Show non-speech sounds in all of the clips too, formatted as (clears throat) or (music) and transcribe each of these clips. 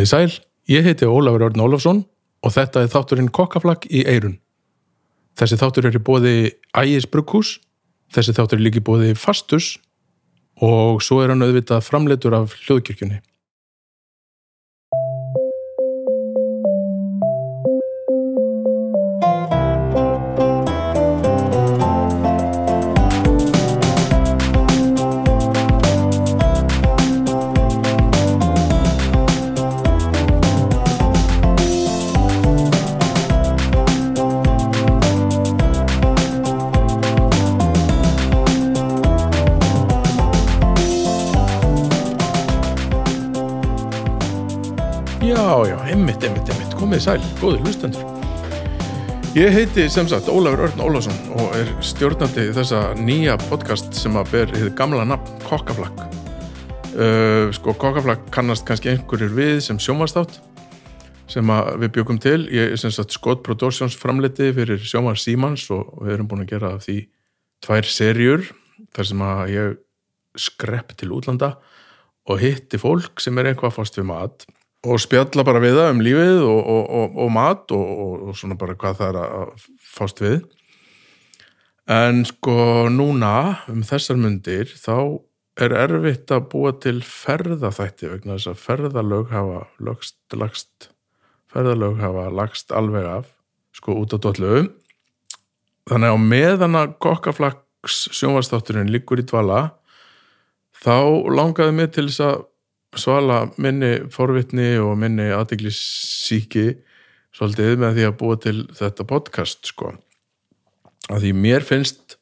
Komið í sæl, ég heiti Ólafur Örn Ólafsson og þetta er þátturinn Kokkaflakk í Eirun. Þessi þáttur er í bóði Ægis Brugghús, þessi þáttur er líki bóði Fastus og svo er hann auðvitað framleitur af hljóðkirkjunni. Komið í sæl, góður hlustendur. Ég heiti sem sagt Ólafur Örn Ólafsson og er stjórnandi þessa nýja podcast sem að ber hefði gamla nafn Kokkaflakk. Uh, sko, Kokkaflakk kannast kannski einhverjir við sem sjómarstátt sem við byggum til. Ég er sem sagt Scott Productions framleiti fyrir sjómar Símans og við erum búin að gera því tvær serjur þar sem að ég skrepp til útlanda og hitti fólk sem er einhvað fast við mat og spjalla bara við það um lífið og, og, og, og mat og svona bara hvað það er að fást við. En sko núna um þessar myndir þá er erfitt að búa til ferðaþætti vegna þess að ferðalög hafa lagst, lagst ferðalög hafa lagst alveg af sko út á dollu. Þannig að meðan að kokkaflaks sjónvastátturinn liggur í dvala þá langaði mig til þess að svala minni forvitni og minni aðdeglisíki svolítið með því að búa til þetta podcast sko. Að því mér finnst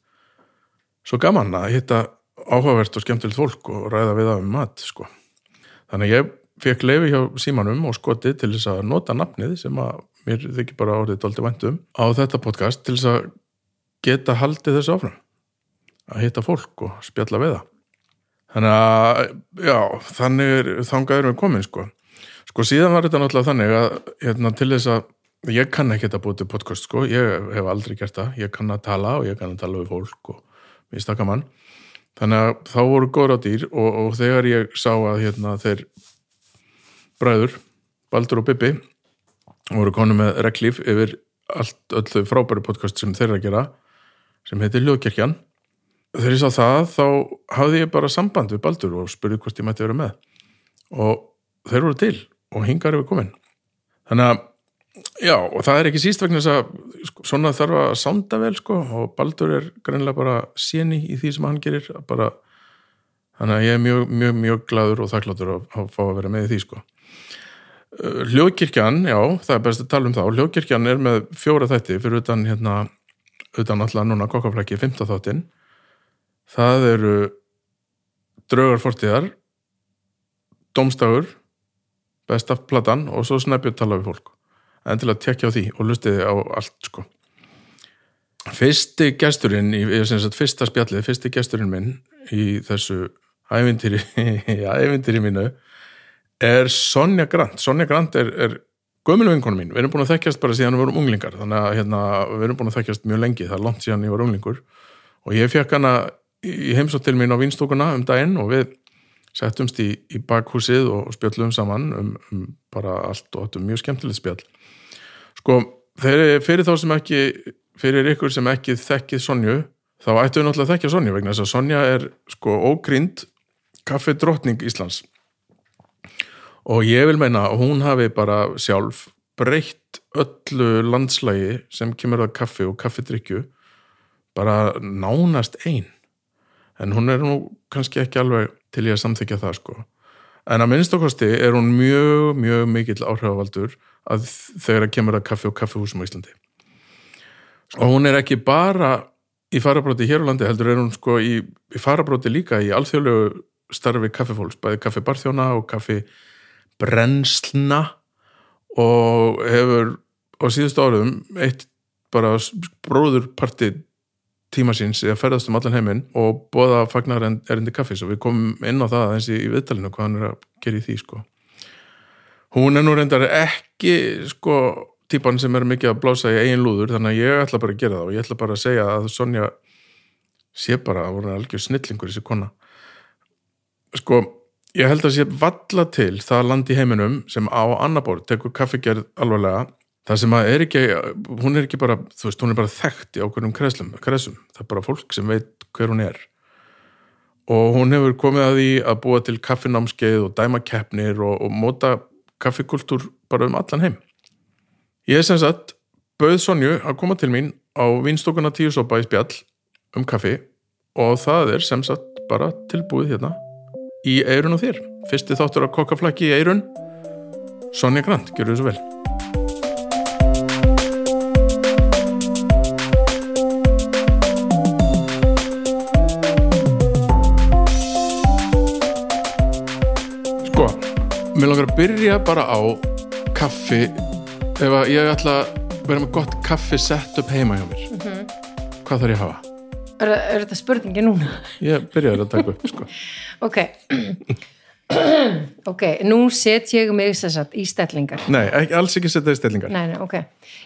svo gaman að hitta áhugavert og skemmtilegt fólk og ræða við það um mat sko. Þannig ég fekk leifi hjá símanum og skoti til þess að nota nafnið sem að mér þykir bara orðið doldi væntum á þetta podcast til þess að geta haldið þessu áfram að hitta fólk og spjalla við það Þannig að, já, þannig er, þangað erum við komin, sko. Sko síðan var þetta náttúrulega þannig að, hérna, til þess að, ég kann ekki þetta búið til podcast, sko, ég hef aldrei gert það, ég kann að tala og ég kann að tala við fólk og við stakka mann. Þannig að þá voru góður á dýr og, og þegar ég sá að, hérna, þeir bræður, Baldur og Bibi, voru konu með reglíf yfir allt, öll þau frábæri podcast sem þeir að gera, sem heitir Ljóðkirkjan þegar ég sá það þá hafði ég bara samband við Baldur og spurði hvort ég mætti vera með. Og þeir voru til og hingar yfir komin. Þannig að já og það er ekki síst vegna þess að sko, svona þarf að sánda vel sko og Baldur er greinlega bara séni í því sem hann gerir bara, þannig að ég er mjög mjög mjög gladur og þakkláttur að, að fá að vera með því sko. Hljóðkirkjan, já, það er best að tala um það. Og Hljóðkirkjan er með fjóra þætti fyrir utan hérna, utan alltaf núna kokkaflæki 15 þáttinn það eru draugar fortíðar domstagur bestaf platan og svo snæpjur tala við fólk. En til að tekja á því og lustiði á allt sko. Fyrsti gesturinn í, sagt, fyrsta spjallið, fyrsti gesturinn minn í þessu ævintýri (laughs) ævintýri mínu er Sonja Grant. Sonja Grant er, er gömulu vinkonu mín, við erum búin að þekkjast bara síðan við vorum unglingar. Þannig að hérna, við erum búin að þekkjast mjög lengi, það er langt síðan ég var unglingur. Og ég fekk hana í heimsótt til mín á vinstúkuna um daginn og við settumst í, í bakhúsið og spjöllum saman um, um bara allt og þetta er mjög skemmtilegt spjall. Sko, þeir, fyrir þá sem ekki fyrir ykkur sem ekki þekkið Sonju þá ættu við náttúrulega að þekkja Sonju vegna þess að Sonja er sko ógrind kaffi drottning Íslands. Og ég vil meina að hún hafi bara sjálf breytt öllu landslægi sem kemur að kaffi og kaffidrykju bara nánast einn en hún er nú kannski ekki alveg til ég að samþykja það sko. En að minnst okkarsti er hún mjög, mjög mikill áhrifavaldur að þegar það kemur að kaffi og kaffihúsum á Íslandi. Og hún er ekki bara í farabróti hér á landi heldur er hún sko í, í farabróti líka í alþjóðlegu starfi kaffifólks, bæði kaffi barþjóna og kaffi brennslna og hefur á síðustu árum eitt bara bróðurpartið tíma síns eða ferðast um allan heiminn og bóða fagnar erindi kaffis og við komum inn á það eins í viðtalinu hvað hann er að gera í því sko. Hún er nú reyndar ekki sko típan sem er mikið að blása í eigin lúður þannig að ég ætla bara að gera það og ég ætla bara að segja að Sonja sé bara að voru algjör snillingur þessi kona. Sko, ég held að sé valla til það land í heiminum sem á annabór tekur kaffigerð alvarlega það sem að er ekki, hún er ekki bara þú veist, hún er bara þekkt í ákveðnum kreslum, kresum, það er bara fólk sem veit hver hún er. Og hún hefur komið að því að búa til kaffinámskeið og dæma keppnir og, og móta kaffikultúr bara um allan heim. Ég er sem sagt bauð Sonju að koma til mín á vinstokuna tíu sopa í spjall um kaffi. Og það er sem sagt bara tilbúið hérna í eirun og þér. Fyrsti þáttur að kokkaflakki í eirun Sonja Grant, gjör þið svo vel mér langar að byrja bara á kaffi ef ég ætla að vera með gott kaffi sett upp heima hjá mér hvað þarf ég að hafa? Er, er þetta spurningi núna? Ég byrjaði að taka upp sko. (laughs) Ok, ok, nú set ég mig í stellingar. Nei, ekki, alls ekki setja í stellingar Nei, nei, ok.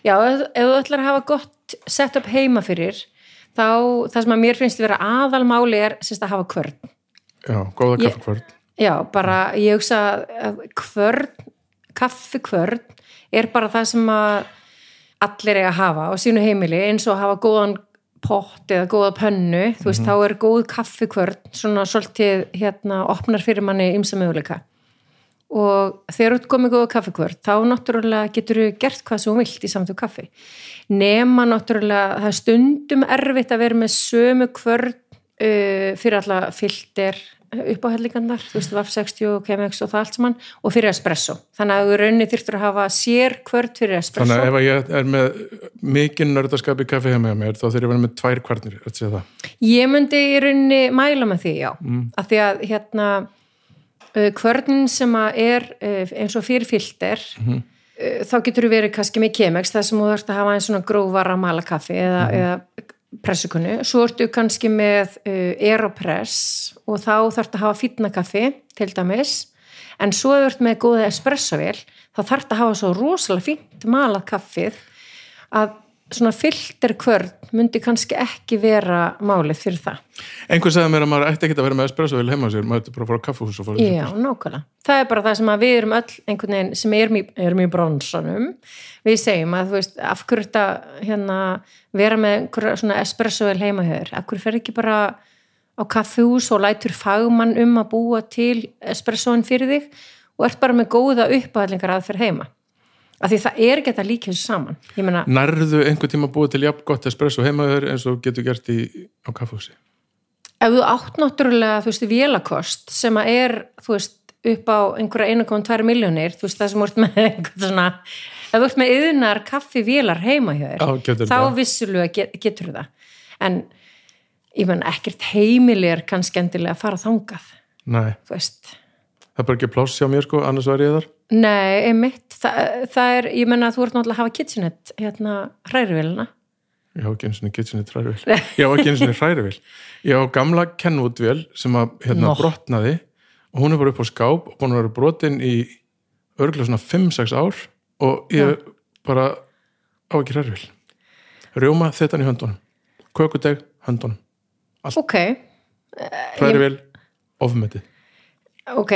Já, ef, ef þú ætlar að hafa gott sett upp heima fyrir, þá það sem að mér finnst að vera aðalmáli er að hafa kvörn. Já, góða Ég- kaffi kvörn Já, bara ég hugsa að kvörn, kaffi kvörn er bara það sem að allir eiga að hafa á sínu heimili eins og að hafa góðan pott eða góða pönnu, þú veist, þá er góð kaffi kvörn, svona svolítið hérna, opnar fyrir manni ymsa möguleika. Og þegar þú komið góða kaffi kvörn, þá náttúrulega getur þú gert hvað sem þú vilt í samtöku kaffi. Nema náttúrulega það er stundum erfitt að vera með sömu kvörn uh, fyrir alla filter uppáhellingarnar, þú veist, VAF 60 og KMX og það allt saman, og fyrir espresso þannig að þú raunni þyrftur að hafa sér kvörn fyrir espresso Þannig að ef ég er með mikinn nördaskap í kaffi heima hjá mér þá þurf ég að vera með tvær kvarnir að segja það. Ég myndi í rauninni mæla með því, já. Mm. Af því að hérna uh, kvörnin sem að er uh, eins og fyrir filter, uh, þá getur þú verið kannski með kemex, það sem þú þarfst að hafa einn svona grófara mala kaffi eða, eða pressukunnu. Svo ertu kannski með uh, aeropress og þá þarfst að hafa fýtna kaffi, til dæmis. En svo ef þú ert með góða espressovél, þá þarfst að hafa svo rosalega fínt malað kaffið að svona filter kvörn myndi kannski ekki vera málið fyrir það. Einhver sagði mér að maður ætti ekki að vera með espresso vel heima á sér, maður ætti bara að fara á kaffihús og fara Já, nákvæmlega. Það er bara það sem að við erum öll einhvern veginn sem erum í, erum í bronsanum. Við segjum að þú veist, af hverju þetta hérna, vera með einhverja svona espressovel heima hér. Af hverju fer ekki bara á kaffihús og lætur fagmann um að búa til espressoin fyrir þig og ert bara með góða uppáhallingar aðferð heima. Af því það er líka þessu saman. Meina, Nærðu einhver tíma búið til jafn gott espresso heima þér eins og getur gert í, á kaffihúsi? ef þú átt náttúrulega, þú veist, vélakost sem að er, þú veist, upp á einhverja 1,2 miljónir, þú veist, það sem úrt með (laughs) einhvern svona, ef þú ert með yðnar kaffi vélar heima hjá Já, þér, getur þá vissulega get, getur það. En ég menn, ekkert heimili er kannski endilega að fara þangað, Nei, þú veist. Það er bara ekki pláss hjá mér sko, annars var ég þar. Nei, einmitt, það, það er, ég menna að þú ert náttúrulega að hafa kitchenette, hérna, hrærivelina. Ég hafa ekki eins og kitchenit hrærivél. Ég hafa ekki eins og hrærivél. Ég hafa gamla Kenwood-vél sem að hérna brotnaði og hún er bara upp á skáp og búin að vera brotin í örgulega svona 5-6 ár og ég bara á ekki hrærivél. Rjóma þetta í höndunum. Kökudeg, höndunum. Ok, Hrærivél, ofmetið. Ok,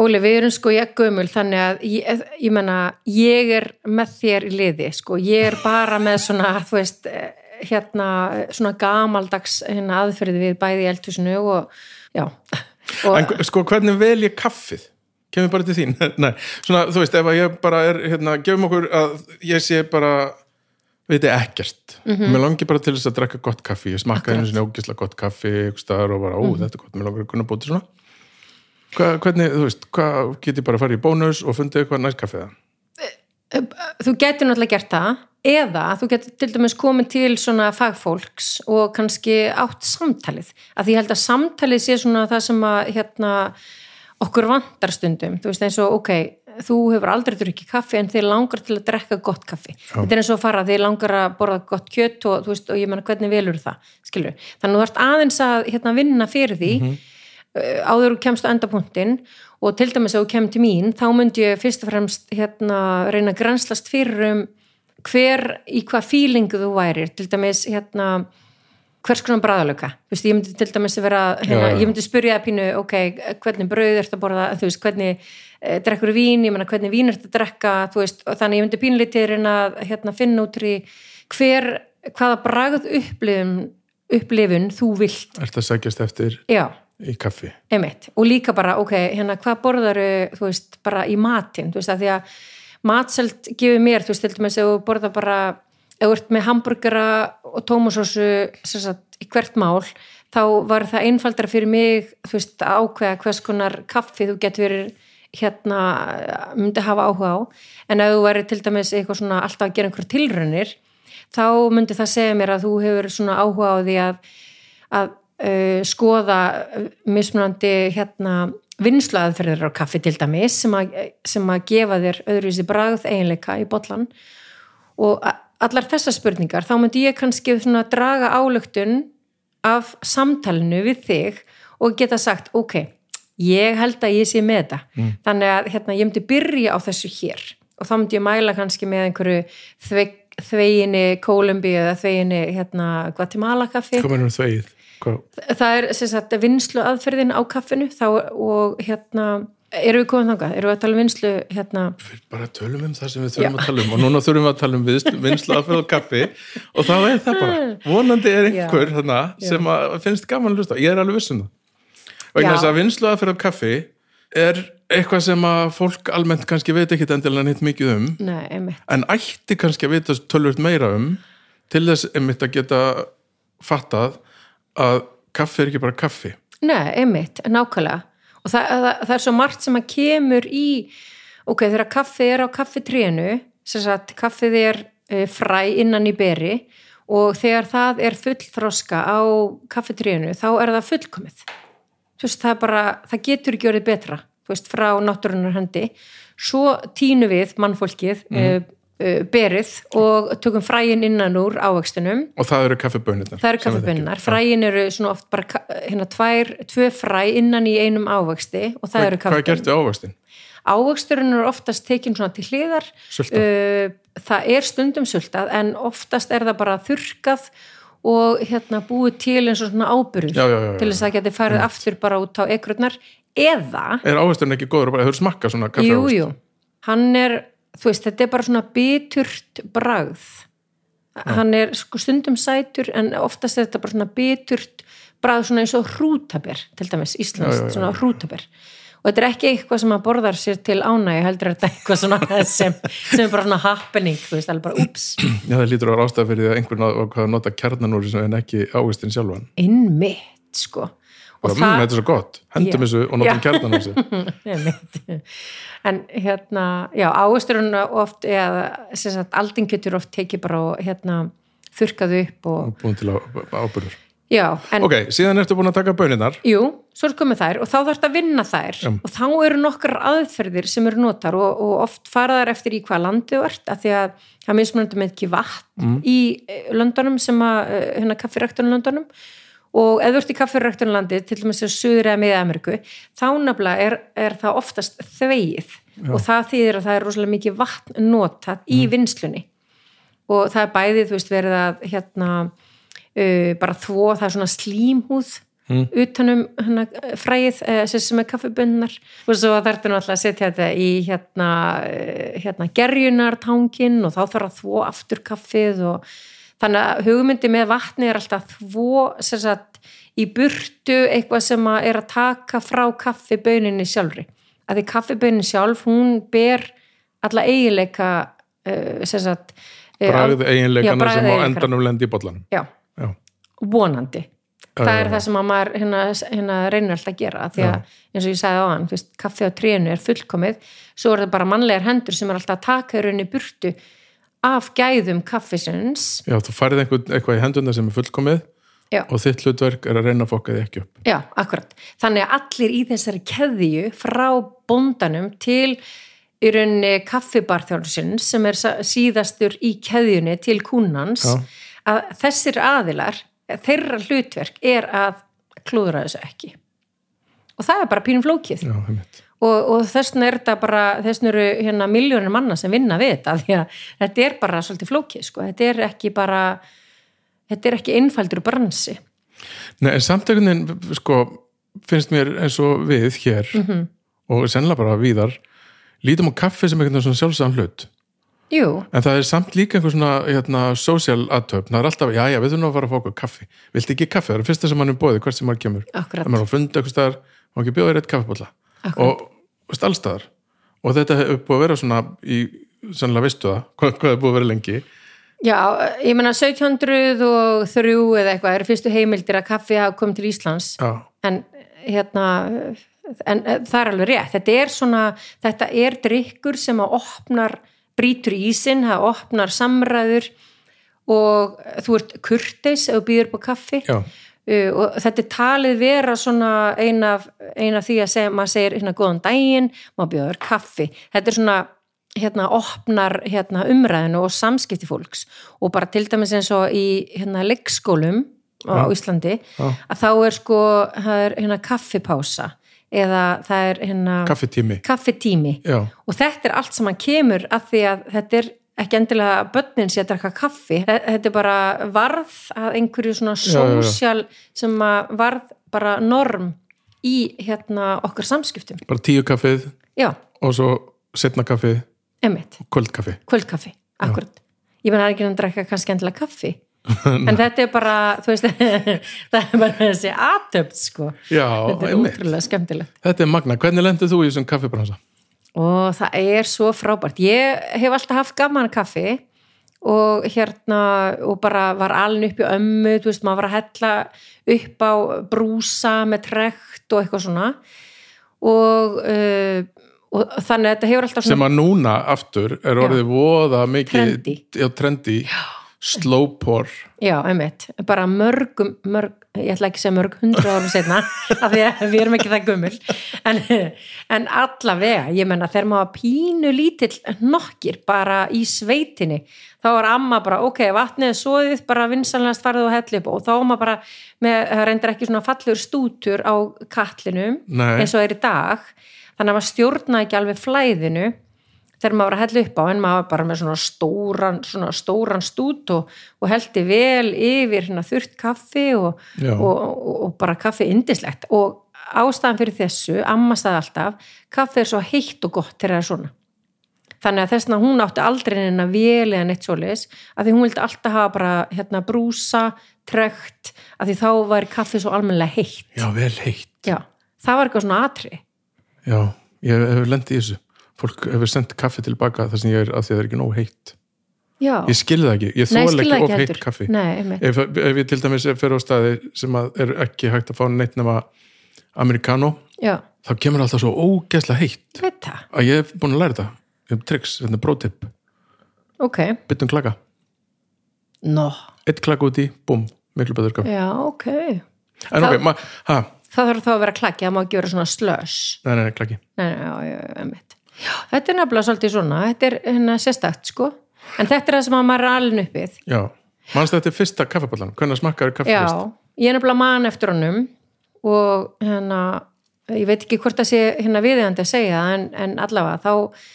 Óli, við erum sko ég gömul þannig að ég, ég menna ég er með þér í liði sko, ég er bara með svona þú veist, eh, hérna svona gamaldags hérna, aðferði við bæði í eldhúsinu og já og, En sko, hvernig vel ég kaffið? Kemur bara til þín? (laughs) Nei, svona, þú veist, ef að ég bara er, hérna, gefum okkur að ég sé bara, veit ég ekkert. Mm Mér langi bara til þess að drekka gott kaffi. Ég smakkaði einu sinni ógislega gott kaffi, og bara, ó, þetta er gott, mér langar að kunna búti svona. Hva, hvernig, þú veist, hvað get ég bara að fara í bónus og fundið eitthvað næst kaffið það? þú getur náttúrulega gert það eða þú getur til dæmis komið til svona fagfólks og kannski átt samtalið, að því ég held að samtalið sé svona það sem að hérna okkur vantar stundum, þú veist eins og ok, þú hefur aldrei drukkið kaffi en þið langar til að drekka gott kaffi. Þetta er eins og að fara, þið langar að borða gott kjött og, þú veist, og ég menna hvernig velur það skilur, þannig að þú ert aðeins að hérna, vinna fyrir því mm áður þú kemst á endapunktin og til dæmis ef þú kemur til mín þá myndi ég fyrst og fremst hérna, reyna að granslast fyrir um hver í hvað fílingu þú værir. Til dæmis hérna hvers konar bræðalöka ég myndi til dæmis að vera hérna, Já, já. ég myndi spyrja það pínu, ok, hvernig brauð ertu að borða, þú veist, hvernig e, drekkur vín, ég meina hvernig vín ertu að drekka? Þú veist, og þannig ég myndi pínlítið reyna að hérna, finna út í hver hvaða bragð upplifun þú vilt. Ertu að segjast eftir? Já, í kaffi? Einmitt, og líka bara, ok, hérna, hvað borðaru, þú veist, bara í matinn, þú veist, að því að matselt gefur mér, þú veist, til dæmis, ef þú borða bara, ef þú ert með hambúrgara og sagt, í hvert mál, þá var það einfaldara fyrir mig, þú veist, að ákveða hvers konar kaffi þú getur verið, hérna, myndi hafa áhuga á, en ef þú væri til dæmis eitthvað svona alltaf að gera einhver tilraunir, þá myndi það segja mér að þú hefur svona áhuga á því að, að uh, skoða mismunandi hérna vinsluaðferðir á kaffi til dæmis sem að, sem að gefa þér öðruvísi bragð eiginleika í botlan og allar þessar spurningar þá myndi ég kannski draga álöktun af samtalinu við þig og geta sagt ok, ég held að ég sé með þetta mm. þannig að hérna, ég myndi byrja á þessu hér og þá myndi ég mæla kannski með einhverju þve, þveginni Kólumbíu eða þveginni hérna, Guatemala kaffi Hvað mennum þvegið? Hvað? það er sagt vinslu aðferðin á kaffinu þá, og hérna erum við komið þangað, erum við að tala um vinslu hérna, Við bara tölum um það sem við þurfum að tala um og núna þurfum við að tala um vinslu aðferð á kaffi og þá er það bara vonandi er einhver þarna sem finnst gaman að hlusta, ég er alveg viss um það. Vegna Já. þess að vinslu aðferð á kaffi er eitthvað sem að fólk almennt kannski veit ekki endilega neitt mikið um nei, en ætti kannski að vita tölvöld meira um til þess einmitt að geta fattað að kaffi er ekki bara kaffi. Nei, einmitt, nákvæmlega. Og það, það, það er svo margt sem að kemur í ok, þegar kaffið er á kaffitrénu sem sagt, kaffið er e, fræ innan í beri og þegar það er fullþroska á kaffitrénu, þá er það fullkomið. Þú veist, það bara það getur ekki orðið betra, þú veist, frá náttúrunar hendi, svo tínu við mannfólkið mm. E, berið og tökum fræin innan úr ávöxtunum og það eru kaffibönirnar Það eru kaffibönnar, fræin eru svona oft bara hérna tvær, tvö fræ innan í einum ávexti og það eru Hvað er gert kaffibönnar. við ávöxtin? Ávexturinn eru oftast tekin svona til hliðar, Sultað. Uh, það er stundum sultað en oftast er það bara þurkað og hérna búið til eins og svona ábyrð Já, já, já, til þess að það geti farið aftur bara út á ekrurnar. Eða, Er ávöxtin ekki góður bara, hefur smakka svona kaffi jú, jú, hann er, þú veist, þetta er bara svona biturt bragð. Hann er sko stundum sætur en oftast er þetta bara svona biturt bragð svona eins og hrútaber, til dæmis íslenskt, Já, já, svona hrútaber. Og þetta er ekki eitthvað sem að borðar sér til ánægi, heldur er þetta eitthvað svona (laughs) sem, sem er bara svona happening, þú veist, alveg bara ups, Já, það lítur á rástað fyrir því að einhvern að nota kjarnanúri sem en ekki ávöxtin sjálfan innmitt, sko. Bara, mmm, þetta er svo gott, hendum þessu og notum kjarnanúri (laughs) Einmitt. en hérna já, águsturinn oft eða sem sagt, aldingetur oft tekið bara og hérna þurkað upp og og búin til á- áburður. Já, en Ok, síðan ertu búin að taka böninar jú, svo er komið þær og þá þarf þetta að vinna þær. Já. og þá eru nokkar aðferðir sem eru notar og, og oft fara þær eftir í hvað landi þú ert, af því að það mismunandi með ekki vatn í eh, löndunum sem að, eh, hérna kaffiræktunum löndunum og ef þú ert í kaffiræktunum til dæmis að Suður eða miða Ameríku þá nefnilega er, er það oftast þvegið. Og það þýðir að það er rosalega mikið vatn notað í vinnslunni. Og það er bæðið, þú veist, verið að hérna uh, bara þvó, það er svona slímhúð utanum hana, fræið uh, sem sem er kaffibunnar og svo þarftu náttúrulega að setja þetta í hérna, uh, hérna gerjunartangin og þá þarf að þvó aftur kaffið og þannig að hugmyndi með vatni er alltaf þvó sagt í burtu eitthvað sem að er að taka frá kaffiböninni sjálfri. Að því kaffibönin sjálf, hún ber alla eiginleika sem sagt bragð Já, eiginleikana sem á endanum lendi í bollanum. Já, Já, vonandi. Já, það já, er já. það sem að maður hérna, hérna reynir alltaf að gera því að eins og ég sagði á hann, veist, kaffi á trénu er fullkomið, svo er það bara mannlegar hendur sem er alltaf að taka í rauninni burtu af gæðum kaffisins Já, þú færið einhvern, eitthvað í henduna sem er fullkomið Já. og þitt hlutverk er að reyna að fokka því ekki upp Já, akkurat. Þannig að allir í þessari keðju frá bóndanum til í rauninni kaffibarþjóðsins sem er síðastur í keðjunni til kúnans Já. að þessir aðilar, þeirra hlutverk er að klúðra þessu ekki. Og það er bara pínum flókið. Já, heimitt Og, og þessna er þetta bara, þessna eru hérna miljónir manna sem vinna við þetta því að þetta er bara svolítið flókið sko. Þetta er ekki bara þetta er ekki einfaldur bransi Nei, en samt einhvern veginn, sko, finnst mér eins og við hér Mhm. og sennilega bara víðar, lítum á kaffi sem einhvern veginn svona sjálfsagðan hlut. jú, En það er samt líka einhver svona hérna, social aðtöfn, það er alltaf, já, já, við þurfum að fara að fá okkur kaffi. Viltu ekki kaffi? Það er fyrsta sem hann er bóðið, hvert sem hann kemur. akkurat Það er á fundi eitthvað staðar, má ekki bjóða þér eitt kaffibólla. Akkurat. Og, og stallstaðar. Og þetta hefur búið að vera svona í, sennilega veistu það, (laughs) hvað, hvað er búið að vera lengi. Já, ég meina 1703 eða eitthvað eru fyrstu heimildir að kaffi hafa komið til Íslands. Já, en hérna en það er alveg rétt, þetta er svona þetta er drikkur sem að opnar brýtur ísinn, það opnar samræður og þú ert kurteis ef þú býður på kaffi. Já, og þetta er talið vera svona eina af, ein af því að segja, maður segir hérna góðan daginn, maður bjóður kaffi þetta er svona hérna opnar hérna umræðinu og samskipti fólks og bara til dæmis eins og í hérna leikskólum á Já. Íslandi Já. að þá er sko það er hérna kaffipása eða það er hérna kaffitími. kaffitími Já, og þetta er allt sem hann kemur að því að þetta er ekki endilega börnin sé að drakka kaffi. Þe- þetta er bara varð að einhverju svona Já, já, já. sósjál sem að varð bara norm í hérna okkar samskiptum. Bara tíu kaffið já, og svo setna kaffið kvöldkaffi. kvöldkaffi, akkurat ég menn að ekki að drakka kannski endilega kaffi. (laughs) En þetta er bara þú veist, (laughs) það er bara þessi atöpt sko, Já, þetta er ótrúlega skemmtilegt. Þetta er magna. Hvernig lendur þú í þessum kaffibransa? Og það er svo frábært. Ég hef alltaf haft gaman kaffi og hérna og bara var alin upp í ömmu þú veist, maður var að hella upp á brúsa með trekt og eitthvað svona. Og, uh, og þannig að þetta hefur alltaf Sem að núna aftur er orðið voða mikið Trendy. já, trendy. Slow pour Já, einmitt, bara mörgum, mörg, ég ætla ekki að segja mörg hundra árum setna, (laughs) af því að við erum ekki það gummul, en, en allavega, ég menna þegar maður pínu lítill nokkir bara í sveitinni, þá var amma bara, ok, vatnið er svoðið, bara vinsanlegast farið og helli upp og þá var maður bara, með, það reyndir ekki svona fallegur stútur á kallinum, Nei. eins og er í dag, þannig að maður stjórnaði ekki alveg flæðinu, þegar maður var að hella upp á en maður var bara með svona stóran, svona stóran stút og, og heldi vel yfir hérna þurrt kaffi og, og, og, bara kaffi indislegt og ástæðan fyrir þessu, amma staði alltaf kaffi er svo heitt og gott þegar það er svona. Þannig að þessna hún átti aldrei neina vel eða neitt svoleiðis að því hún vildi alltaf hafa bara hérna brúsa, trekt að því þá var kaffi svo almennilega heitt. Já, vel heitt. já, það var eitthvað svona atri Já, ég hefur lendið í þessu. Fólk hefur sendt kaffi tilbaka þar sem ég er að því að það er ekki nóg heitt. já, Ég skilði það ekki. Ég þóla ekki of heitt kaffi. Nei. Ef, ef ég til dæmis fer á staði sem er ekki hægt að fá neitt nema americano, já, þá kemur alltaf svo ógeðslega heitt það að ég hef búin að læra þetta. Hef tricks, þetta er brótip. ok, Byttum klaka. no Eitt klaka úti, búm, miklu betur kaffi. já, ok En ok, ma, ha, það þarf þá að vera klakki, það má ekki vera svona slös nei, nei, klaki. nei, nei, já, já, já, einmitt já, þetta er nefnilega svolítið svona, þetta er hérna sérstakt, sko, en þetta er það sem að maður er alin uppið, Já, mannst þetta er fyrsta kaffiballan, hvernig smakkar kaffi já fyrst? ég er nefnilega man eftir honum og hérna ég veit ekki hvort það sé hérna viðeigandi að segja en, en allavega þá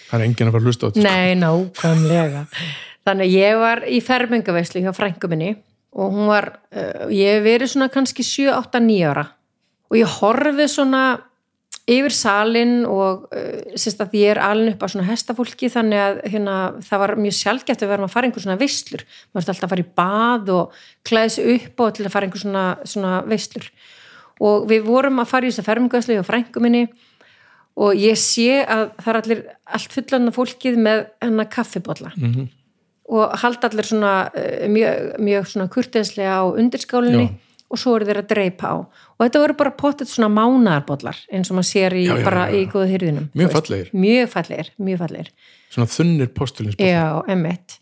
Það er enginn að fara að hlusta á þetta. sko. Nei, nákvæmlega. Þannig ég var í fermingaveislu hjá frængu minni og hún var, uh, ég hef verið svona kannski 7, 8, 9 ára og ég horfið svona yfir salin og uh, sérst að ég er alin upp á svona hestafólki þannig að hérna, það var mjög sjálfgætt að vera að fara einhver svona veislur maður ætti alltaf að fara í bað og klæði sig upp og til að fara einhver svona, svona veislur og við vorum að fara í þess að fermingaveislu hjá frængu minni og ég sé að það er allir allt fullanna fólkið með hennar kaffibotla Mhm. og halda allir svona eh, mjög, mjög svona kurteislega á undirskálinni Já. Og svo eru þeir að dreipa á. Og þetta voru bara pottet svona mánaðarbotlar eins og maður sér í, Já, já, bara já, í góða hyrðinum Mjög fallegir. mjög fallegir, mjög fallegir. Svona þunnir postulinsbotlar. já, emmitt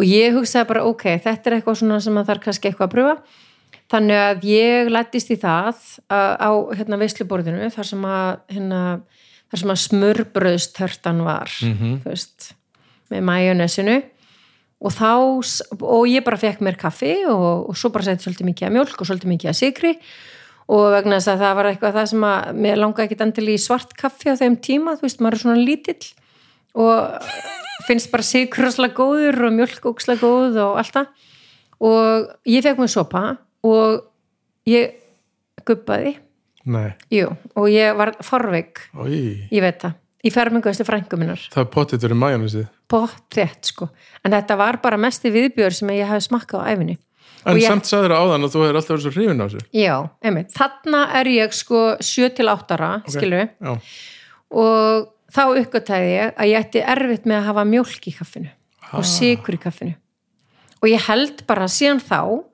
og ég hugsaði bara ok, þetta er eitthvað svona sem maður þarf kannski eitthvað að pröfa. Þannig að ég lættist í það að, á hérna veisluborðinu þar sem að hérna, þar sem að smurbröðstörtan var Mhm. þú veist, með majónesinu og þá, og ég bara fekk mér kaffi og, og svo bara seti svolítið mikið að mjólk og svolítið mikið að sigri og vegna þess að það var eitthvað það sem að mér langaði ekki endilega í svart kaffi á þeim tíma, þú veist, maður er svona lítill og finnst bara sigur óslega góður og mjölk óslega góð og allt það. Og ég fekk mér sopa og ég guppaði Nei, jú, og ég var forveik Í, ég veit það, í fermingastu frængu minnar. Það er potið fyrir majónisið bótt sko, en þetta var bara mesti viðbjör sem ég hef smakkað á æfinni En ég- samt sagður áðan að þú hefur alltaf verið svo hrifin á þessu. Já, einmitt, þarna er ég sko 7 til 8 ára, okay. skilur Já, og þá uppgötaði ég að ég ætti erfitt með að hafa mjólk í kaffinu og sigur í kaffinu. Og ég held bara síðan þá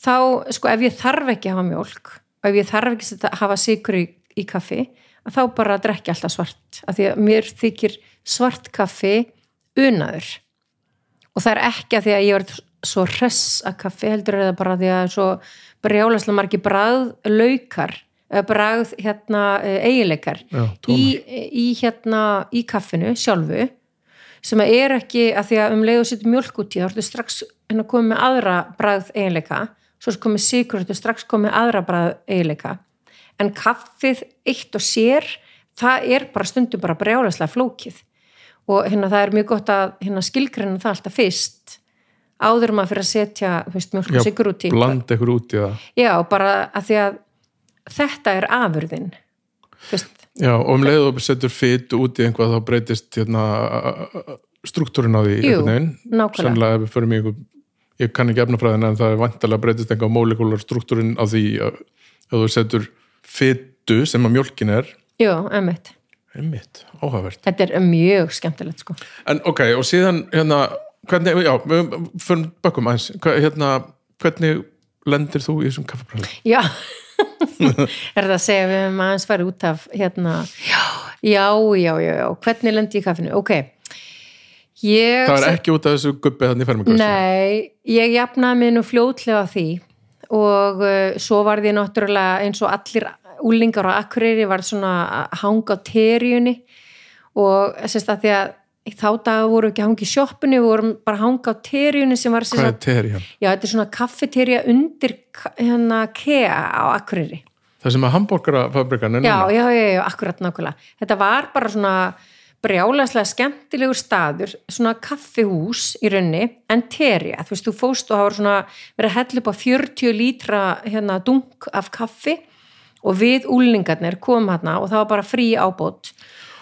þá, sko, ef ég þarf ekki að hafa mjólk og ef ég þarf ekki að hafa sigur í, í kaffi þá bara drekki alltaf svart af því að mér þykir svart kaffi unaður. Og það er ekki að því að ég var svo hress að kaffi heldur það bara því að svo brjálaslega margir bragð laukar eða bragð hérna eiginleikar Já, í, í hérna í kaffinu sjálfu sem að er ekki að því að um leið og setjum mjölk út í þá ertu strax hérna komið með aðra bragð eiginleika svo er komið sigur, ertu strax komið aðra bragð eiginleika en kaffið eitt og sér það er bara stundum bara brjálaslega flókið. Og hérna það er mjög gott að hérna skilgreina það alltaf fyrst áður maður fyrir að setja mjölk og sigur út í. bland ekkur út í það. Já, bara að því að þetta er afurðin fyrst, Já, og um leið og þú setur fytu út í einhvað þá breytist hérna, struktúrin á því Jú, nákvæmlega. Ef við förum í einhver, ég kann ekki efnafræðina en það er vantarlega breytist einhvað mólekular struktúrin á því að þú setur fytu sem að mjólkin er. Jú, emitt einmitt, áhugavert. þetta er mjög skemmtilegt sko. En ok, og síðan hérna, hvernig, já, við förum bökkum aðeins, Hva- hérna, hvernig lendir þú í þessum kaffabræðum? já. (laughs) Er það að segja við höfum aðeins farið út af hérna, já, já, já, já, já. hvernig lendi ég í kaffinu, ok. Ég Það er ekki út af þessu gubbi þannig fermingastu. Nei, ég jafnaði mig nú fljótlega því og uh, svo var því náttúrulega eins og allir úlingar á Akureyri var svona að hanga á terjunni og sérst að því að þá daga voru ekki að hanga í sjoppunni, við vorum bara hanga á terjunni sem var Hvað er terjan? já, þetta er svona kaffeterja undir hérna KEA á Akureyri. Það sem að hambúrgarafabrikan er Já, núna? já, já, já, akkurat nákvæmlega. Þetta var bara svona brjálaslega skemmtilegur staður, svona kaffihús í raunni, en terja. Þú veist, þú fóst og var svona verið að hella upp á 40 lítra hérna dunk af kaffi og við úlningarnir komum hérna og það var bara frí ábót.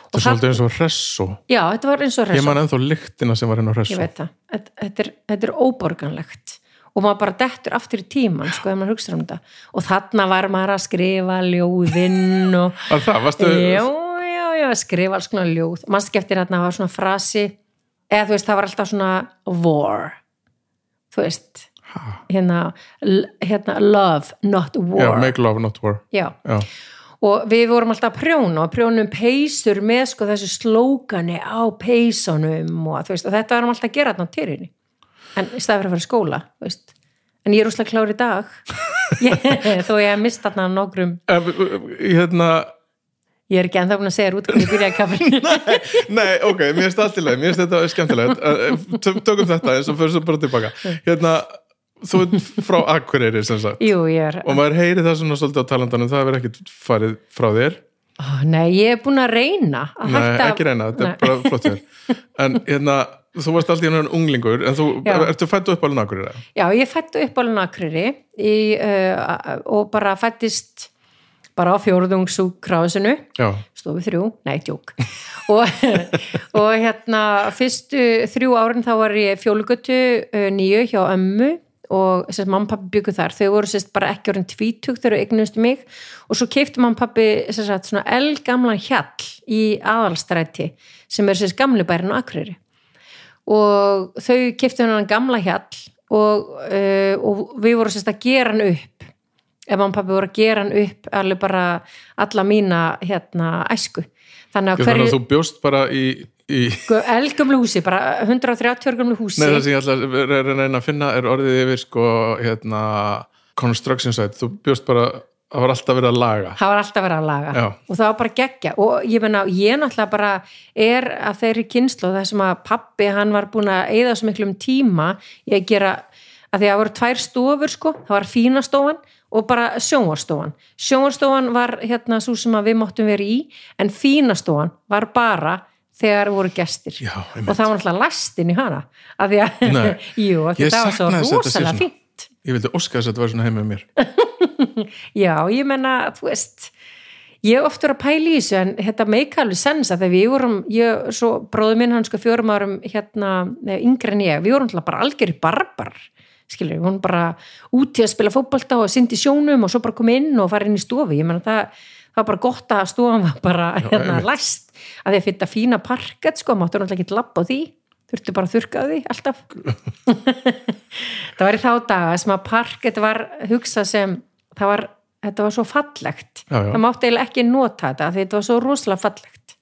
Það er svolítið eins og hresso. Já, þetta var eins og Ég hressa. man ennþá lyktina sem var henn á Ég hresso. veit það. Þetta, þetta, er, þetta er óborganlegt og maður bara dettur aftur í tíman sko, ef maður hugsa um þetta. Og þarna var maður að skrifa ljóðinn og það? Varstu... já, já, skrifa alls konar ljóð mann skeftir hérna var svona frasi eða þú veist, það var alltaf svona war þú veist hérna, hérna love, not war make love not war. Já. Já. og við vorum alltaf að prjóna og prjónum peysur með sko þessu slógani á peysunum og, veist, og þetta varum alltaf að gera þarna á tyrinni en í staði fyrir að fara í skóla veist. en ég er úslega klár í dag (laughs) (laughs) þó ég hef mist þarna nokkrum En, hérna, ég er ekki ennþá búin að segja út hvernig ég byrjaði kaffinu (laughs) nei, ok, mér finnst allt í leið, mér finnst þetta skemmtilegt. Eh, tö- Tökum þetta eins og fyrir svo bara tilbaka. Hérna, þú ert frá Akureyri sem sagt. Jú, ég er Og maður heyri það svona svolítið á talandanum, það hefur ekkert farið frá þér. Ó, Nei, ég er búin að reyna að Nei, hætta ekki reyna, þetta Nei. er bara flott þér. En hérna, þú varst alltaf hérna unglingur, en þú, Já. ertu fættu upp alveg Akureyri? Já, ég fættu upp alveg nakriri í, uh, og bara fættist bara á fjórðungsúkrásinu stofu þrjú, nei, tjók (laughs) og, og hérna fyrstu þrjú árin þá var ég fjólugötu uh, nýju hjá ömmu og sérst mamma og pappi byggu þar. Þau voru sérst bara ekki orðin tvítug þegar þau eignustu mig. Og svo keifti mamma og pappi sérst svona eldgamlan hjall í aðalstræti sem er sérst gamli bærin á Akureyri. Og þau keifti hennan gamla hjall og, uh, og við vorum sérst að gera hann upp ef og pappi voru að gera hann upp alveg bara alla mína hérna æsku. Þannig að Þannig að hverju þú bjóst bara í, í eldgömlu húsi, bara 130 ára gömlu húsi. Nei, það sem ég ætla að reyna að finna er orðið yfir sko, hérna, construction site, þú bjóst bara það var alltaf verið að laga. Það var alltaf verið að laga. Já. og það var bara geggja og ég meina, ég náttúrulega bara er að þeirri kynslu það sem að pappi hann var búin að eyða svo miklum tíma að gera að því að það voru tvær stofur sko, það var fínastofan og bara sjónvarstofan sjónvarstofan var hérna svo sem við máttum vera í en fínastofan var bara þegar voru gestir. Já, og það var náttúrulega lastinn í hana að því að, (laughs) jú, af því það var svo rosalega svona. fínt. Ég vildi óska þess að þetta var svona heim með mér. (laughs) Já, ég menna, þú veist ég hef oft verið að pæla í þessu en þetta meika alveg sens að þegar við vorum ég, svo bróðu minn hann sko fjórum árum hérna, yngri en ég, við vorum alltaf bara algjörði barbar, skilur vorum bara úti að spila fótbolta og syndi sjónum og svo bara koma inn og fara inn í stofi ég menna það, það var bara gott að stofan var bara hérna einmitt. læst að því að finna fína parket sko, máttu náttúrulega ekki lapp á því þurftu bara að þurrka á því alltaf. (laughs) Það var í þá daga sem að parket var hugsað sem það var, þetta var svo fallegt. Já, já. það mátti eiginlega ekki nota þetta því þetta var svo rosalega fallegt.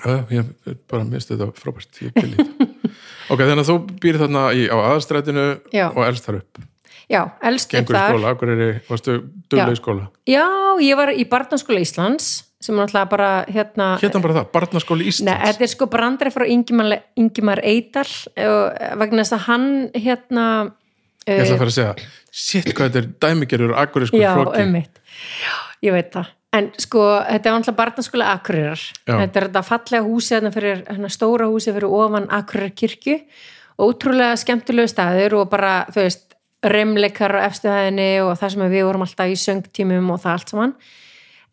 Já, ég bara misti þetta frábært. Ég í þetta (laughs) Ok, þannig að þú býr þarna í, á aðastrætinu Já. og elst þar upp já, elst upp Gengur í þar skóla, akkur er varstu duglega í skóla já, ég var í barnaskóla Íslands sem er náttúrulega bara hérna Hérna bara það, barnaskóli Nei, Íslands þetta er sko brandri frá Ingimar, Ingimar Eidal og vegna þess að hann hérna Ég ætla að fara að segja, shit hvað þetta er dæmigerur akkurískur Já, flokki ummitt. Ég veit það. En sko, þetta er alltaf barnaskóla Akureyrar. Já. Þetta er þetta fallega húsi, þarna fyrir, hérna stóra húsi fyrir ofan Akureyrar kirkju. Ótrúlega skemmtilegu staður og bara, þú veist, remleikar á efstuhæðinni og það sem við vorum alltaf í söngtímum og það allt saman.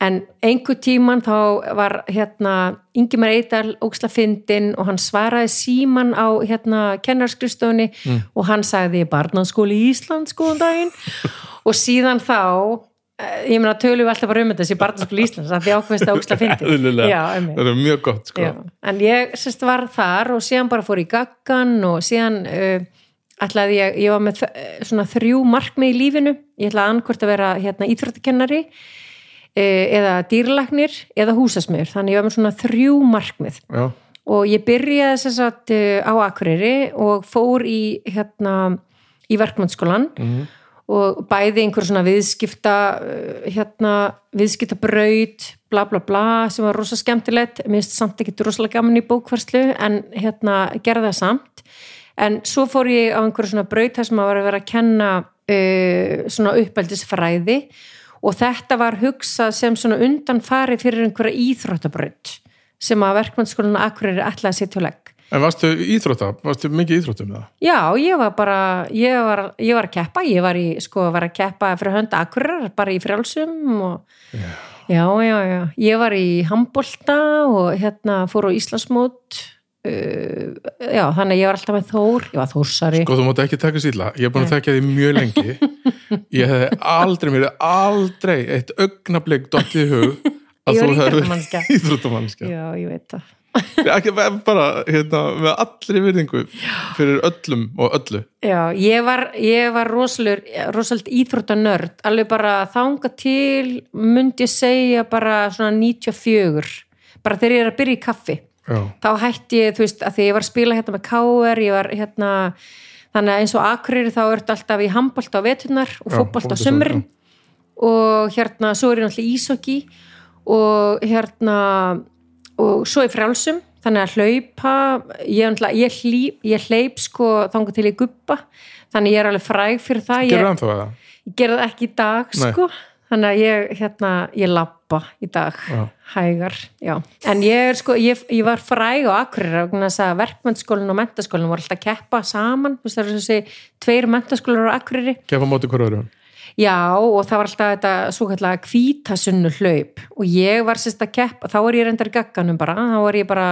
En einhver tíman þá var hérna Ingimar Eidal óksla fyndin og hann svaraði síman á hérna kennarskristofunni og hann sagði barnaskóli Íslands góðan daginn (laughs) og síðan þá ég meina tölum við alltaf bara um þetta þessi barnaskóli Íslands að því ákveðist að. (laughs) Já, einmitt. Það er mjög gott sko. Já, en ég sérst var þar og síðan bara fór í gaggan og síðan uh, ætlaði ég, ég var með eh, svona þrjú markmið í lífinu, ég ætlaði annarkvort að vera hérna íþróttakennari uh, eða dýrlagnir eða húsasmiður, þannig ég var með svona þrjú markmið. Já, og ég byrjaði þess að uh, á Akureyri og fór í hérna í verkmannskólan Mhm. Og bæði einhver svona viðskipta uh, hérna viðskiptabraut bla bla bla sem var rosa skemmtilegt. Mér finnst samt ekki rosalega gaman í bókværslu en hérna gerði það samt. En svo fór ég á einhverju svona braut þar sem að var að vera að kenna uh, svona uppeldisfræði. Og þetta var hugsað sem svona undanfari fyrir einhverja íþróttabraut sem að verkmannskólinu Akureyri ætlaði að setja á legg en varstu íþrótta, varstu mikið íþróttum það? Já, ég var bara, ég var, ég var að keppa, ég var í, sko, var að keppa fyrir hönda akkurar, bara í frjálsum og já, já, já, ég var í handbolta og hérna fór á Íslandsmót, uh, já, þannig að ég var alltaf með Þór, ég var Þórsari. Sko þú mátt ekki taka sýla, ég er búin að þekka því mjög lengi (laughs) ég hefði aldrei, mér hefði aldrei eitt augnablik dottið í hug að þú íþróttamanneskja. (laughs) íþróttamannskja Já, ég veit það. Bara, hérna, með allri virðingu fyrir öllum og öllu. Já, ég var, ég var rosalit íþróttanörd, alveg bara þanga til, myndi ég segja bara svona 94, bara þegar ég er að byrja í kaffi. Já, þá hætti ég, þú veist, að því ég var að spila hérna með KR, ég var hérna þannig að eins og Akureyri þá ertu alltaf í handbolt á veturnar og Já, fótbolt á sumrin og hérna, svo er ég náttúrulega ísokki og hérna og svo í frjálsum þannig að hlaupa ég, ég, hlýp, ég hleyp sko þanga til í guppa þannig ég er alveg fræg fyrir það. Ég, gerur ennþá það? ég gerði það ekki í dag Nei. sko. Þannig að ég, hérna, ég lappa í dag Já. hægar, já. En ég er sko, ég, ég var fræg á Akureyri vegna þess að verkmennskólinn og mentaskólinn voru alltaf að keppa saman, þú veist það er þessi tveir mentaskólar á Akureyri. Kefa móti hverju öðru já og það var alltaf þetta svo kallega kvítasunnu hlaup. Og ég var sérst að keppa, þá var ég reyndar gagganum bara, þá var ég bara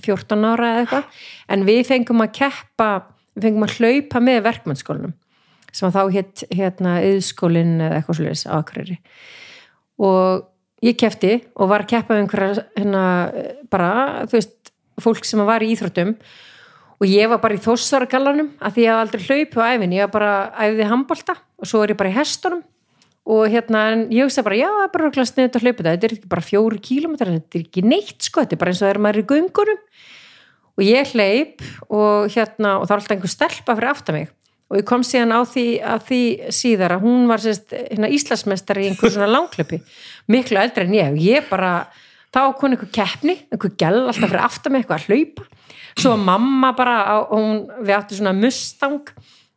14 ára eða eitthvað, en við fengum að keppa, við fengum að hlaupa með verkmennskólinum sem að þá hétt hérna yðskólinn eða eitthvað á Akureyri. Og ég kefti og var að keppa með einhverja hérna bara, þú veist, fólk sem var í íþróttum. Og ég var bara í þóssaragallanum að því hafði aldrei hlaupi á æfin, ég var bara æfði handbolta og svo er ég bara í hestunum. Og hérna, en ég hugsa bara, já, það er bara örugglega sniðugt að hlaupa þetta, þetta er ekki bara fjóri kílómetrar, þetta er ekki neitt, sko, þetta er bara eins og það er maður í göngunum. Og ég hleyp og hérna, og það var alltaf einhver stelpa fyrir aftan mig. Og ég kom síðan á því, að því síðar að hún var sérst, hérna, Íslandsmeistari í einhver svona langklöpi miklu eldri en ég. Og ég bara, þá kom einhver keppni einhver gæl alltaf fyrir aftan mig eitthvað að hlaupa. Svo mamma bara hún, við áttum svona mustang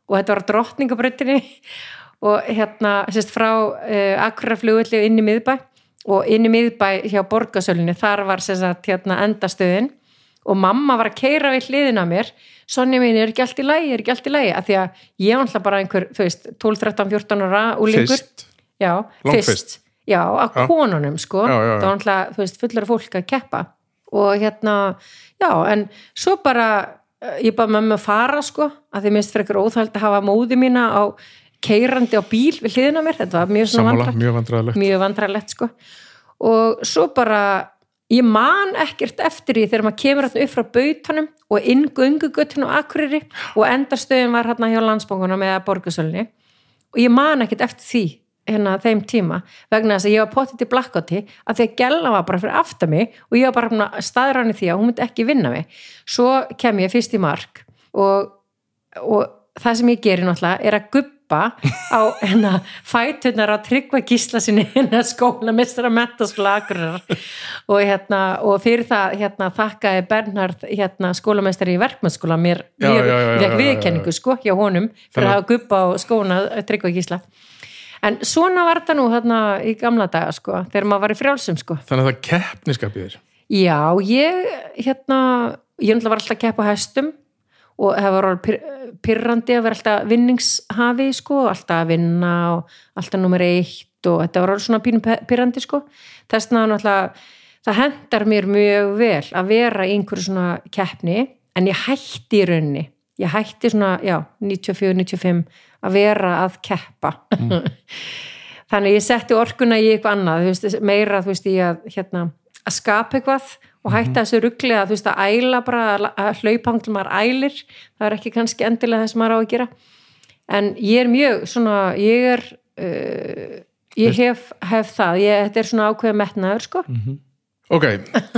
og þetta var á drottningabrautinni og hérna, sérst, frá uh, Akuraflugulli inn í miðbæ og inn í miðbæ hjá borgasölinni, þar var sérst, hérna endastöðin og mamma var að keira við hliðina á mér. Sonja mín, er ekki allt í lagi, er ekki allt í lagi? Af því að ég var alltaf bara einhver, þú veist 12, 13, 14 ára úlingur Fyrst, já, fyrst, fyrst. já, að Já. konunum sko, Já, það var alltaf, fullar fólk að keppa. Og hérna, já, en svo bara, eh, ég bara mömmu að fara sko, að því minnst eitthvað óþæld að hafa móði mína á keirandi á bíl við hliðina mér, þetta var mjög sammála, mjög vandræðilegt mjög vandrarlegt sko. Og svo bara ég man ekkert eftir því þegar maður kemur hérna upp frá bautanum og inn göngugötun og akureyri og endarstöðin var hérna hjá landsbóngunum eða borgarsölni og ég man ekkert eftir því hérna þeim tíma vegna þess að ég var potið til blakkoti að því að gæla var bara fyrir aftar mig og ég var bara staðræni því að hún myndi ekki vinna mig. Svo kem ég fyrst í mark og, og það sem ég geri náttúrulega er að guppa á (laughs) hérna fætunar á tryggva gísla sinni hérna skóla mistra mentaskóla akkurar og hérna og fyrir það hérna þakkaði Bernhard hérna skólamestari í verkmennskóla mér vekk viðkenningu sko hjá honum fyrir að að- guppa á skóna tryggva gísla en svona var þetta nú hérna í gamla daga sko þegar maður var í frjálsum sko. Þannig að það keppniskapið er. Já, ég hérna, ég var alltaf að keppa á hestum og það var pyrrandi að vera alltaf vinningshafi sko, alltaf að vinna og alltaf nummer eitt og þetta var orðið svona pínum pyrrandi sko. Þess vegna náttúrulega, það hendar mér mjög vel að vera í einhverju svona keppni, en ég hætti í raunni, ég hætti svona já, 94-95 að vera að keppa. (laughs) Þannig að ég setti orkuna í eitthvað annað þú veist, meira þú veist í að hérna, að skapa eitthvað og hætta þessu ruggli að þú veist að æla bara að hlaupangl maður ælir. Það er ekki kannski endilega það sem maður á að gera. En ég er mjög svona ég er uh, ég hef, hef það, ég, þetta er svona ákveða metnaður sko. Ok,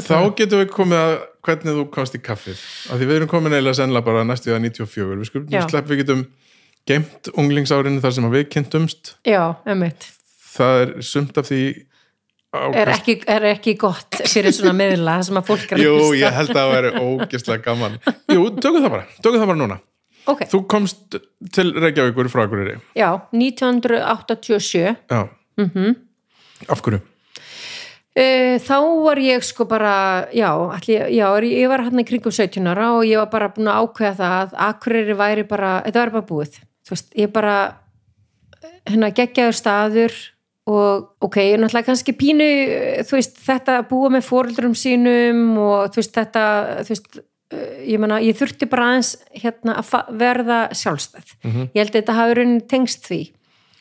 þá (laughs) getum við komið að hvernig þú komst í kaffið. Af því við erum komin eiginlega sennilega bara næstu að 94 við skulum við getum geimt unglingsárinu þar sem að við kynntumst. Já, emmitt, það er sumt af því er ekki, er ekki gott fyrir svona miðla sem að fólk er að Jú, hlusta. ég held að það væri ógeðslega gaman. Jú, tökum það bara, tökum það bara núna. Ok, Þú komst til Reykjavíkur frá Akureyri. Já, 1987 Já. Mhm. Af hverju? Uh, þá var ég sko bara, já, alli, já ég var hann í kringum 17 ára og ég var bara búin að ákveða það að Akureyri væri bara, þetta væri bara búið veist, ég bara hérna geggjaður staður og ok, ég er náttúrulega kannski pínu eh, þú veist, þetta að búa með fóreldrum sínum og þú veist, þetta þú veist, uh, ég menna, ég þurfti bara aðeins hérna að verða sjálfstæð. Ég held að þetta hafi raunin tengst því.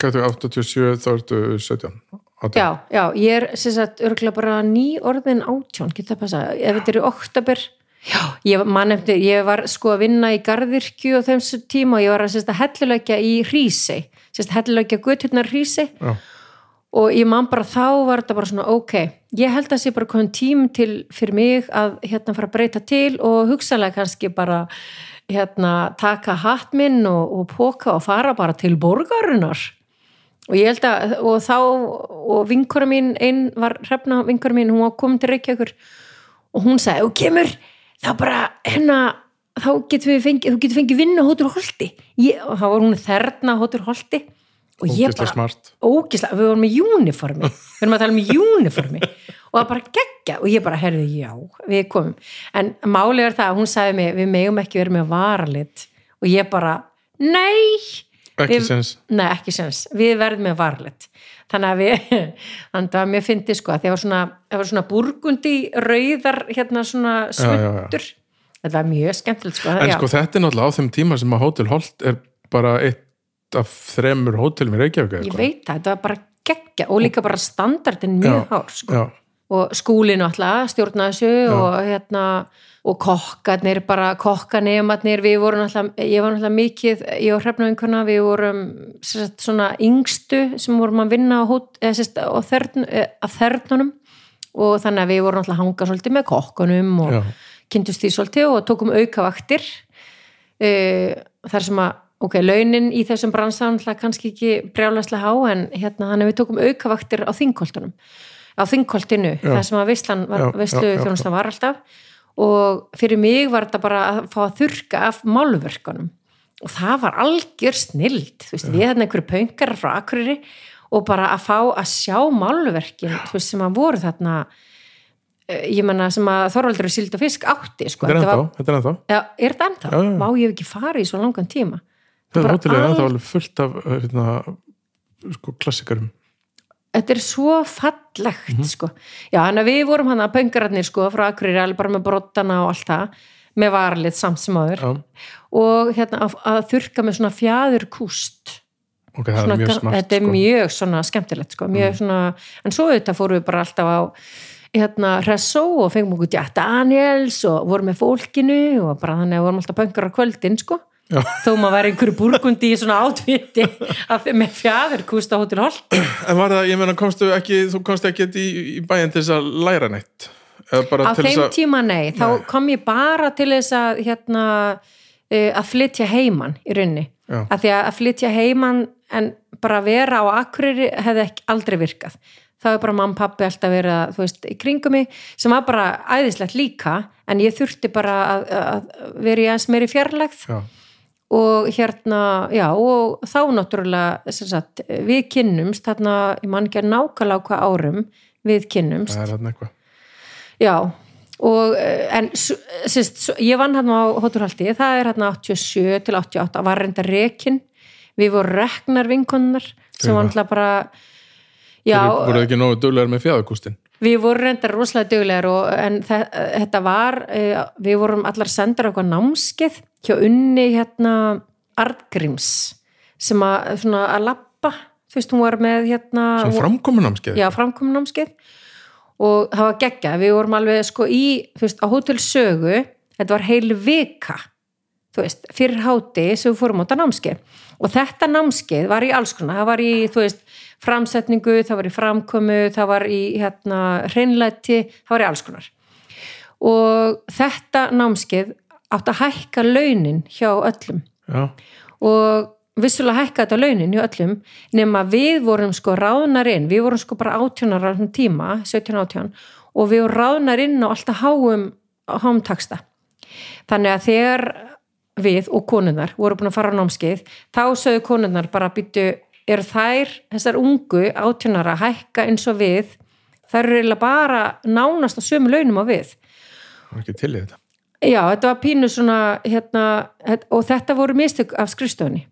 Hvað þú 87, þá ertu 17 18. Já, já, ég er sem sagt örgulega bara ný orðin átján, getur það passa, ef þetta er í oktober, já, ég man eftir, ég var sko að vinna í garðirkju á þessum tíma og ég var að að hellulegja í að hellulegja göturnar Hrísey Já. og ég man bara þá var þetta bara svona ok, ég held að sé bara komin tím til fyrir mig að hérna fara að breyta til og hugsalega kannski bara hérna taka hatt minn og, og póka og fara bara til borgarinnar og ég held að og þá og vinkora mín einn var hrefna vinkora mín, hún var komin til Reykjavíkur og hún sagði, þú kemur þá bara hérna þá getur við fengið, þú getur fengið vinna á Hótur Holti. Ég, og þá var hún þerna á Hótur Holti. Og ég Ógeðslega bara, smart. ógislega, við vorum í uniformi. Við erum að tala um í uniformi. Og það bara geggja. Og ég bara, herðu, já við komum, en málið er það að hún sagði mig, við megum ekki verið með varalit. Og ég bara, nei. Ekki sens Nei, ekki sens, við verðum með varlet þannig að við (laughs) þannig að mér fyndi sko að það var svona, svona burgundi rauðar hérna svona svundur þetta var mjög skemmtilegt sko, En já. sko þetta er náttúrulega á þeim tíma sem að Hótel Holt er bara eitt af þremur hótelum í Reykjavík ég veit það, þetta var bara geggja og líka bara standardin mjög hár sko. Og skúlinu alltaf stjórna þessu og hérna og kokkarnir, bara kokkanemarnir við vorum alltaf, ég var alltaf mikið ég og hrefnavinkona, við vorum sagt, svona yngstu sem vorum að vinna á, sérst, á þörn, að þörnunum. Og þannig að við vorum alltaf að hanga svolítið með kokkunum og Já. kynntust því svolítið og tókum aukavaktir. Uh, þar sem að ok, launin í þessum bransan alltaf kannski ekki brjálæslega há en hérna þannig að við tókum aukavaktir á þingkoltunum á þingkoltinu, þar sem að veislan var, já, þjónustan var alltaf og fyrir mig var þetta bara að fá að þurka af málverkunum og það var algjör snild þú veist, við hérna einhverju pöngar frá Akureyri og bara að fá að sjá málverkin veist, sem að voru þarna eh, ég menna sem að Þorvaldur síld og fisk átti sko. Þetta er Þetta ennþá, var- þetta er er þetta ennþá? Já, já. Má ég ekki farið í svo langan tíma Það er bara hótelið er al- ennþá alveg fullt af hérna, sko, klassikarum Þetta er svo fallegt Mhm. sko. Já, en að við vorum hann að pöngararnir sko, frá Akureyri, bara með brottana og allt það, með varlið samt sem áður Já, og hérna að, að þurka með svona fjæður kúst ok, það er mjög smart þetta er sko. mjög svona skemmtilegt sko, mjög svona, en svo auðvitað fórum við bara alltaf á hérna Hressó og fengum okkur Jack Daniels og vorum með fólkinu og bara þannig að vorum alltaf pöngar á kvöldin sko Já. þó maður var einhverju burgundi í svona átviti með fjæðurkúst á Hotel Holt En var það, ég meina, komstu ekki þú komst ekki í, í bæinn til þess að læra neitt? Á þeim að tíma nei, þá Nei. kom ég bara til þess að hérna uh, að flytja heiman í rauninni. Já. að því að, flytja heiman en bara vera á Akureyri hefði aldrei virkað. Það var bara mamma pappi alltaf verið að, þú veist, í kringum mig sem var bara æðislegt líka en ég þurfti bara að, að vera í aðeins meiri fjarlægð. Já, og hérna, já, og þá náttúrulega, sem sagt, við kynnumst þarna, ég man ekki að nákvæmlega hvað árum við kynnumst. Það er hann eitthvað. Já, og eh, en s- sérst, s- ég vann hann á Hóturhaldi, það er hann 87 til 88, var reynda rekin. Við vorum reknar vinkonnar sem var alltaf bara já, Voru voru ekki nógu duglegar með fjæðakústin við vorum reynda rosalega duglegar og, en þe þetta var eh, við vorum allar sendar á eitthvað námskeið hjá unni hérna Artgríms sem að, svona, að lappa þú veist, hún var með hérna Svo framkomunámskeið? Já, framkomin námskeið og það var geggjað, við vorum alveg sko í, þú veist, á Hótel Sögu. Þetta var heil vika þú veist, fyrir háti sem við fórum á þetta námskeið. Og þetta námskeið var í alls konar, það var í, þú veist framsetningu, það var í framkomu það var í, hérna, hreinlæti það var í alls konar. Og þetta námskeið átt að hækka launin hjá öllum. Já, og vissulega hækka þetta launin hjá öllum nema við vorum sko ráðnar inn við vorum sko bara átjónar á þessum tíma 17-18 og við vorum ráðnar inn á alltaf háum háum taksta þannig að þegar við og konunnar voru búin að fara á námskeið þá sögðu konunnar bara býtu er þær, þessar ungu átjónar að hækka eins og við. Þær eru eiginlega bara nánast á sömu launum á við. Það var ekki til í þetta. Já, þetta var pínu svona hérna, og þetta voru mistök af skrifstofunni.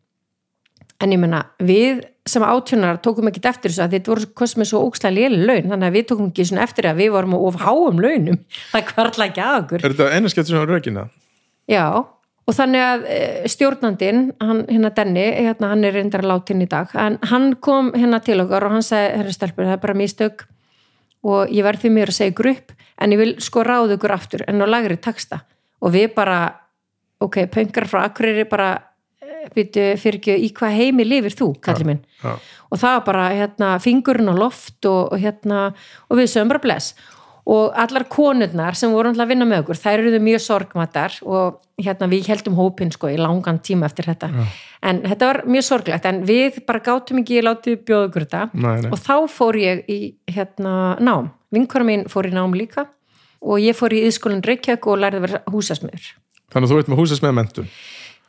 En ég menna, við sem átjónar tókum ekki eftir þessu að þetta voru kosmið svo ókslega léli laun, þannig að við tókum ekki svona eftir að við vorum á of háum launum. (laughs) Það kvarla ekki að okkur. Er þetta einu skemmt sem var rökina? Já, og þannig að eh, stjórnandinn, hann, hérna Denni hérna, hann er reyndar látin í dag. En hann kom hérna til okkar og hann sagði herri stelpur, það er bara mistök og ég verð því mér að segja ykkur upp en ég vil sko ráða ykkur aftur en á lagri taksta og við bara ok, pöngar frá Akureyri bara byrju fyrir ekki í hvað heimi lifir þú, kallir minn Já, og það var bara hérna, fingurinn á loft og, og, hérna, og við sögum bara bless og allar konurnar sem voru alltaf að vinna með okkur, þær eruðu mjög sorgmatar og hérna við heldum hópin sko í langan tíma eftir þetta. En þetta var mjög sorglegt en við bara gátum ekki látið bjóða okkur þetta. Og þá fór ég í hérna nám, vinkora mín fór í nám líka og ég fór í yðskólinn Reykjavík og lærði að vera húsasmiður. Þannig að þú ert með húsas með mentun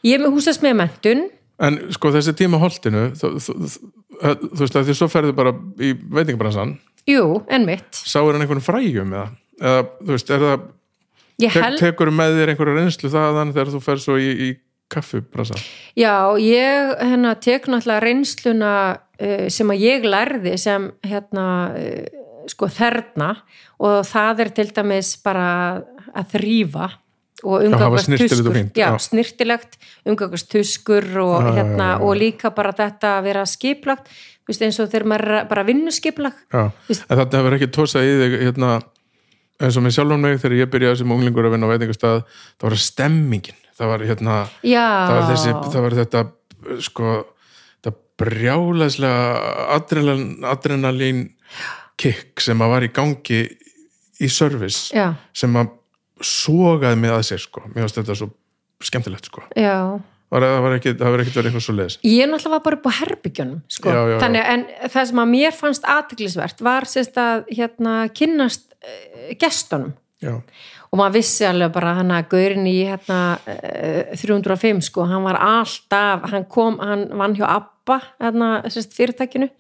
ég er með húsasmiður mentun En sko þessi tíma á holtinu þú, þú, þú, þú veist að því svo ferðu bara í veitingabransan jú, en mitt Sáir hann einhvern fræjum eða, eða þú veist, er það held tekur með þér einhverja reynslu þaðan þegar þú fer svo í, í kaffibransan Já, ég hérna, tek náttúrulega reynsluna uh, sem að ég lærði sem hérna, uh, sko þerna og það er til dæmis bara að þrýfa og umgangast tuskur. já, já. snirtilegt, umgangast tuskur og, Já, hérna, og líka bara þetta að vera skiplagt Veist, eins og þegar maður er bara vinnuskiplag þetta hefur ekki tósað í þig hérna, eins og með sjálfum mig þegar ég byrjaði sem unglingur að vinna á veitingastað það var stemmingin. Það var, hérna, það var, þessi, það var þetta sko þetta brjálæslega adrenalin, adrenalin kick sem að var í gangi í service já, sem að sogaði mig að sér sko. Mér finnst þetta svo skemmtilegt sko. Já það var ekki, það var ekkert verið eitthvað svo leiðis Ég náttúrulega var bara upp á herbyggjunum sko. Já, já, já. Þannig, en það sem að mér fannst aðtiklisvert var sérst að hérna, kynnast uh, gestunum já, og maður vissi alveg bara hann að gaurin í hérna, uh, 305 sko, hann var alltaf hann kom, hann vann hjá Abba hérna, sérst, fyrirtækinu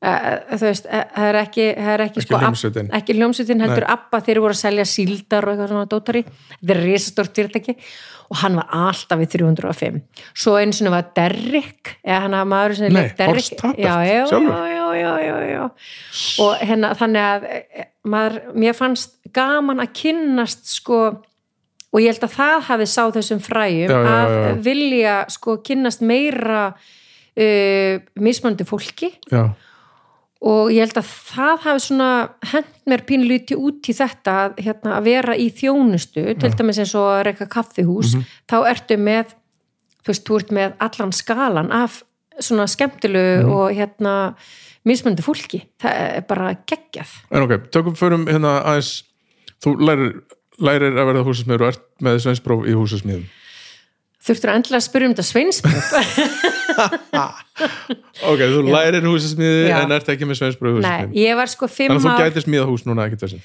þú veist, uh, það er ekki, það er ekki, Ekki sko, hljómsveitin. ekki hljómsveitin heldur Abba þeir voru að selja síldar og eitthvað svona dótari. Þetta er risastort fyrirtæki. Og hann var alltaf við 305 svo einu sinni var Derrick eða hann að maður sem leik Derrick. Já, já, já, já, já, já, og hérna þannig að eh, maður, mér fannst gaman að kynnast sko og ég held að það hafi sá þessum fræjum Já, að vilja sko kynnast meira uh, mismöndi fólki. Já, og ég held að það hafi svona hent mér pínluti út í þetta að, hérna, að vera í þjónustu til dæmis eins og að reyka kaffihús Mhm. þá ertu með þú veist, þú ert með allan skalan af svona skemmtilegu Mhm. og hérna mismöndi fólki. Það er bara geggjað. En ok, tökum förum hérna aðeins. Þú lærir, lærir að verða húsasmiður og ert með sveinspróf í húsasmiðum þurftur endilega að spyrja um þetta sveinsbjörn (laughs) ok, þú lærir húsasmiði Já. en ert ekki með sveinspróf í Nei, ég var sko fimm þannig að þú ár gætir smíða hús núna ekkert þessi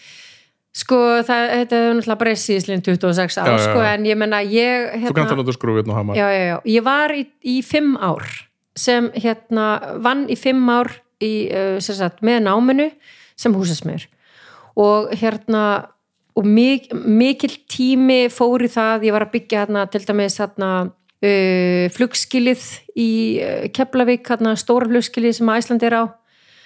sko það, þetta er náttúrulega bara síðislega 26 ár Já, já, já. sko en ég menna ég þú hérna, kannt að nota skrúfið og hama já, já, já. ég var í, í fimm ár sem hérna vann í fimm ár í, uh, sem sagt, með náminu sem húsasmiður og hérna og mik mikil tími fór í það, ég var að byggja hérna til dæmis hérna uh, flugskilið í Keflavík, hérna stóra flugskilið sem Æsland er á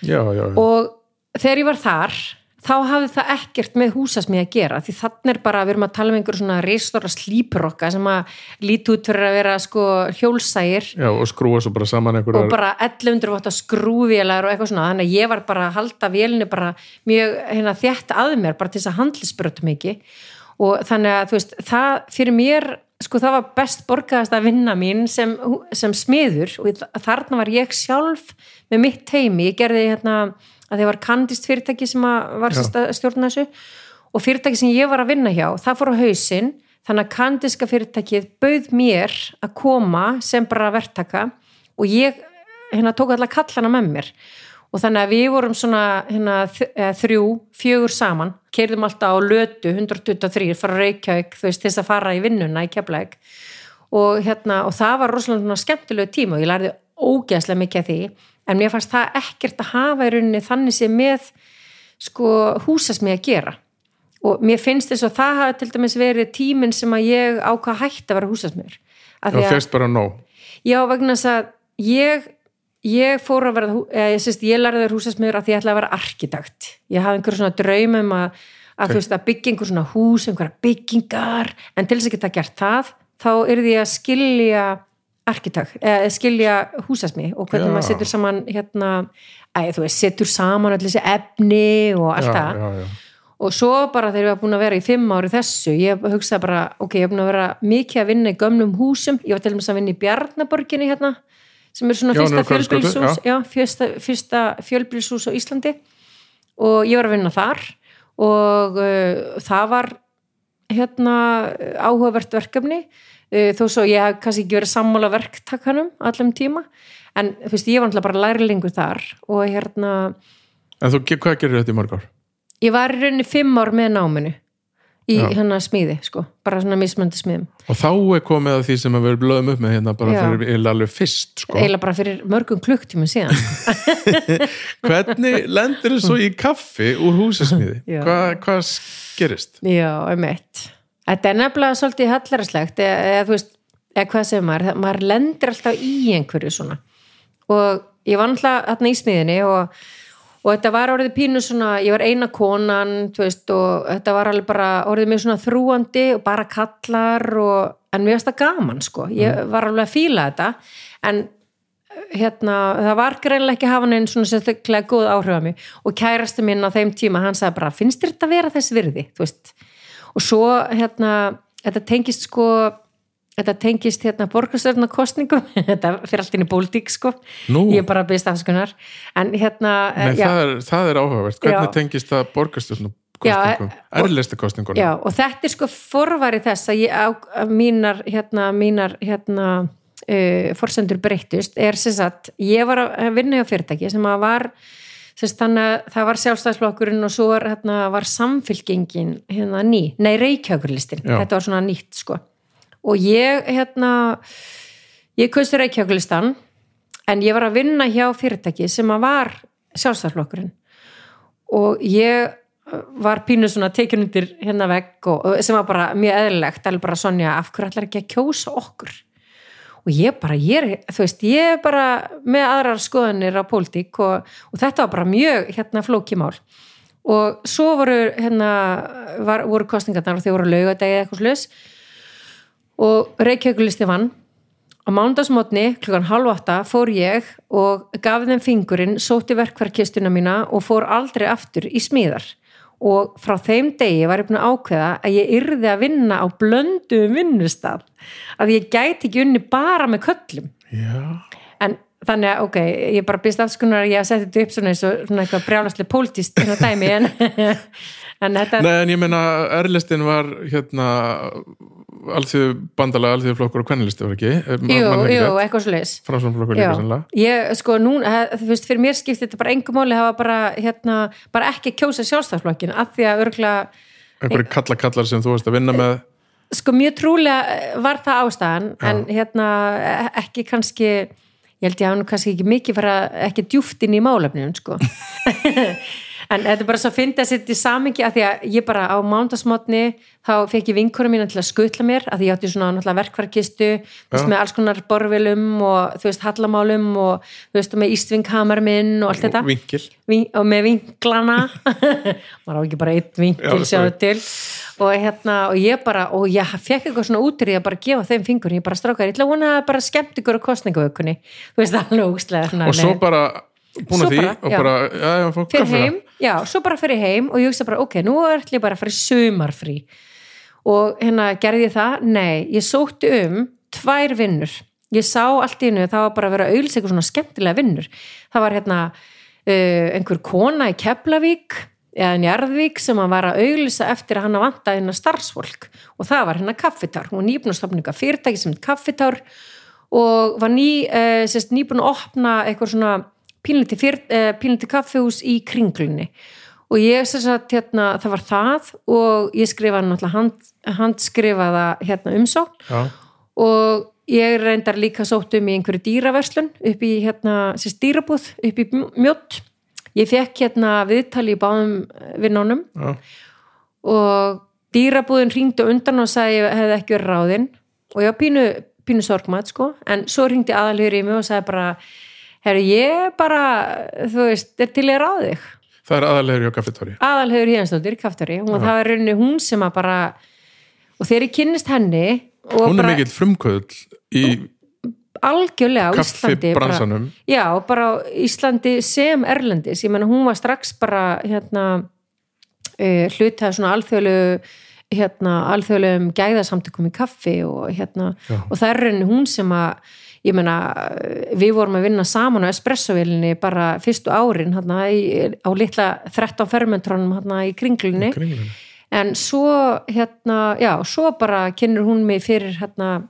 já, já, já. og þegar ég var þar þá hafði það ekkert með húsasmið að gera því þannig er bara, við erum að tala um einhver svona reistóra slíprokka sem að líti út fyrir að vera sko hjólsægir. Já, og skrúa svo bara saman og einhverjar bara 1100 vatt að skrúvélar og eitthvað svona, þannig að ég var bara að halda vélinu bara mjög hérna, þétt að mér, bara til þess að handlisbrötu mikið. Og þannig að þú veist, það fyrir mér, sko það var best borgaðast að vinna mín sem, sem smiður. Og þarna var ég sjálf með mitt teimi, ég gerði hérna að það var kandist fyrirtæki sem var stjórna þessu. Og fyrirtæki sem ég var að vinna hjá, það fór á hausinn þannig að kandiska fyrirtækið bauð mér að koma sem bara verktaka og ég hérna tók allar kallana með mér. Og þannig að við vorum svona hérna, þrjú, fjögur saman keirðum alltaf á lötu 123 frá Reykjavík, veist, þess að fara í vinnuna í Keflæk og, hérna, og það var rosalega skemmtilegu tíma og ég lærði ógeðslega mikið af því en mér fannst það ekkert að hafa í rauninni þannig sem með sko húsasmið að gera. Og mér finnst þess að það hafi til dæmis verið tíminn sem að ég ákvað hætti að vera húsasmiður. Af því já, að- fyrst bara nóg. Já, vegna þess að ég, ég fór að vera, eða, ég, sést, ég lærði vera húsasmiður að því ég ætla að vera arkitekt. Ég hafði einhver svona draumum að, að, þú veist, að byggja einhver svona hús, einhverja byggingar, en til þess að geta gert það, þá er því að skilja arkitekt, eða skilja húsasmið og hvernig Já. maður setur saman hérna, að þú veist, setur saman allir þessi efni og allt það. og svo bara þegar ég var búin að vera í fimm ári þessu, ég hugsaði bara ok, ég var búin að vera mikið að vinna í gömlum húsum. Ég var til dæmis að vinna í Bjarnaborginni hérna, sem er svona Já, fyrsta fjölbýlshús já, fyrsta, fyrsta fjölbýlshús á Íslandi. Og ég var að vinna þar. Og uh, það var hérna áhugavert verkefni þó svo ég hef kannski ekki verið sammála verktakanum allum tíma en þú veist, ég var alltaf bara lærlingur þar og hérna en þú, hvað gerir þetta í mörg ár? ég var í rauninni fimm ár með náminu í Já. hérna smíði, sko, bara svona mismöndi smiðum, og þá er komið að því sem að við blöðum upp með hérna bara Já. fyrir eiginlega alveg fyrst sko. eiginlega bara fyrir mörgum klukktímum síðan (laughs) hvernig lendir þú svo í kaffi úr húsasmiði? Já. Hva, hvað gerist? já, um eitt þetta er nefnilega svolítið hallaraslegt eða, eða þú veist, eða hvað segir maður maður lendir alltaf í einhverju svona. Og ég var alltaf þarna í smiðinni og, og þetta var orðið pínu svona, ég var eina konan þú veist, og þetta var alveg bara orðið mjög svona þrúandi og bara kallar og, en mér finnst það gaman sko, ég var alveg að fíla þetta en hérna, það var greinlega ekki að hafa neinn svona sérstaklega góð áhrif á mig. Og kærasti minn á þeim tíma, hann sagði bara finnst þetta vera þess virði, þú veist og svo, hérna, þetta tengist sko, þetta tengist hérna borgarstjórnarkostningum (laughs) þetta fyrir allt inn í pólitík, sko. Nú. ég er bara að byrja afskunar en hérna, já, það, er, það er áhugavert, hvernig Já. tengist það borgarstjórnum Já, kostningum, erlistu kostningunum já, og þetta er sko forvari þess að ég að mínar, hérna, mínar, hérna uh, forsendur breyttust, er sem sagt ég var að vinna hjá fyrirtæki sem að var sagt þannig að það var sjálfstæðsflokkurinn og svo var, hérna, var samfylkingin hérna ný, nei Reykjavíkurlistin. Já. þetta var svona nýtt sko. Og ég, hérna ég kausti Reykjavíkurlistan en ég var að vinna hjá fyrirtæki sem að var sjálfstæðarflokkurinn og ég var pínu svona tekin undir hérna vegg og, sem var bara mjög eðlilegt. Alveg bara Sonja, af hverju ætlar ekki að kjósa okkur og ég bara, ég þú veist, ég er bara með aðrar skoðanir á pólitík og, og þetta var bara mjög hérna flókimál og svo voru hérna, var, voru kostningarnar og þau voru laugadegi eitthvað slus og Reykjavíkulisti vann. Á mándagsmotni klukkan halv átta fór ég og gaf þeim fingurinn, sóti verkvarkistuna mína og fór aldrei aftur í smíðar og frá þeim degi var ég búin að ákveða að ég yrði að vinna á blöndu vinnustaf að ég gæti ekki unni bara með köllum Já. en þannig að ok, ég bara byrst afskunar að ég að setja þetta upp svona eins og svona eitthvað brjálaslega pólitist hérna en, en þetta Nei, en ég meina, erlistin var hérna alþjóðu bandalega, alþjóðu flokkur og kvennlisti var ekki? jú, jú, eitthvað leis Framsvonflokkur líka sannlega ég, sko, nú, þú veist, fyrir mér skipti þetta bara engum máli hafa bara, hérna, bara ekki kjósa sjálfstæðsflokkin, af því að örgla einhverju kalla kallar sem þú varst að vinna með. Sko, mjög trúlega var það ástæðan, en hérna ekki kannski ég held ég að hann kannski ekki mikið fara ekki djúft inn í málefnum, sko (laughs) en þetta er bara svo að finna setja í samingi að því að ég bara á mándagsmotni þá fekk ég vinkurum til að skutla mér að því ég átti svona verkvarkistu með alls konar borvilum og þú veist, hallamálum og þú veist, með ístvinghamar minn og allt þetta. Vinkil. Vin, og með vinklana. (laughs) Maður á ekki bara eitt vinkil Já, sjáðu til. Og hérna, og ég bara og ég fekk eitthvað svona útur í að bara gefa þeim fingur. Ég bara strákar, ég ætla að vona að bara skemmt ykkur á kostningaukunni, þú veist, alveg ógstlega og svo bara búin að því bara, og bara, já, já, fá fyrir heim, já, svo bara fyrir heim og ég hugsa bara, ok, nú ætla ég bara að fara í sumarfrí. Og hérna gerði ég það, nei, ég sótti um tvær vinnur, ég sá allt í hennu, það var bara að vera auðlis eitthvað svona skemmtilega vinnur, það var hérna uh, einhver kona í Keflavík eða Njarðvík sem að var að auðlisa eftir að hann að vanta hérna starfsfólk. Og það var hérna kaffitár, hún eitthvað fyrirtæki sem kaffitár og var ný, uh, sérst, nýbúin að opna eitthvað svona pínliti, uh, pínliti kaffihús í kringlunni. Og ég sem sagt hérna, það var það og ég skrifaði náttúrulega hand, handskrifaða hérna umsókn. Já, og ég reyndar líka sótt um í einhverju dýraverslun upp í hérna, sérst dýrabúð upp í mjótt ég fekk hérna viðtali í báðum vinnunum. Já, og dýrabúðin ringdi undan og sagði ég hefði ekki verið ráðinn. Og ég var pínu, pínu sorgmat sko. En svo ringdi aðalhjóri í mig og sagði bara herru ég bara þú veist, er til ég ráð þig. Það er aðalegur hjá kaffitóri. Aðalhauður Híðansdóttir, kaftari og það var rauninni hún sem að bara og þegar ég kynnist henni hún er bara mikill frumkvöld í algjörlega á Íslandi bara, já, bara á Íslandi sem Erlendis, ég menna hún var strax bara hérna uh, hlutað svona alþjóðlegu hérna alþjóðlegum gæðasamtökum í kaffi og hérna Já. og það er rauninni hún sem að ég meina, við vorum að vinna saman á espressovélinni bara fyrstu árin hérna, í, á litla 13 fermentrónum hérna í kringlunni. En svo hérna, já, svo bara kennur hún mig fyrir hérna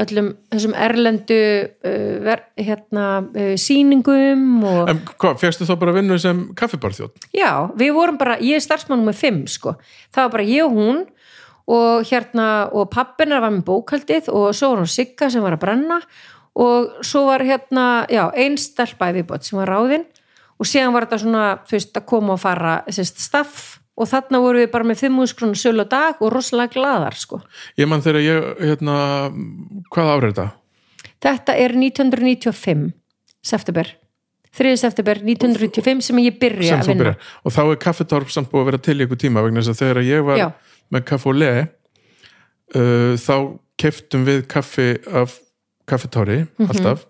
öllum þessum erlendu uh, ver, hérna uh, sýningum og en hvað, fegstu þá bara vinnu sem kaffibarþjótt já, við vorum bara, ég er starfsmannum með fimm sko, það var bara ég og hún og hérna, og pappinar var með bókaldið og svo var hún Sigga sem var að brenna og svo var hérna, já, einn stelpa í viðbót sem var ráðinn og síðan var þetta svona, veist, að koma og fara sérst, staff og þarna voru við bara með 5.000 krónu sölu á dag og rosalega gladar sko. ég mann þegar ég, hérna hvað árið þetta? Þetta er 1995 september 3. september 1995 sem ég byrja sem að vinna byrjar og þá er kaffitorp samt búið að vera til í ykkur tíma vegna þess að þegar ég var Já. með kaffi og le uh, þá keftum við kaffi af kaffitóri Mhm. alltaf.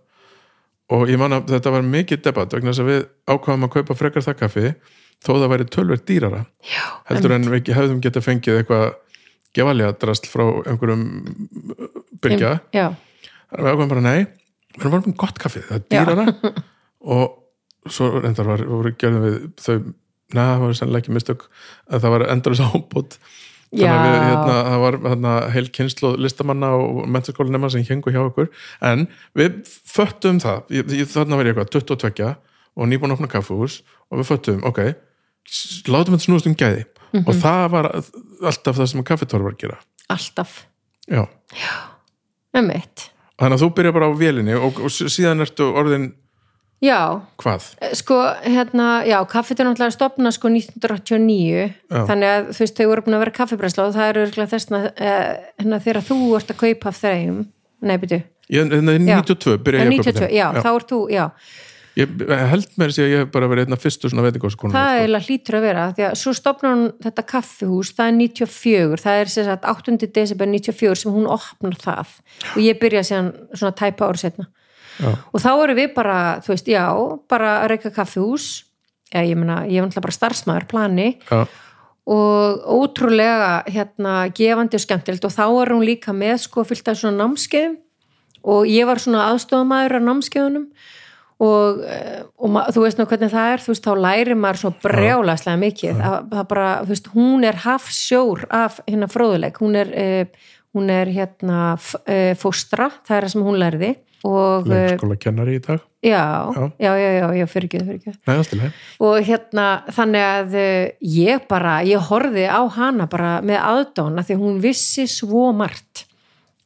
Og ég man að þetta var mikið debatt vegna þess að við ákvaðum að kaupa frekar það kaffi þó það væri tölverð dýrara. Já, heldur en við hefðum geta fengið eitthvað gefalega drasl frá einhverjum byrgja. Já, við ákvæmum bara nei við erum með gott kaffið, það er dýrara. (laughs) Og svo reyndar var, voru gerðum við þau, neða það var sannlega ekki mistök að það var endurins (laughs) ábútt þannig að við, Já. hérna, það var hérna, heil kynslu listamanna og mentaskólinema sem hengu hjá okkur, en við föttum það, ég, ég, þarna var ég eitthvað 22 og nýbúin að opna kaffús og við föttum, ok látum þetta snúast um gæði. Mhm. og það var alltaf það sem kaffitór var að gera. Alltaf. Já. Með mitt Þannig að þú byrja bara á vélinni og, og síðan ertu orðin Já, Hvað? Eh, sko, hérna, já, kaffið er náttúrulega stopna sko 1989 Já. þannig að þú veist, þau voru búin að vera kaffibræsla og það eru örgulega þessna eh, hérna þegar þú ert að kaupa af þeim nei, byrju, Ég, hérna, Já. 92 byrja ég að 92, kaupa þeim. já, þá ert þú, já Ég held mér að ég hef bara verið einna fyrstu svona veitingáskonum. það er eiginlega hlýtur að vera, því að svo stopnar hún þetta kaffihús, það er 94 það er sem sagt 8. desember 94 sem hún opnar það og ég byrja síðan Já. og þá erum við bara, þú veist, já bara að reyka kaffihús já, ég meina, ég er náttúrulega bara starfsmæður plani. Já, og ótrúlega hérna gefandi og skemmtilegt. Og þá er hún líka með sko fyllt af svona námskeiðum. Og ég var svona aðstofamæður á námskeiðunum. Og, eh, og þú veist nú hvernig það er þú veist þá lærir maður svo brjálaslega mikið. Það, það bara, þú veist, hún er hafsjór af hérna fróðuleik hún er, uh, hún er hérna eh, fóstra, það er það sem hún eh, leikskóla kennari í dag. já, Já. já, já, já, fyrir ekki, fyrir ekki Nei, allt í leið. og hérna þannig að eh, ég bara, ég horfði á hana bara með aðdána því hún vissi svo margt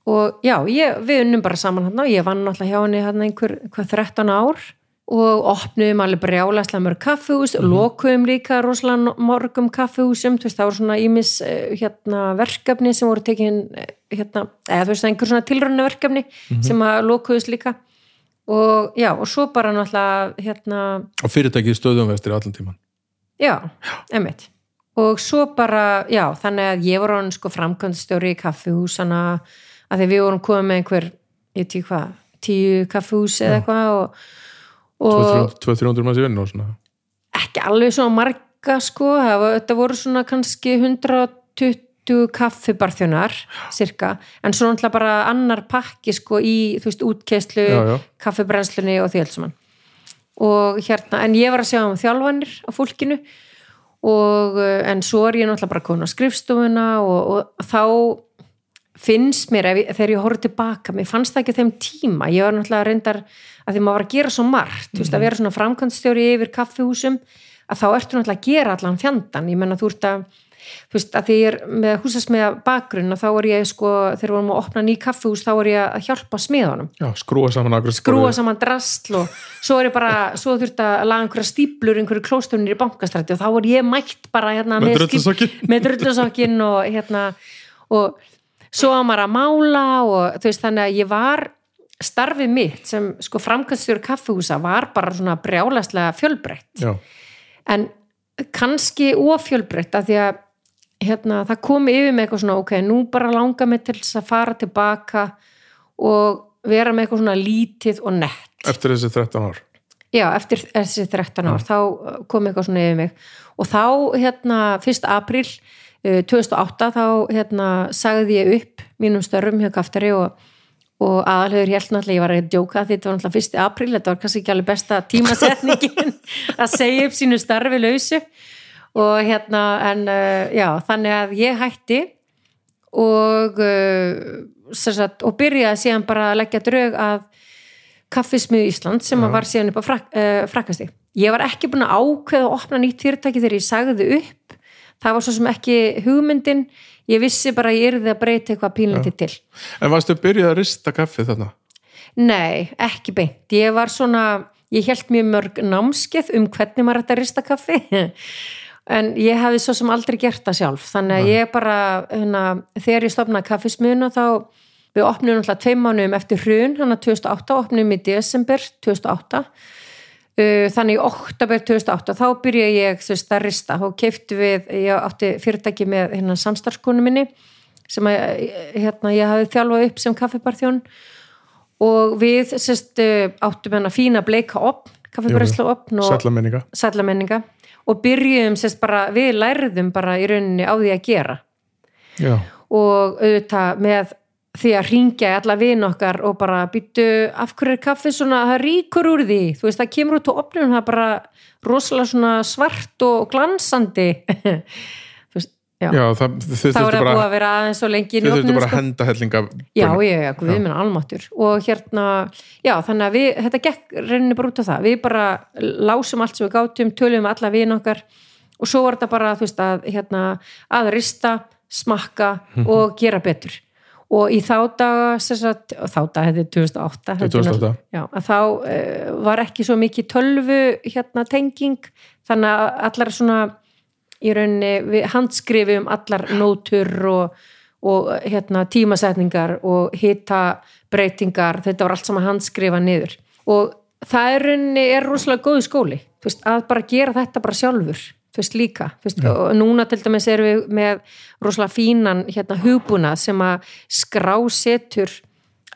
og já, ég, við unnum bara saman hann og ég vann náttúrulega hjá henni hann einhver, einhver 13 ár og opnuðum alveg brjálæslega mörg kaffihús Mhm. lokuðum líka rosalega morgum kaffihúsum, þú veist, það voru svona ímis hérna, verkefni sem voru tekin eh, hérna, eða þú veist, einhver svona tilrönda verkefni Mhm. sem að lokuðust líka og já, og svo bara náttúrulega hérna Og fyrirtækið stöðumvestir allan tíman. Já, emmitt. Og svo bara, já, þannig að ég var hann sko framkvæmstjóri í kaffihúsana að því við vorum komið með einhver, ég tíu hvað, tíu kaffihús eða eitthvað og 200-300 manns í vinnu og svona. ekki alveg svona marga sko, þetta voru svona kannski 120 kaffibarþjónar, cirka, en svo náttúrulega bara annar pakki sko í, þú veist, útkeislu, kaffibrennslunni og því alls saman. Og hérna, en ég var að sjá um þjálfanir á fólkinu og eh, en svo er ég náttúrulega bara komin á skrifstofuna og, og þá finnst mér, ef, þegar ég horfði tilbaka mér fannst það ekki þeim tíma ég var náttúrulega reyndar að því maður var að gera svo margt þú veist, að vera svona framkvæmstjóri yfir kaffihúsum að þá ertu náttúrulega að gera allan fjandan ég menna þú ert að þú veist, að því ég er með húsasmiða bakgrunn og þá er ég sko, þegar við vorum að opna ný kaffihús þá er ég að hjálpa smiðunum. Já, skrúa saman akkur skrúa saman drastl og svo er ég bara, svo þurft að laga einhverja stíplur, einhverju klóstunir í bankastrætti og þá er ég mætt bara hérna Með með drullusokkin (laughs) og hérna og svo að maður að mála og þú veist þannig að ég var starfið mitt sem sko framkvæmstjóri kaffihúsa var bara svona brjálaslega fjölbreytt Já, en kannski ofjölbreytt að því að hérna, það kom yfir með eitthvað svona ok, nú bara langar mig til þess að fara tilbaka og vera með eitthvað svona lítið og nett eftir þessi 13 ár. já, eftir þessi 13 ár þá kom eitthvað svona yfir mig og þá hérna, 1. apríl uh, 2008 þá hérna sagði ég upp mínum störfum hjá kaftari og, og aðalhauður held náttúrulega, ég var að djóka því þetta var náttúrulega 1. apríl, þetta var kannski ekki alveg besta tímasetningin (laughs) að segja upp sínu starfi lausu og hérna, en uh, já, þannig að ég hætti og uh, sagt, og byrjaði síðan bara að leggja draug að kaffismiðu Ísland sem að var síðan upp á frak, uh, frakasti. Ég var ekki búin að ákveða að opna nýtt fyrirtæki þegar ég sagði upp það var svo sem ekki hugmyndin ég vissi bara að ég yrði að breyta eitthvað pínlítið til. En varstu byrjað að rista kaffið þarna? Nei, ekki beint. Ég var svona, ég held mjög mörg námskeið um hvernig maður ætti að rista kaffi (laughs) en ég hefði svo sem aldrei gert það sjálf þannig að ég bara, hérna, þegar ég stopnaði kaffismuna þá við opnum náttúrulega tveim mánum eftir hrun hann að 2008, opnum í desember 2008 Uh, þannig í oktober 2008 þá byrja ég veist, að rista. Og keiftu við, ég átti fyrirtæki með hérna, samstarfskonu minni sem að, hérna, ég hafði þjálfað upp sem kaffibarþjón. Og við sérst, áttum hérna fína bleika opn, kaffibarslu opn og Sætla menninga. sallamenninga og byrjuðum sérst bara, við lærðum bara í rauninni á því að gera. Já, og auðvitað með því að ringja í alla vin okkar og bara býttu af hverju er kaffi svona, það ríkur úr því? Þú veist, það kemur út á opnum það er bara rosalega svona svart og glansandi. (laughs) Veist, já, já það, þurftu er það bara, búið að vera aðeins og lengi í þurftu bara að sko. henda hellinga. já, já, já, guð minn almáttur og hérna, já, þannig að við þetta gekk reyninni bara út á það. Við bara lásum allt sem við gátum, töluðum alla vin okkar og svo var þetta bara þú veist, að, hérna, að rista smakka (laughs) og gera betur og í þá daga sagt, þá daga þetta er 2008 þetta er 2008. náttúrulega- já, að þá uh, var ekki svo mikið tölvu hérna tenging. Þannig að allar svona í rauninni við handskrifum allar nótur og, og hérna tímasetningar og hita breytingar, þetta var allt saman handskrifa niður. Og það er rauninni er rosalega góðu skóli. Veist, að bara gera þetta bara sjálfur veist líka, þú veist, og núna til dæmis erum við með rosalega fínan hérna hugbúna sem að skrásetur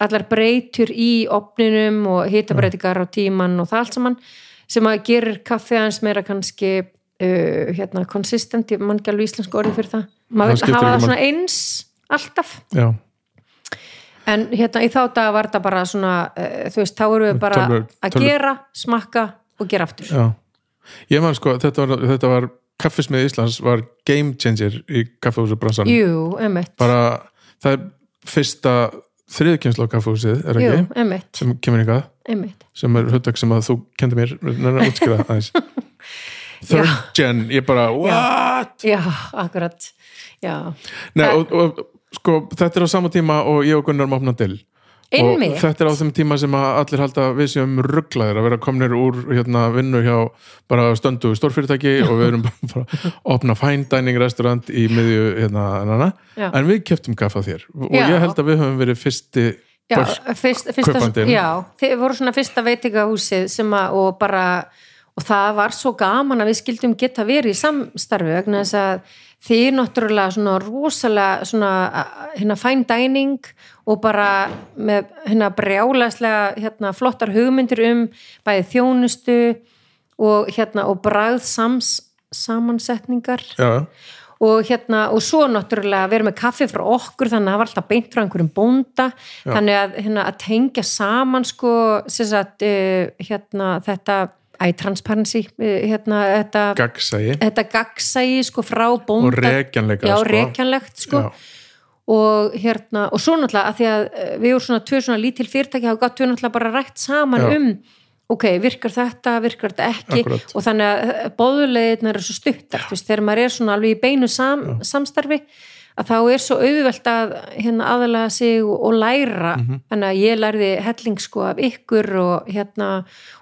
allar breytur í opninum og hitabreitingar á tíman og það allt saman sem að gerir kaffi aðeins meira kannski uh, hérna konsistent, ég man ekki alveg íslensku orðið fyrir það. Það maður hafa það svona eins alltaf. Já, en hérna í þá dag var þetta bara svona uh, þú veist, þá erum við bara að gera, smakka og gera aftur. Já ég man sko, þetta var, þetta var kaffismið Íslands var game changer í kaffehúsu bransan Jú, emitt bara, það er fyrsta þriðkjensla á kaffehúsið, er Jú, ekki? Emitt, sem kemur ykkar, emitt sem er hugtak sem að þú kendi mér, að útskriða aðeins. (laughs) Third gen, ég bara what? Já, akkurat. Já, Nei, og, og sko, þetta er á sama tíma og ég og Gunnar erum opnað til einmitt og þetta er á þeim tíma sem allir halda við séum rugglaðir að vera komnir úr hérna, vinnu hjá bara stöndu stórfyrirtæki og við erum bara að opna fine dining restaurant í miðju hérna, hana, Já. en við keftum kaffa þér og Já. ég held að við höfum verið fyrsti fyrsta, kaupandinn. já, þið voru svona fyrsta veitingahúsið sem að og bara, og það var svo gaman að við skildum geta verið í samstarfi vegna þess að þið náttúrulega svona rosalega svona hérna fine dining og bara með hérna brjálæslega hérna flottar hugmyndir um bæði þjónustu og hérna og bragð sams, samansetningar. Já, og hérna og svo náttúrulega vera með kaffi frá okkur þannig að það var alltaf beint frá einhverjum bónda. Já. þannig að, hérna, að tengja saman sko sem sagt, uh, hérna þetta æ, transparency uh, hérna þetta, gaggsægi þetta gagsægi sko frá og bónda rekjanleika já, sko. rekjanlegt sko Já. og hérna, og svo náttúrulega að því að eh, við vorum svona tvö svona lítil fyrirtæki hafa gott við náttúrulega bara rætt saman Já. um ok, virkar þetta, virkar þetta ekki Akkúrat. og þannig að bóðulegirnar eru svo stuttar, þú veist, þegar maður er svona alveg í beinu sam, samstarfi að þá er svo auðvelt að hérna aðalega sig og, og læra. Mhm. þannig að ég lærði helling sko af ykkur og hérna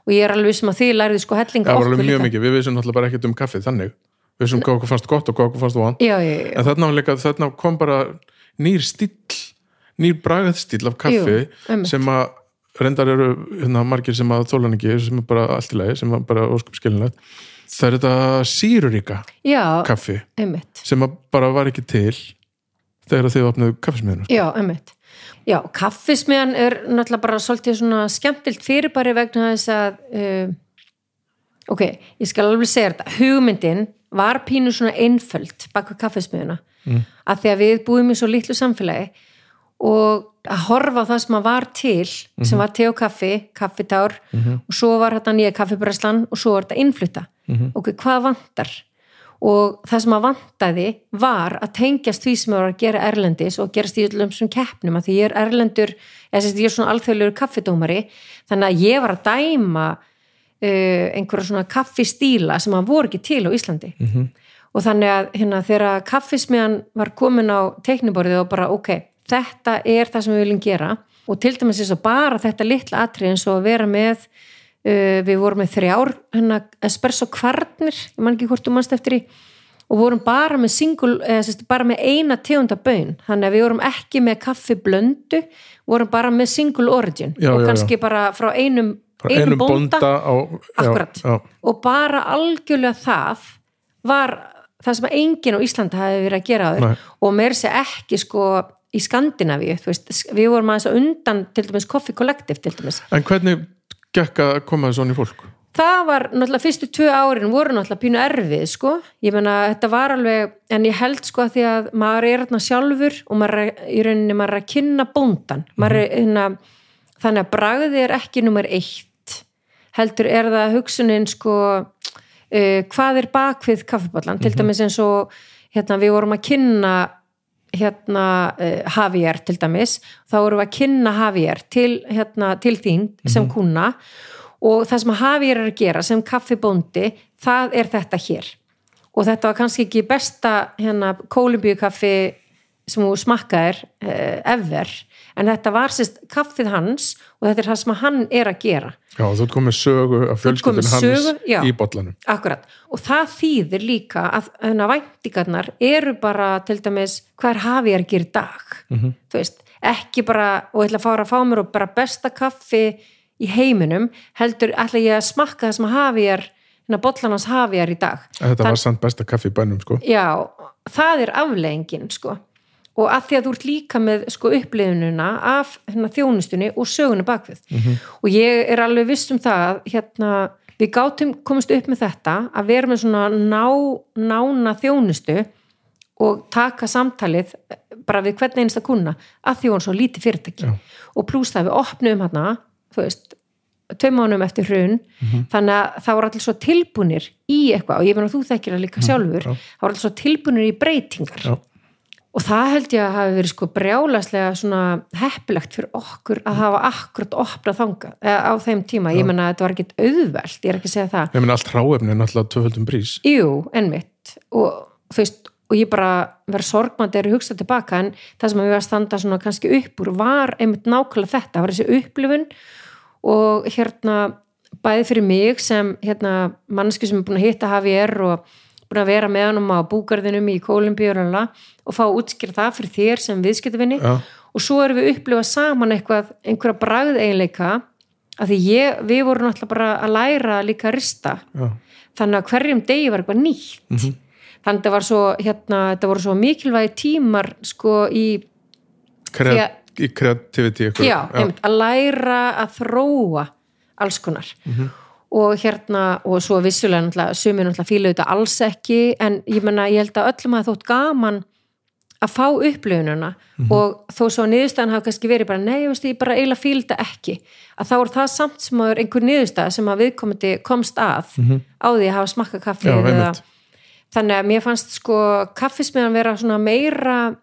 og ég er alveg sem að þið lærði sko helling það af var okkur alveg mjög mikið, við vissum náttúrulega bara ekkert um kaffið þannig. Við vissum hvað okkur fannst gott og hvað okkur fannst von en þarna, var kom bara nýr stíll nýr bragð stíll af kaffi Jú, einmitt. sem að reyndar eru hérna, margir sem að þólan ekki sem er bara allt í lagi, sem er bara óskup skilinlegt það er þetta síruríka kaffi einmitt. sem bara var ekki til þegar þið opnuðu kaffismiðuna Já, emmitt. Já, kaffismiðan er náttúrulega bara svolítið svona skemmtilt fyrirbæri vegna þess að uh, ok, ég skal alveg segja þetta. Hugmyndin var pínu svona einföld baka kaffismiðuna mm. að því að við búum í svo litlu samfélagi og að horfa það sem að var til sem var te og kaffi, kaffitár og svo var þetta nýja kaffibræslan og svo var þetta innflutta. Ok, hvað vantar? Og það sem að vantaði var að tengjast því sem var að gera erlendis og gerast í öllum sem keppnum að því ég er erlendur, ég er svona alþjóðlegur kaffidómari, þannig að ég var að dæma uh, einhverja svona kaffistíla sem að voru ekki til á Íslandi -hmm. og þannig að hérna þegar kaffismiðan var komin á teikniborðið og bara ok, þetta er það sem við viljum gera og til dæmis eins og bara þetta litla atrið eins og að vera með við vorum með þrjár hérna, espresso kvarnir, ég man ekki hvort þú manst eftir í og vorum bara með single, eða sérst, bara með eina tegunda bön, þannig að við vorum ekki með kaffi blöndu, vorum bara með single origin Já, og já, já. kannski bara frá einum, einum bónda. á já, Akkúrat. já, og bara algjörlega það var það sem enginn á Íslandi hafi verið að gera áður. Og meir sé ekki sko í Skandinavíu, þú veist, við vorum aðeins á undan til dæmis Coffee Collective til dæmis. En hvernig gekk að koma svona í fólk? Það var náttúrulega fyrstu tvö árin voru náttúrulega pínu erfið sko. Ég meina þetta var alveg en ég held sko að því að maður er hérna sjálfur og maður í rauninni maður er að kynna bóndan maður er hérna þannig að bragði er ekki nummer eitt. Heldur er það hugsunin sko uh, hvað er bakvið kaffiballan til dæmis eins og hérna við vorum að kynna hérna uh, Javier til dæmis þá vorum við að kynna Javier til, hérna, til þín sem kuna og það sem Javier er að gera sem kaffibóndi, það er þetta hér. Og þetta var kannski ekki besta hérna kólumbíukaffi sem þú smakkaðir uh, ever en þetta var sérst kaffið hans og þetta er það sem hann er að gera Já, þú ert komið sögu af fjölskyldun hans já. í bollanum. Akkurat, og það þýðir líka að að væntingarnar eru bara til dæmis, hvað er hafið að gera í dag Mhm. þú veist, ekki bara og ætla að fara að fá mér og bara besta kaffi í heiminum, heldur ætla ég að smakka það sem hafið er hérna bollanans hafið er í dag Þetta Þann- var samt besta kaffi í bænum, sko. Já, það er afleggingin sko og að því að þú ert líka með sko upplifununa af hérna, þjónustunni og sögunu bakvið og ég er alveg viss um það hérna, við gátum komist upp með þetta að vera með svona ná, nána þjónustu og taka samtalið eh, bara við hvern einasta kuna að því hún svo lítið fyrirtæki. Já. og pluss það við opnum hérna þú veist, tvei mánum eftir hrun þannig að það voru allir svo tilbúnir í eitthvað. Og ég meina þú þekkir það líka sjálfur. já. það voru allir svo tilbúnir í breytingar. Já. Og það held ég að hafi verið sko brjálaslega svona heppilegt fyrir okkur að hafa akkurat opnað þanga á þeim tíma, ég meina að þetta var ekkit auðvelt ég er ekki að segja það. Ég meina allt ráefni er náttúrulega tvöföldum brís. Jú, ennmitt og þú veist, og ég bara verið sorgmandi er að hugsa tilbaka en það sem við var að standa svona kannski upp úr var einmitt nákvæmlega þetta, var þessi upplifun og hérna bæði fyrir mig sem hérna manneski sem er búin að hitta HVR og búin að vera með honum á búgarðinum í Kólumbíu og fá útskýra það fyrir þér sem viðskiptavinni Já, og svo erum við upplifað saman eitthvað einhverja bragð eiginleika að því ég, við vorum náttúrulega bara að læra líka að rista. Já, þannig að hverjum degi var eitthvað nýtt. Mhm. þannig að þetta var svo hérna, þetta voru svo mikilvægi tímar sko í, Kreat, að- í kreativiti ykkur. já, Einmitt, að læra að þróa alls konar. Mhm. Og hérna, og svo vissulega sumir náttúrulega fíla þetta alls ekki en ég menna, ég held að öllum að þótt gaman að fá upplifununa Mhm. og þó svo að niðurstaðan hafa kannski verið bara, nei, veist, ég bara eiginlega fíla þetta ekki, að þá er það samt sem að er einhver niðurstað sem að viðkomandi komst að á því að hafa smakka kaffi. Já, þannig að mér fannst sko kaffismiðan vera svona meira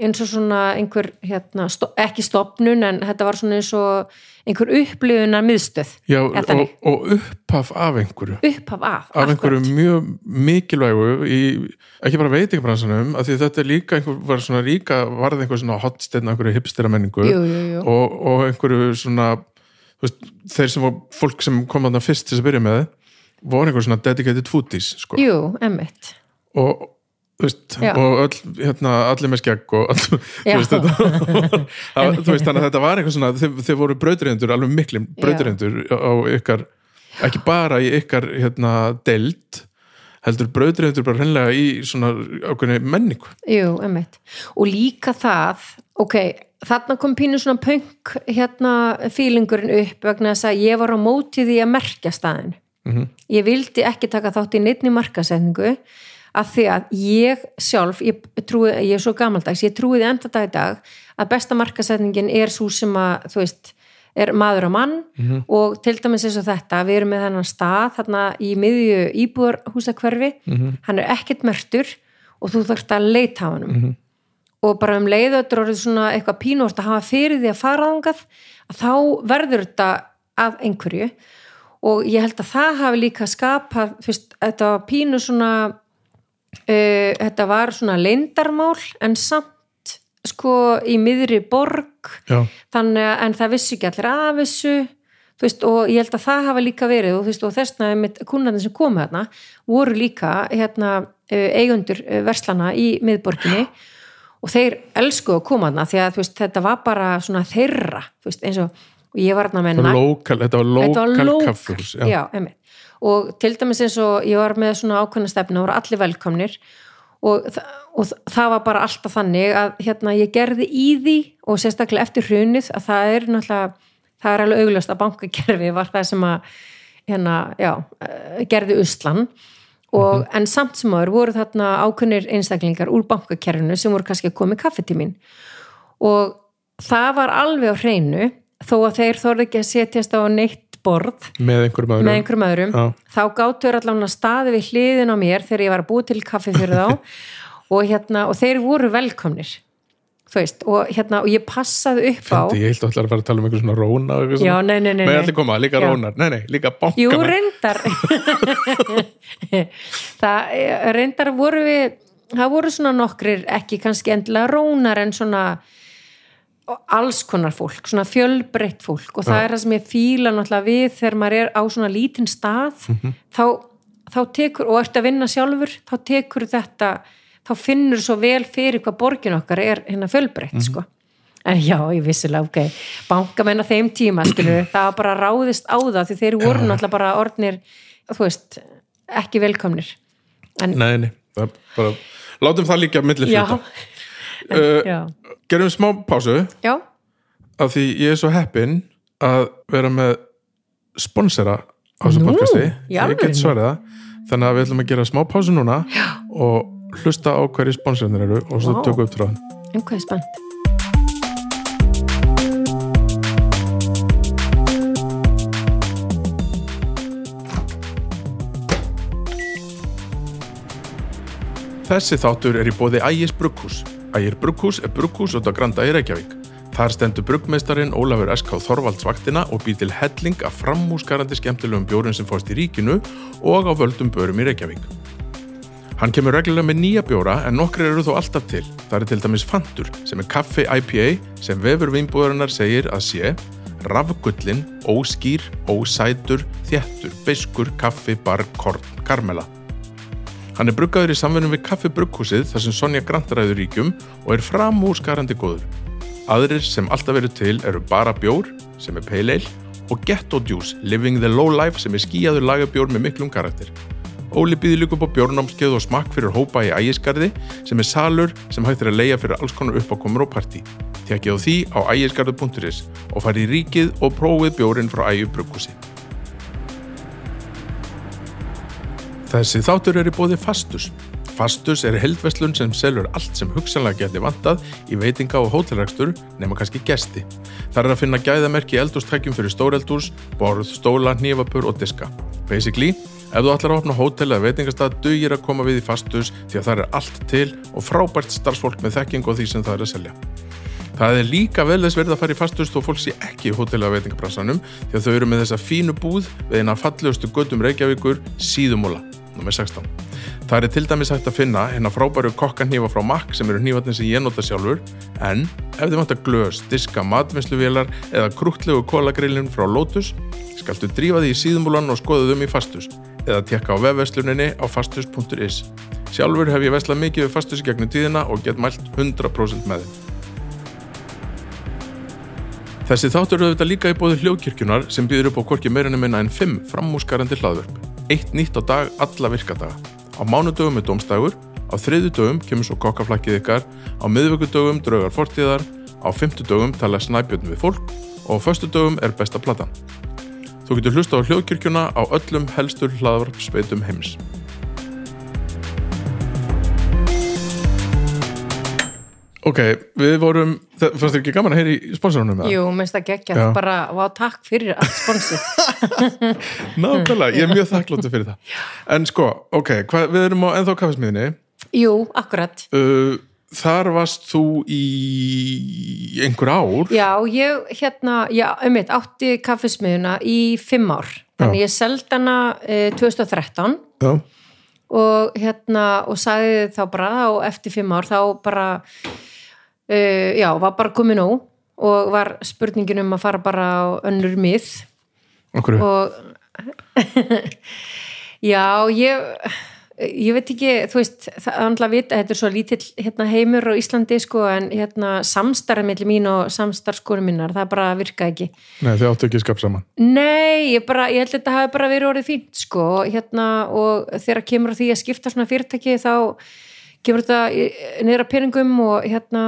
eins og svona einhver hérna, sto, ekki stopnun en þetta var svona eins og einhver upplifunar miðstöð Já, og, og upphaf af einhverju. upphaf af, Af einhverju mjög mikilvægu í, ekki bara veitingabransanum, af því þetta er líka einhver, var svona ríka, varð einhver svona hotsteinn, einhverju hipstera menningu jú, jú, jú. og, og einhverju svona, veist, þeir sem var fólk sem kom þarna fyrst til að byrja með voru einhver svona dedicated foodies, sko. jú, emmitt og veist, og öll, hérna, allir með skegg og (laughs) þú veist þetta (laughs) það, þú veist, þannig að þetta var eitthvað svona þeir, þeir voru brauðreindur, alveg mikli brauðreindur á ykkar, ekki bara í ykkar hérna, deild heldur brauðreindur bara hreinlega í svona ákveðni menningu. Jú, emmitt og líka það, ok þarna kom pínu svona punk hérna fílingurinn upp vegna þess að ég var á móti því að merkja staðinu Mhm. ég vildi ekki taka þátt í neittni markasetningu af því að ég sjálf ég, trúi, ég er svo gamaldags, ég trúiði enda dag í dag að besta markasetningin er svo sem að, þú veist er maður og mann Mhm. og til dæmis eins og þetta, við erum með þennan stað þarna í miðju íbúarhúsakverfi Mhm. hann er ekkert mörtur og þú þarft að leita á hann og bara um orðið svona eitthvað pínort að hafa fyrir því að fara ángað að þá verður þetta að einhverju og ég held að það hafi líka skapað fyrst, þetta var pínu svona uh, þetta var svona leindarmál en samt sko í miðri borg þannig en það vissi ekki allir af þessu veist, og ég held að það hafa líka verið og, veist, og þessna kunnarnir sem komu þarna voru líka hérna, eh, eigundur eh, verslana í miðborginni og þeir elsku að koma þarna því að veist, þetta var bara svona þeirra eins og, og ég var þarna með lokal, þetta var lokal lókal, kaffurs já. já. Og til dæmis eins og ég var með svona ákveðna stefna voru allir velkomnir. Og, og það var bara alltaf þannig að hérna ég gerði í því og sérstaklega eftir hrunið að það er náttúrulega það er alveg augljóst að bankakerfi var það sem að hérna, já, eh, gerði uslan. Og, en samt sem áður voru þarna ákveðnir einstaklingar úr bankakerfinu sem voru kannski að koma í kaffetímin og það var alveg á hreinu þó að þeir þorði ekki að setjast á neitt borð með einhverjum öðrum. Með einhverjum öðrum. Þá gáttur allavega staði við hliðin á mér þegar ég var að búa til kaffi fyrir þá. (laughs) Og, hérna, og þeir voru velkomnir veist, og, hérna, og ég passaði upp á Fyndi, ég held að fara að tala um einhver svona róna já, nei, nei, nei, Nei, nei. allir koma, líka rónar, nei, nei, líka bankamenn Jú, reyndar. (laughs) Það eh, reyndar voru við það voru svona nokkrir ekki kannski endilega rónar en svona alls konar fólk, svona fjölbreytt fólk. Og það Já. er það sem ég fíla náttúrulega við þegar maður er á svona lítinn stað þá, þá tekur og ert að vinna sjálfur, þá tekur þetta þá finnur svo vel fyrir hvað borgin okkar er hérna fjölbreytt sko. en já, ég vissilega, ok bankamenn á þeim tíma, skilur (clears throat) það bara ráðist á það því þeir voru náttúrulega bara orðnir, þú veist ekki velkomnir. En, nei, nei, það er bara látum það líka hluta. en, Uh, já, gerum smá pásu. Já. Af því ég er svo heppinn að vera með sponsora á þessu podcasti. ég get svarið það. Þannig að við ætlum að gera smá pásu núna Já. og hlusta á hverju sponsorinn eru og svo Vá. tökum við upp tráðan en hvað er spennt. Þessi þáttur er í bóði Ægis Brugghús. Ægir Brugghús er brugghús út á Granda í Reykjavík. Þar stendur bruggmeistarinn Ólafur S.K. Þorvalds vaktina og býr til helling af framúsgarandi skemmtilegum bjórum sem fórst í ríkinu og á völdum börum í Reykjavík. Hann kemur reglulega með nýja bjóra en nokkri eru þó alltaf til. Það er til dæmis Fantur sem er kaffi IPA sem vefur vínbúðarinnar segir að sé rafgullin, óskýr, ósætur, þéttur, beiskur, kaffi, bar, korn, karmela. Hann er bruggaður í samfunum við kaffi brugghúsið þar sem Sonja Grant ræður ríkjum og er framúrskarandi góður. Aðrir sem alltaf eru til eru bara bjór, sem er ale, og Ghetto Juice, Living the Low Life sem er skíjaður lagabjór með miklum karakter. Óli býður líka upp á bjórnámskeið og smakk fyrir hópa í ægisgarði sem er salur sem hægt er að leia fyrir alls konar uppákomur og partí. Tekið á því á ægisgarðu.is og farið í ríkið og prófið bjórin frá æju Þessi þáttur er í bóði Fastus. Fastus er heldverslun sem selur allt sem hugsanlega geti vantað í veitinga og hótelrækstur nema kannski gesti. Það er að finna gæðamerki í eldústækjum fyrir stóreldús, borð, stóla, hnífapur og diska. Basically, ef þú ætlar að opna hótel eða veitingastað dugir að koma við í Fastus því að það er allt til og frábært starfsfólk með þekking og því sem það er að selja. Það er líka vel þess verið að fara í fastust og fólk sé ekki í hótel eða veitingabransanum því að þau eru með þessa fínu búð við eina fallegustu göttum Reykjavíkur síðumóla, nr. 16. Það er til dæmis hægt að finna hérna frábæru kokkanhnífa frá Mack sem eru hnífatinn sem ég nota sjálfur en ef þið vantar glös, diska, matvinnsluvélar eða krútlegu kólagrillin frá Lotus skaltu drífa því í síðumólan og skoða þum í fastus eða tekka á vefversluninni á fastus.is. Sjálfur hef ég veslað mikið við fastus gegnum tíðina og get mælt 100% með þeim. Þessi þáttur eru auðvitað líka í bóði hljóðkirkjunar sem býður upp á hvorki meirinu minna en 5 framúskarandi hlaðvörp. Eitt nýtt á dag alla virkadaga. Á mánudögum er domstægur, á þriðu dögum kemur svo kokkaflakkið ykkar, á miðvöggudögum draugar fortíðar, á fymtudögum tala snæbjörn við fólk og á föstudögum er besta platan. Þú getur hlusta á hljóðkirkjuna á öllum helstur hlaðvarpspeitum heims. Ok, við vorum, það fannst þér ekki gaman að heyra í sponsorunum með það? Jú, minnst það geggja Já. bara, vá, takk fyrir allt sponsið (laughs) Nákvæmlega, ég er mjög þakkláttur fyrir það. En sko, ok, hva, við erum á ennþá kaffesmiðinni Jú, akkurat. Uh, Þar varst þú í einhver ár. Já, ég hérna, já, um mitt átti kaffismiðuna í fimm ár. Þannig ég seldi hana eh, 2013 Já, og hérna, og sagði þá bara og eftir fimm ár þá bara uh, já, var bara komið nóg og var spurningin um að fara bara á önnur mið. Okkur og (laughs) já, ég ég veit ekki, þú veist það er alltaf vita, þetta er svo lítill hérna, heimur á Íslandi sko, en hérna samstarra milli mín og samstarfskonu minnar það bara virka ekki. Nei, þið áttu ekki skap saman? Nei, ég, bara, ég held að þetta hafi bara verið orðið fínt sko, hérna, og þegar kemur því að skipta svona fyrirtæki þá kemur þetta að peningum og hérna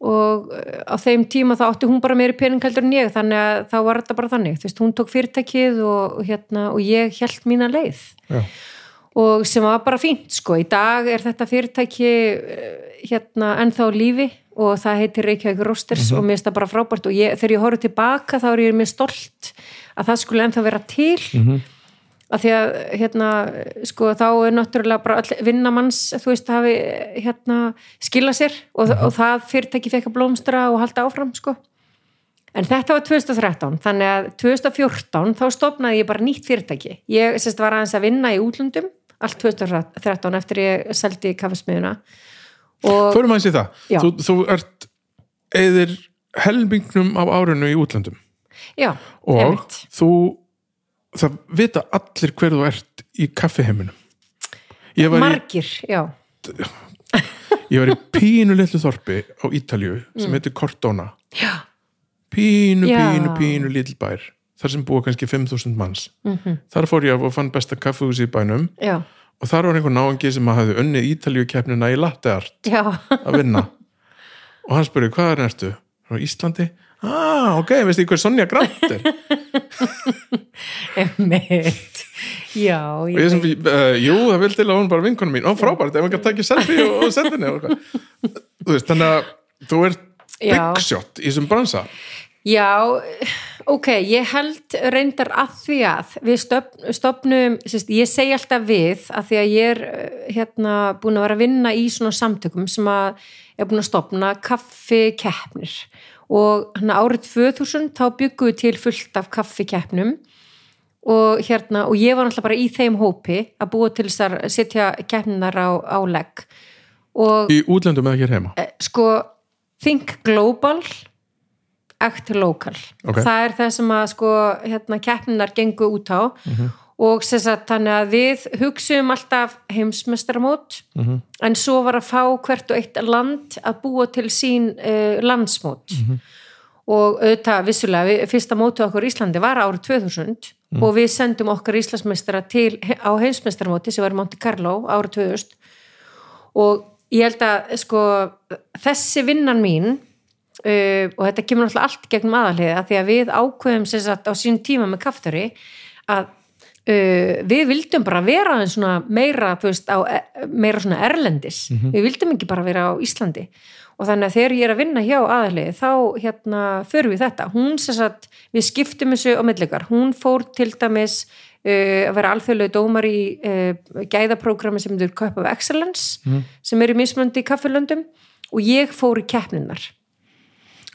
og eh, á þeim tíma þá átti hún bara meiri pening heldur en ég, þannig að þá var þetta bara þannig, veist, hún tók fyrirtækið og, hérna, og ég held mína leið. Já, og sem var bara fínt sko, í dag er þetta fyrirtæki eh, hérna ennþá lífi og það heitir Reykjavík Rosters og mér finnst það bara frábært. Og ég, þegar ég horfði tilbaka þá er ég mér stolt að það skulle ennþá vera til. Mm að því að hérna sko þá er náttúrulega bara all vinnamanns þú veist hafi hérna skila sér og, og það fyrirtæki fekk að blómstra og halda áfram sko. En þetta var 2013, þannig að 2014 þá stopnaði ég bara nýtt fyrirtæki. Ég sérst var aðeins að vinna í útlöndum allt 2013 eftir ég seldi kaffesmiðuna Förum aðeins í það. Þú, þú ert eðir helmingnum af árinu í útlöndum. Já, og þú, það vita allir hver þú ert í kaffiheiminum. Var í, margir, já ég var í pínu litlu þorpi á Ítalju sem heitir Cortona. Mm. já, Pínu, Já. pínu, pínu lítil bær. Þar sem búa kannski 5.000 manns. Mhm. Þar fór ég og fann besta kaffihúsi í bænum já, og þar var einhver náungi sem hafði unnið Ítalju keppnina í latte art. já að vinna og hann spurði hvað er næstu Íslandi ah ok, veistu hver Sonja Grant er? (laughs) Einmitt. Já, ég ég sem, uh, jú það vil til að hún bara vinkonu mín. Og frábært, ef kan taka selfie og, og og eitthvað. þú veist, þannig að þú ert big shot í þessum bransa. Já, ok, ég held reyndar að því að við stofn, stofnum, sérst, ég segi alltaf við að því að ég er eh, hérna búin að vera að vinna í svona samtökum sem að er búin að stofna kaffikeppnir og hérna árið 2000 þá byggum við til fullt af kaffikeppnum. Og hérna og ég var náttúrulega bara í þeim hópi að búa til þess að setja keppninar á, á legg. Og í útlöndum eða hér heima? Eh, sko think global act local. Ok. það er það sem að sko hérna keppninar gengu út á og sem sagt þannig að við hugsaum alltaf heimsmestaramót en svo var að fá hvert og eitt land að búa til sín uh, landsmót. Og auðvitað vissulega, við, fyrsta mótið okkur í Íslandi var árið 2000 og við sendum okkar Íslandsmeistara til á heimsmestaramóti sem var Monte Carlo árið 2000 og ég held að sko þessi vinnan mín uh, og þetta kemur náttúrulega allt gegnum aðalhiða því að við ákveðum sem sagt á sín tíma með kaftari að uh, við vildum bara vera meira, veist, á, meira svona erlendis, við vildum ekki bara vera á Íslandi. Og þannig að þegar ég er að vinna hjá aðalhiði þá hérna förum við þetta, hún sem sagt við skiptum þessu á millikar, hún fór til dæmis uh, að vera alþjóðlega dómar í uh, gæðaprógrami sem þurr Cup of Excellence sem er í mismöndi í kaffilöndum. Og ég fór í keppninnar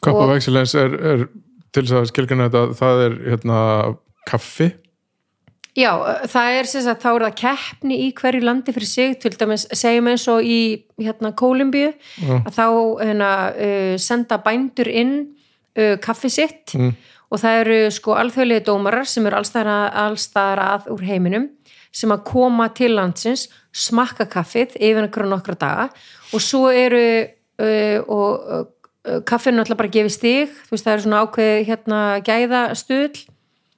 Cup of Excellence er, er til þess að skilgjana þetta það er hérna kaffi Já, það er sem sagt, þá er það keppni í hverju landi fyrir sig, til dæmis segjum eins og í hérna Kólumbíu að þá hérna, uh, senda bændur inn uh, kaffi sitt og það eru sko alþjóðlega dómarar sem eru allstaðar að úr heiminum sem að koma til landsins, smakka kaffið yfir nokkra daga og svo eru uh, og uh, kaffinu alltaf bara gefið stig, þú veist það eru svona ákveði hérna gæðastuðl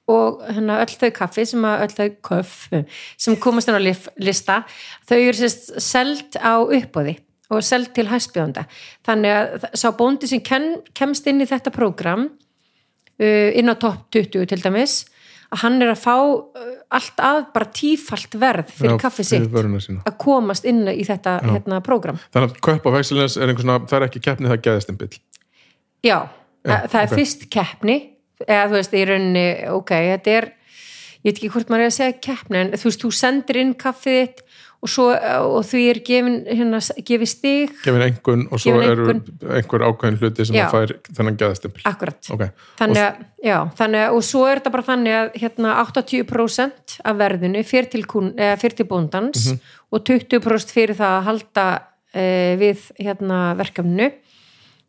og hérna öll þau kaffi sem að öll þau köff sem komast inn á lista þau eru sérst seld á uppbóði og seld til hæstbjóðanda þannig að sá bóndi sem ken, kemst inn í þetta prógram uh, inn á topp 20 til dæmis að hann er að fá uh, allt að bara tífalt verð fyrir Já, kaffi fyrir sitt sína. að komast inn í þetta hérna, prógram þannig að Cup of Excellence er einhvern svona það er ekki keppni það geðist einn byll Já, Já, það er ok. fyrst keppni eða þú veist, í rauninni, ok, þetta er ég veit ekki hvort maður er að segja keppni en þú veist, þú sendir inn kaffið þitt og, svo, og því er gefin hérna, gefið stig, gefin einhvern og svo eru einhver ákveðin hluti sem Já. að fær þennan byll akkurat. Ok, þannig að, já, þannig að og svo er þetta bara þannig að hérna 80% af verðinu fyrir til, til bóndans og 20% fyrir það að halda e, við hérna verkefninu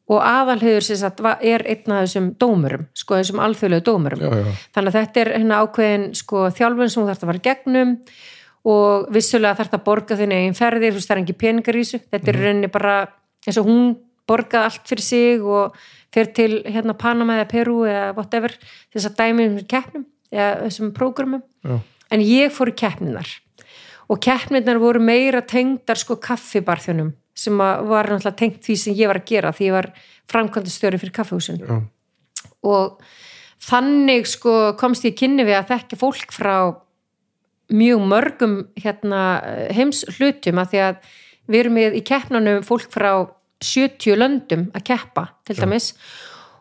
og aðalhauður sem sagt er einn af þessum dómurum, sko þessum alþjóðlegu dómurum. Já, já, þannig að þetta er hérna ákveðin sko þjálfun sem þú þarfst að fara gegnum og vissulega þarfst að borga þinn eigin ferðir, þú veist það er ekki peningar í þessu. Þetta er mm rauninni bara eins og hún borgað allt fyrir sig og fyrir til hérna Panama eða Peru eða whatever þess að dæmi um keppnum eða þessum prógramum. Já. en ég fór í keppninar og keppninar voru meira tengdar sko kaffibarþjónum sem var náttúrulega tengt því sem ég var að gera því ég var framkvæmdastjóri fyrir kaffihúsin já. og þannig sko komst ég kynni við að þekka fólk frá mjög mörgum hérna heims hlutum að því að við erum með í keppnanum fólk frá 70 löndum að keppa til dæmis.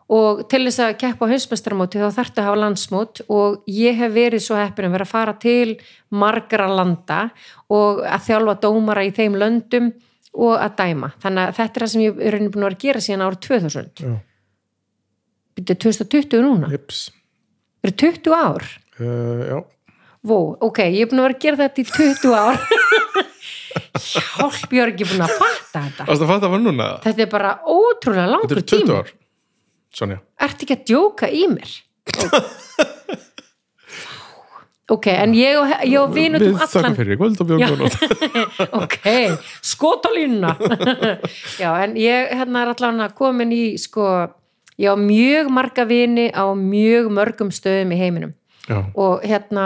Og til þess að keppa á heimsmestaramóti þá þarftu að hafa landsmót og ég hef verið svo heppin að vera að fara til margra landa og að þjálfa dómara í þeim löndum og að dæma. Þannig að þetta er það sem ég er raunin búin að vera að gera síðan árið 2000. Já. Byrju 2020 núna? Jips. Er 20 ár? Uh, já, Vó, ok, ég er búin að vera að gera þetta í 20 ár (laughs) hjálp, ég er ekki búin að fatta þetta að fatta þetta er bara ótrúlega Þetta langur eru 20 tími ár Sonja ertu ekki að djóka í mér ok, (laughs) en ég og, ég og vinut Við um þakka allan fyrir kvöld og bjóðum góða (laughs) ok, skot á línuna. (laughs) Já, en ég hérna er allavega komin í sko, ég á mjög marga vini á mjög mörgum stöðum í heiminum. Já, og hérna,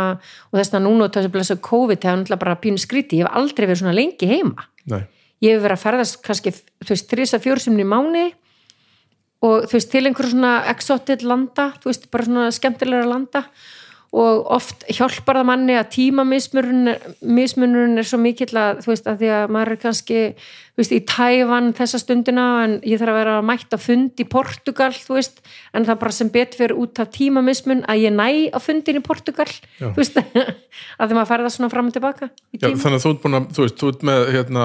og þess að núna þessi blessa COVID hefur náttúrulega bara pínu skríti ég hef aldrei verið svona lengi heima. Nei. Ég hef verið að ferðast kannski þú veist, þrýsa fjórsumni í mánu og þú veist, til einhverju svona exotic landa, þú veist, bara svona skemmtilega landa. og oft hjálpar það manni að tímamismunurinn er svo mikill að þú veist, að því að maður er kannski veist, í Tævan þessa stundina en ég þarf að vera að fund í Portugal, þú veist, en það bara sem betur fyrir út af tímamismun að ég næ á fundin í Portugal, Já. þú veist (laughs) að því maður ferða svona fram og tilbaka Já, þannig að þú ert búin að, þú veist, þú ert með hérna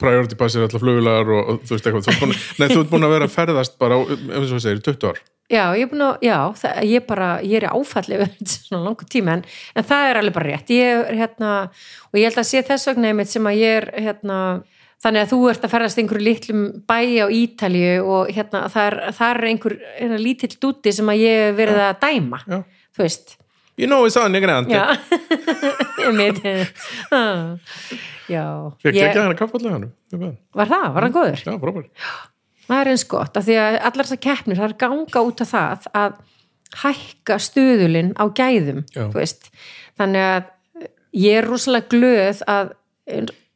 priority passir allar flugulegar og, og þú veist eitthvað, þú ert búin, nei, þú ert búin að vera að ferðast bara, á, ef þú segir, 20 ár. Já, ég er búin að, já, það, ég bara, ég er í áfalli við þetta svona langur tíma en, en það er alveg bara rétt, ég er hérna, og ég held að sé þess vegna einmitt sem að ég er hérna, þannig að þú ert að ferðast einhverju litlum bæi á Ítalju og hérna, það er, það er einhver hérna, lítill dúti sem að ég verið að dæma, Já. þú veist. You know it's on, (laughs) (laughs) Já, ég, ekki að hana kaffallega hann var það, var hann góður? Já, frábær það er eins gott af því að allar þessar keppnir það er ganga út af það að hækka stuðulinn á gæðum Já. þú veist. þannig að ég er rosalega glöð að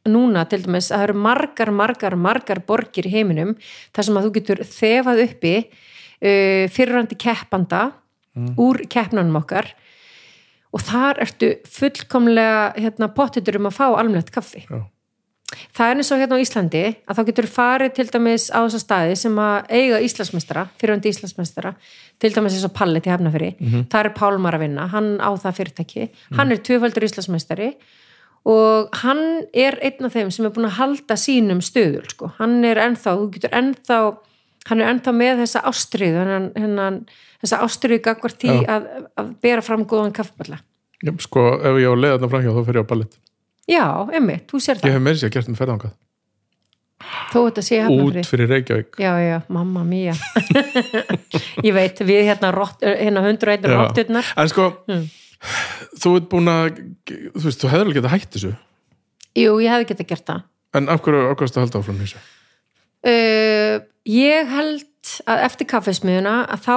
núna til dæmis að það eru margar, margar, margar borgir í heiminum þar sem að þú getur þefað uppi uh, fyrirrandi keppanda úr keppnunum okkar og þar ertu fullkomlega hérna, pottitur um að fá almennlegt kaffi Já. það er eins og hérna á Íslandi að þá getur farið til dæmis á þessa staði sem að eiga Íslandsmeistara, fyrirhundi Íslandsmeistara til dæmis eins og Palli til Hefnafyrir mm -hmm. það er Pálmar að vinna, hann á það fyrirtæki hann er tvöfaldur Íslandsmeistari og hann er einn af þeim sem er búin að halda sínum stöðul sko. hann er ennþá, þú getur ennþá hann er ennþá með þessa ástriðu hennan, hennan, þessa ástriðu gagvart því að, að bera fram góðan kaffballa Já, sko, ef ég á að leiða þarna framhjá þá fer ég á ballett. Já, emmi, þú sér Ég það. hef meiri sér gert með ferðangað þó þetta sé Hafnarfirði. Út fyrir Reykjavík. Já, já, mamma mía. Ég veit, við hérna, hérna 101 Já. rotturnar. En sko, Mm. þú ert búin að þú veist, þú hefur alveg getað hætt þessu. Jú, ég hefði getað gert það. En af hverju ákvæmst að halda áfram þessu? uh, Ég held að eftir kaffesmiðuna að þá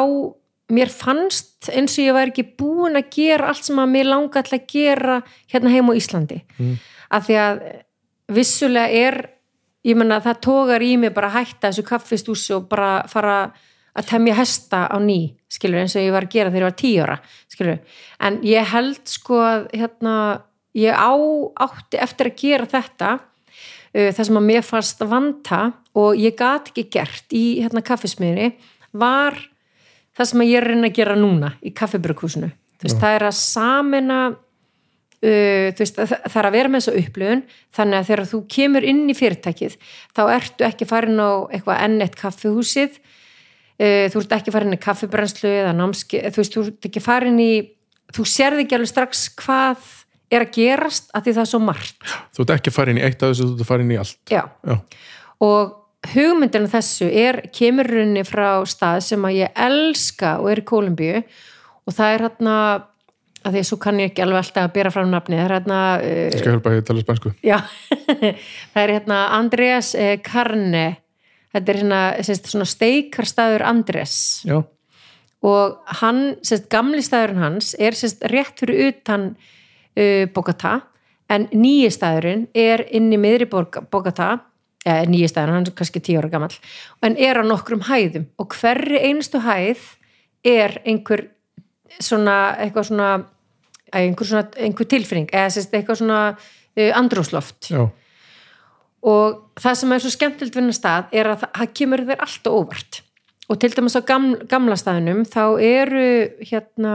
mér fannst eins og ég væri ekki búin að gera allt sem að mér langa alltaf að gera hérna heim á Íslandi Mm. af því að vissulega er ég menna það tógar í mig bara að hætta þessu kaffistúsi og bara fara að temja hesta á ný skilur eins og ég var að gera þegar ég var tíu ára skilur, en ég held sko að hérna, ég á átti eftir að gera þetta uh, það sem að mér fannst að vanta og ég gat ekki gert í hérna kaffismiðinni var það sem ég er reyna að gera núna í kaffibrukhúsinu það er að samena uh, veist, það, er að vera með þessu upplöfun þannig að þegar þú kemur inn í fyrirtækið þá ertu ekki farin á eitthvað ennett kaffihúsið uh, þú ert ekki farin í kaffibrennslu eða námski, þú veist, þú ert ekki farin í þú sérði ekki alveg strax hvað er að gerast að því það er svo margt Þú ert ekki inn í eitt af þessu, þú ert inn í allt Já. Já. og hugmyndinu þessu er kemurunni frá stað sem að ég elska og er í Kólumbíu. Og það er hérna að því að svo kann ég ekki alveg alltaf að bera fram nafni það er hérna Ég skal hjálpa að ég tala spænsku. Já, (laughs) það er hérna Andreas eh, Carne þetta er hérna sérst, svona steikarstaður Andres. Já, og hann, sérst, gamli staðurinn hans er sérst rétt fyrir utan uh, Bogotá. En nýji staðurinn er inn í miðri Bog- Bogotá eða nýji staðurinn, hann er kannski tíu ára gamall. En er á nokkrum hæðum. Og hverri einustu hæð er einhver svona eitthvað svona eh, einhver, svona, einhver tilfinning. Eða sérst, eitthvað svona uh, andrúsloft já, og það sem er svo skemmtilt við hennar stað er að það, kemur þér alltaf óvart. Og til dæmis á gamla, gamla staðinum þá eru hérna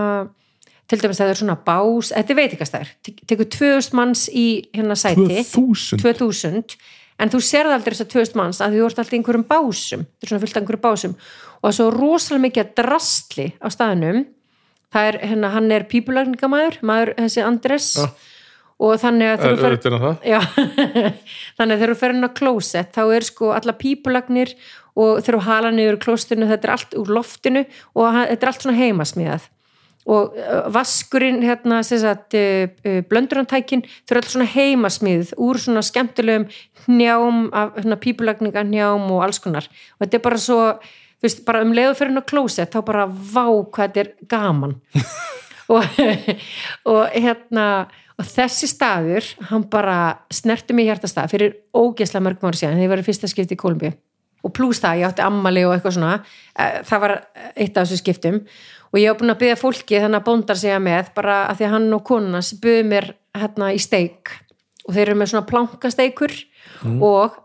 til dæmis það er svona bás, þetta er veitingastæður. Tekur 2000 manns í hérna sæti. 2000 2000 en þú sérð aldrei þess að 2000 manns að þú ert alltaf einhverjum básum. Þetta er svona fyllt af einhverjum básum. Og það er svo rosalega mikið drastli á staðinum það er, hérna, hann er pípulagningamæður maður, þessi Andres Já. og þannig að þegar þú fer- er (laughs) þannig að þegar þú fer inn á klósett þá er sko alla pípulagnir og þegar þú hala niður klóstinu þetta er allt úr loftinu og þetta er allt svona heimasmíðað og vaskurinn hérna sagt blöndurantækin þau eru allt svona heimasmíð úr svona skemmtilegum hnjám af hérna, pípulagninga hnjám og alls konar. Og þetta er bara svo þú veist, bara um leiðu fyrir inn á klósett þá bara vá hvað þetta er gaman. (laughs) Og, og hérna og þessi staður, hann bara snerti mig hjartastað fyrir ógeðslega mörgum ára síðan, þegar ég var í fyrsta skipti í Kolumbíu og pluss það, ég átti ammali og eitthvað svona það var eitt af þessu skiptum og ég var búin að byggja fólki þannig að bóndar segja með bara að því að hann og konunas byggðu mér hérna í steik. Og þeir eru með svona plankasteikur og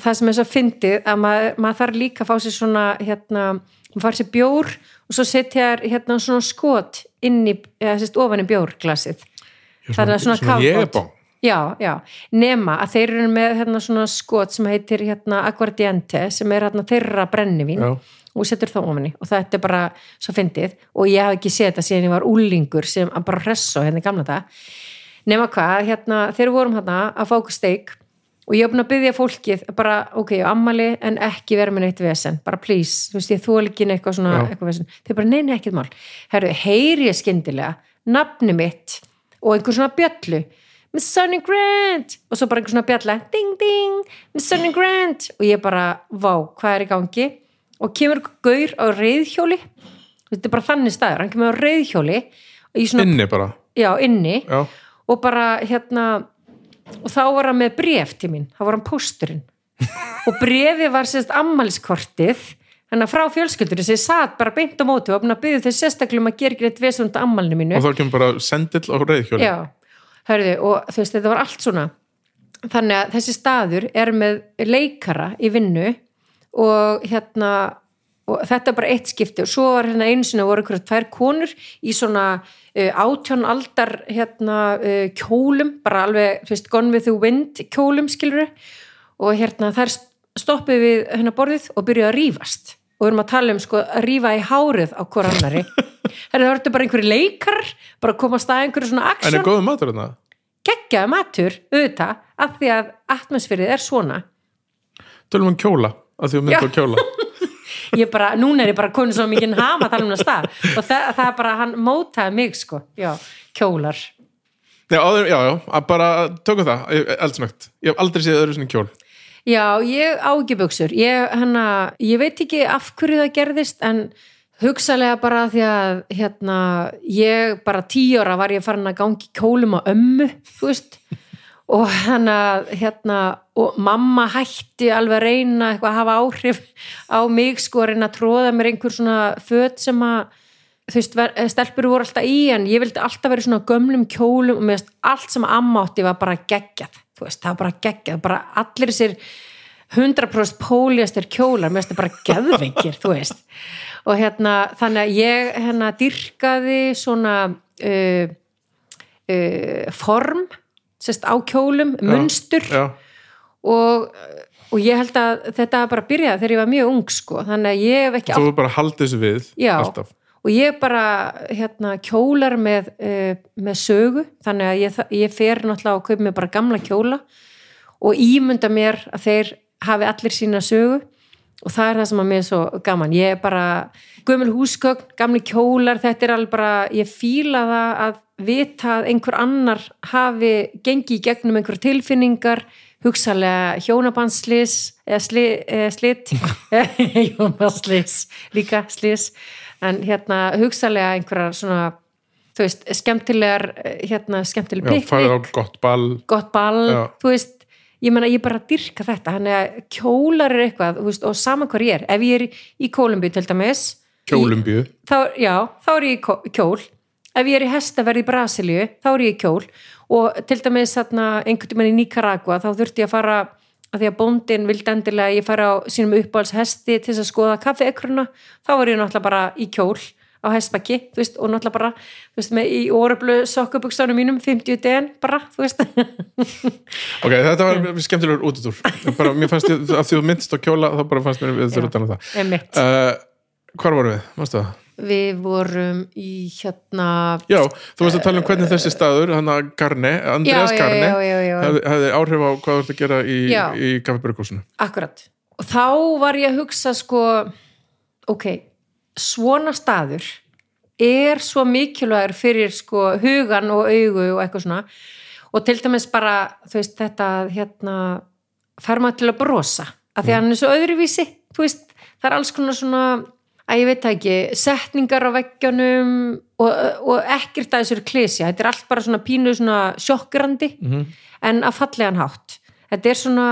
það sem er svo fyndið að maður, maður þarf líka að fá sér svona hérna, maður fær sér bjór og svo setja hérna svona skot inn í, eða sérst ofan í bjórglasið. Það er svona kafbót jegabóng já, já, nema að þeir eru með hérna svona skot sem heitir hérna aguardiente sem er hérna þeirra brennivín. Já. Og setur það ofan í. Og þetta er bara svo fyndið. Og ég hef ekki séð þetta síðan ég var úlingur sem bara hressa hérna í gamla það nema hvað, hérna, þeir vorum hérna að fá okkur steik og ég hef búin að byggja fólkið bara, ok, ammali en ekki vera með neitt vesen, bara please þú veist, ég þól ekki eitthvað svona eitthvað vesen. Þeir bara, nei, nei, ekkert mál. Herru, heyri ég skyndilega, nafni mitt og einhver svona bjöllu Miss Sonny Grant. Og svo bara einhver svona bjalla ding ding, Miss Sonny Grant. Og ég bara, vá, hvað er í gangi og kemur gaur á reyðhjóli þetta er bara þannig staður, hann kemur á reyðhjóli svona, inni bara? Já, inni. Já, og bara hérna og þá var hann með bref til mín. Þá var hann pósturinn. (laughs) Og brefið var sérst ammæliskortið þannig að frá fjölskyldurinn sem satt bara beint á móti og byggja þau sérstaklega um að gera ekki reitt vesund ammælinu mínu. Og þá kemur bara sendill á reyðhjóli Já, hörðu, og þú veist, þetta var allt svona. Þannig að þessi staður er með leikara í vinnu og hérna og þetta er bara eitt skipti. Og svo var hérna einu sinni voru ykkur tvær konur í svona uh, átján aldar hérna uh, kjólum, bara alveg þú veist, gone with the wind kjólum skilur og hérna þær stoppuð við hérna borðið og byrjuðu að rífast. Og við erum að tala um sko að rífa í hárið á hver annari (laughs) það ertu bara einhverju leikar bara að koma að einhverju svona en aksjón er góðu matur þarna? Geggjaði matur, auðvitað af því að atmosfærið er svona. Tölum um kjóla, að mynda Já. á kjóla. (laughs) Ég bara, núna er ég bara konið svo mikið hama að tala um það stað. Og það, það er bara, hann mótaði mig sko, já, kjólar. Já, áður, já, já, að bara tökum það eldsnögt, ég hef aldrei séð öðru sinni kjól. Já, ég á ekki buksur ég, hana, ég veit ekki af hverju það gerðist en hugsalega bara því að hérna, ég bara tíu ára var ég farin að gangi kjólum á ömmu, þú veist og hann að hérna, og mamma hætti alveg að reyna eitthvað að hafa áhrif á mig sko að reyna að tróða mér einhver svona föt sem að þú veist, ver- stelpur voru alltaf í en ég vildi alltaf vera í svona gömlum kjólum og veist allt sem amma átti var bara geggjað þú veist, það var bara geggjað, bara allir þessir 100% póliastir kjólar það bara geðveikir, þú veist. Og hérna, þannig að ég hérna dyrkaði svona uh, uh, form sérst á kjólum, munstur. Og, og ég held að þetta bara byrjaði þegar ég var mjög ung sko, þannig að ég hef ekki þú bara haldið þessu við Já. alltaf. Og ég bara hérna kjólar með, uh, með sögu. Þannig að ég, ég fer náttúrulega að kaupa mér bara gamla kjóla og ímynda mér að þeir hafi allir sína sögu og það er það sem að mér er svo gaman. Ég er bara gömul húsgögn, gamli kjólar. Þetta er alveg bara, ég fíla það að vita að einhver annar hafi gengið í gegnum einhver tilfinningar hugsalega hjónabandslis eða, sli, eða slit. (laughs) Hjónabandslis líka slis en hérna hugsalega einhverjar svona þú veist, skemmtilegar eh, hérna, skemmtileg á piknik, gott ball. Gott ball þú veist, ég menna ég bara dyrka þetta hann er að kjólar er eitthvað veist, og sama hvar ég er, ef ég er í, Kólumbíu til dæmis kjólumbíu, í, þá, já, þá er ég í kjól. Ef ég er í hestaverð í Brasilíu þá er ég í kjól. Og til dæmis þarna, einhvern tímann í Nicaragua þá þurfti ég að fara að því að bóndin vildi endilega ég fara á sínum uppáhalds hesti til þess að skoða kaffeekruna þá var ég náttúrulega bara í kjól á hestbakki, þú veist, og náttúrulega bara þú veist, með í orublu sokkabukstánum mínum 50 den, bara, þú veist. (laughs) Ok, þetta var skemmtilegur útutúr bara, mér fannst ég, að því þú myndist á kjóla þá bara fannst mér við þurfum að tala um það emitt, uh, hvar vorum við, mástu það? við vorum í hérna Já, þú veist að tala um hvernig þessi staður hann að Garne, Andreas Já, já, Garne já, já, já. hefði, áhrif á hvað þú ert að gera í, í kaffebrökkúsinu Akkurat. Og þá var ég að hugsa sko, ok, svona staður er svo mikilvægur fyrir sko hugan og augu og eitthvað svona og til dæmis bara, þú veist, þetta hérna, fær maður til að brosa af því að hann er svo öðruvísi, þú veist, það er alls konar svona að ég veit ekki, setningar á veggjónum og, og ekkert að þessu er klesja, þetta er allt bara svona pínu svona sjokkrandi Mhm. en að fallegan hátt. Þetta er svona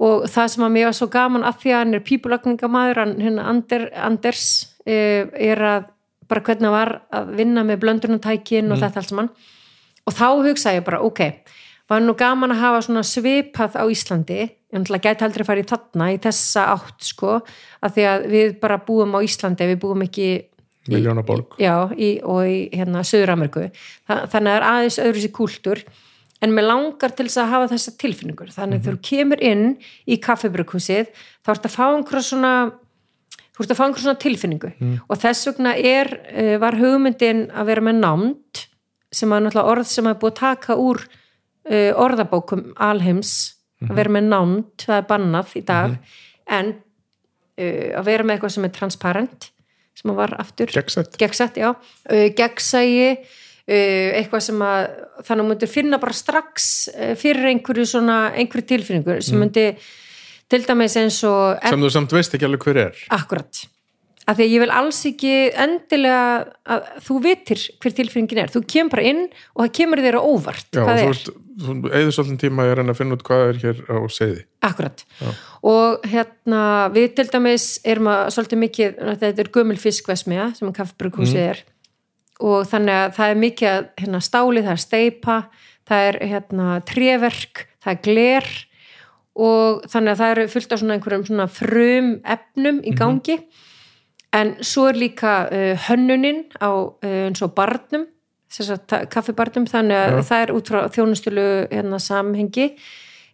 og það sem að mér var svo gaman að því að hann er pípulagningamæður, hann Ander, Anders eh, er að bara hvernig hann var að vinna með blöndunatækin og þetta allt saman. Og þá hugsaði ég bara, ok var nú gaman að hafa svona svipað á Íslandi, ég náttúrulega gæti aldrei farið þarna í þessa átt sko að því að við bara búum á Íslandi við búum ekki Miljónaborg já, í, og í hérna Suður-Ameriku Þa, þannig að það er aðeins öðru sér kúltúr en mér langar til þess að hafa þessa tilfinningur þannig að þegar þú kemur inn í kaffebrukúsið þá ert að fá einhverja svona þú ert að fá einhverja svona tilfinningu. Og þess vegna er, eh, var hugmyndin að vera með námt sem er náttúrulega orð sem er búið að taka úr uh, orðabókum alheims. Að vera með námt, það er bannað í dag. En uh, að vera með eitthvað sem er transparent sem að var aftur Gegnsætt. gegnsætt, já, gegnsægi eitthvað sem að þannig að myndir finna bara strax uh, fyrir einhverju svona, einhverju tilfinningu sem myndi til dæmis eins og sem þú samt veist ekki alveg hver er. Akkurat af því að ég vil alls ekki endilega að þú vitir hver tilfinningin er. Þú kemur bara inn og það kemur þér á óvart Já, hvað þú er, eður svolítið tíma að reyna að finna út hvað er hér á seiði akkurat og hérna við til dæmis erum að svolítið mikið, þetta er gömul fiskvesmiða sem að kaffebrugghúsið er og þannig að það er mikið að, hérna, stáli, það er steipa það er hérna, tréverk það er gler. Og þannig að það eru fullt af svona einhverjum svona frum efnum í gangi. En svo er líka uh, hönnunin á uh, eins og barnum kaffibarnum. Þannig að Já. það er út frá þjónustulu hérna, samhengi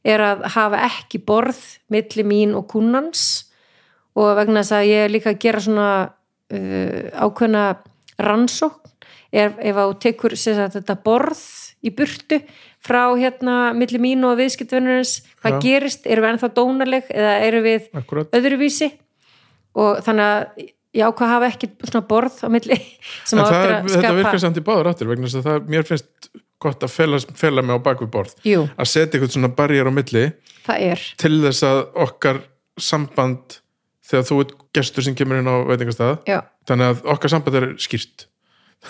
er að hafa ekki borð milli mín og kunnans. Og vegna þess að ég er líka að gera svona uh, ákveðna rannsókn ef, ef á tekur sagt, þetta borð í burtu frá hérna milli mín og viðskiptvinnurins hvað Já. gerist, erum við ennþá dónaleg eða erum við Akkurat, öðruvísi? Og þannig að ég ákvað að hafa ekki svona borð á milli (laughs) sem en á það, eftir er- að þetta skapa virkar samt í báður áttir vegna þess að það, mér finnst gott að fela, fela mig á bakvið borð. Jú, að setja eitthvað svona barjér á milli er. til þess að okkar samband þegar þú ert gestur sem kemur inn á veitingastað Já, þannig að okkar samband er skýrt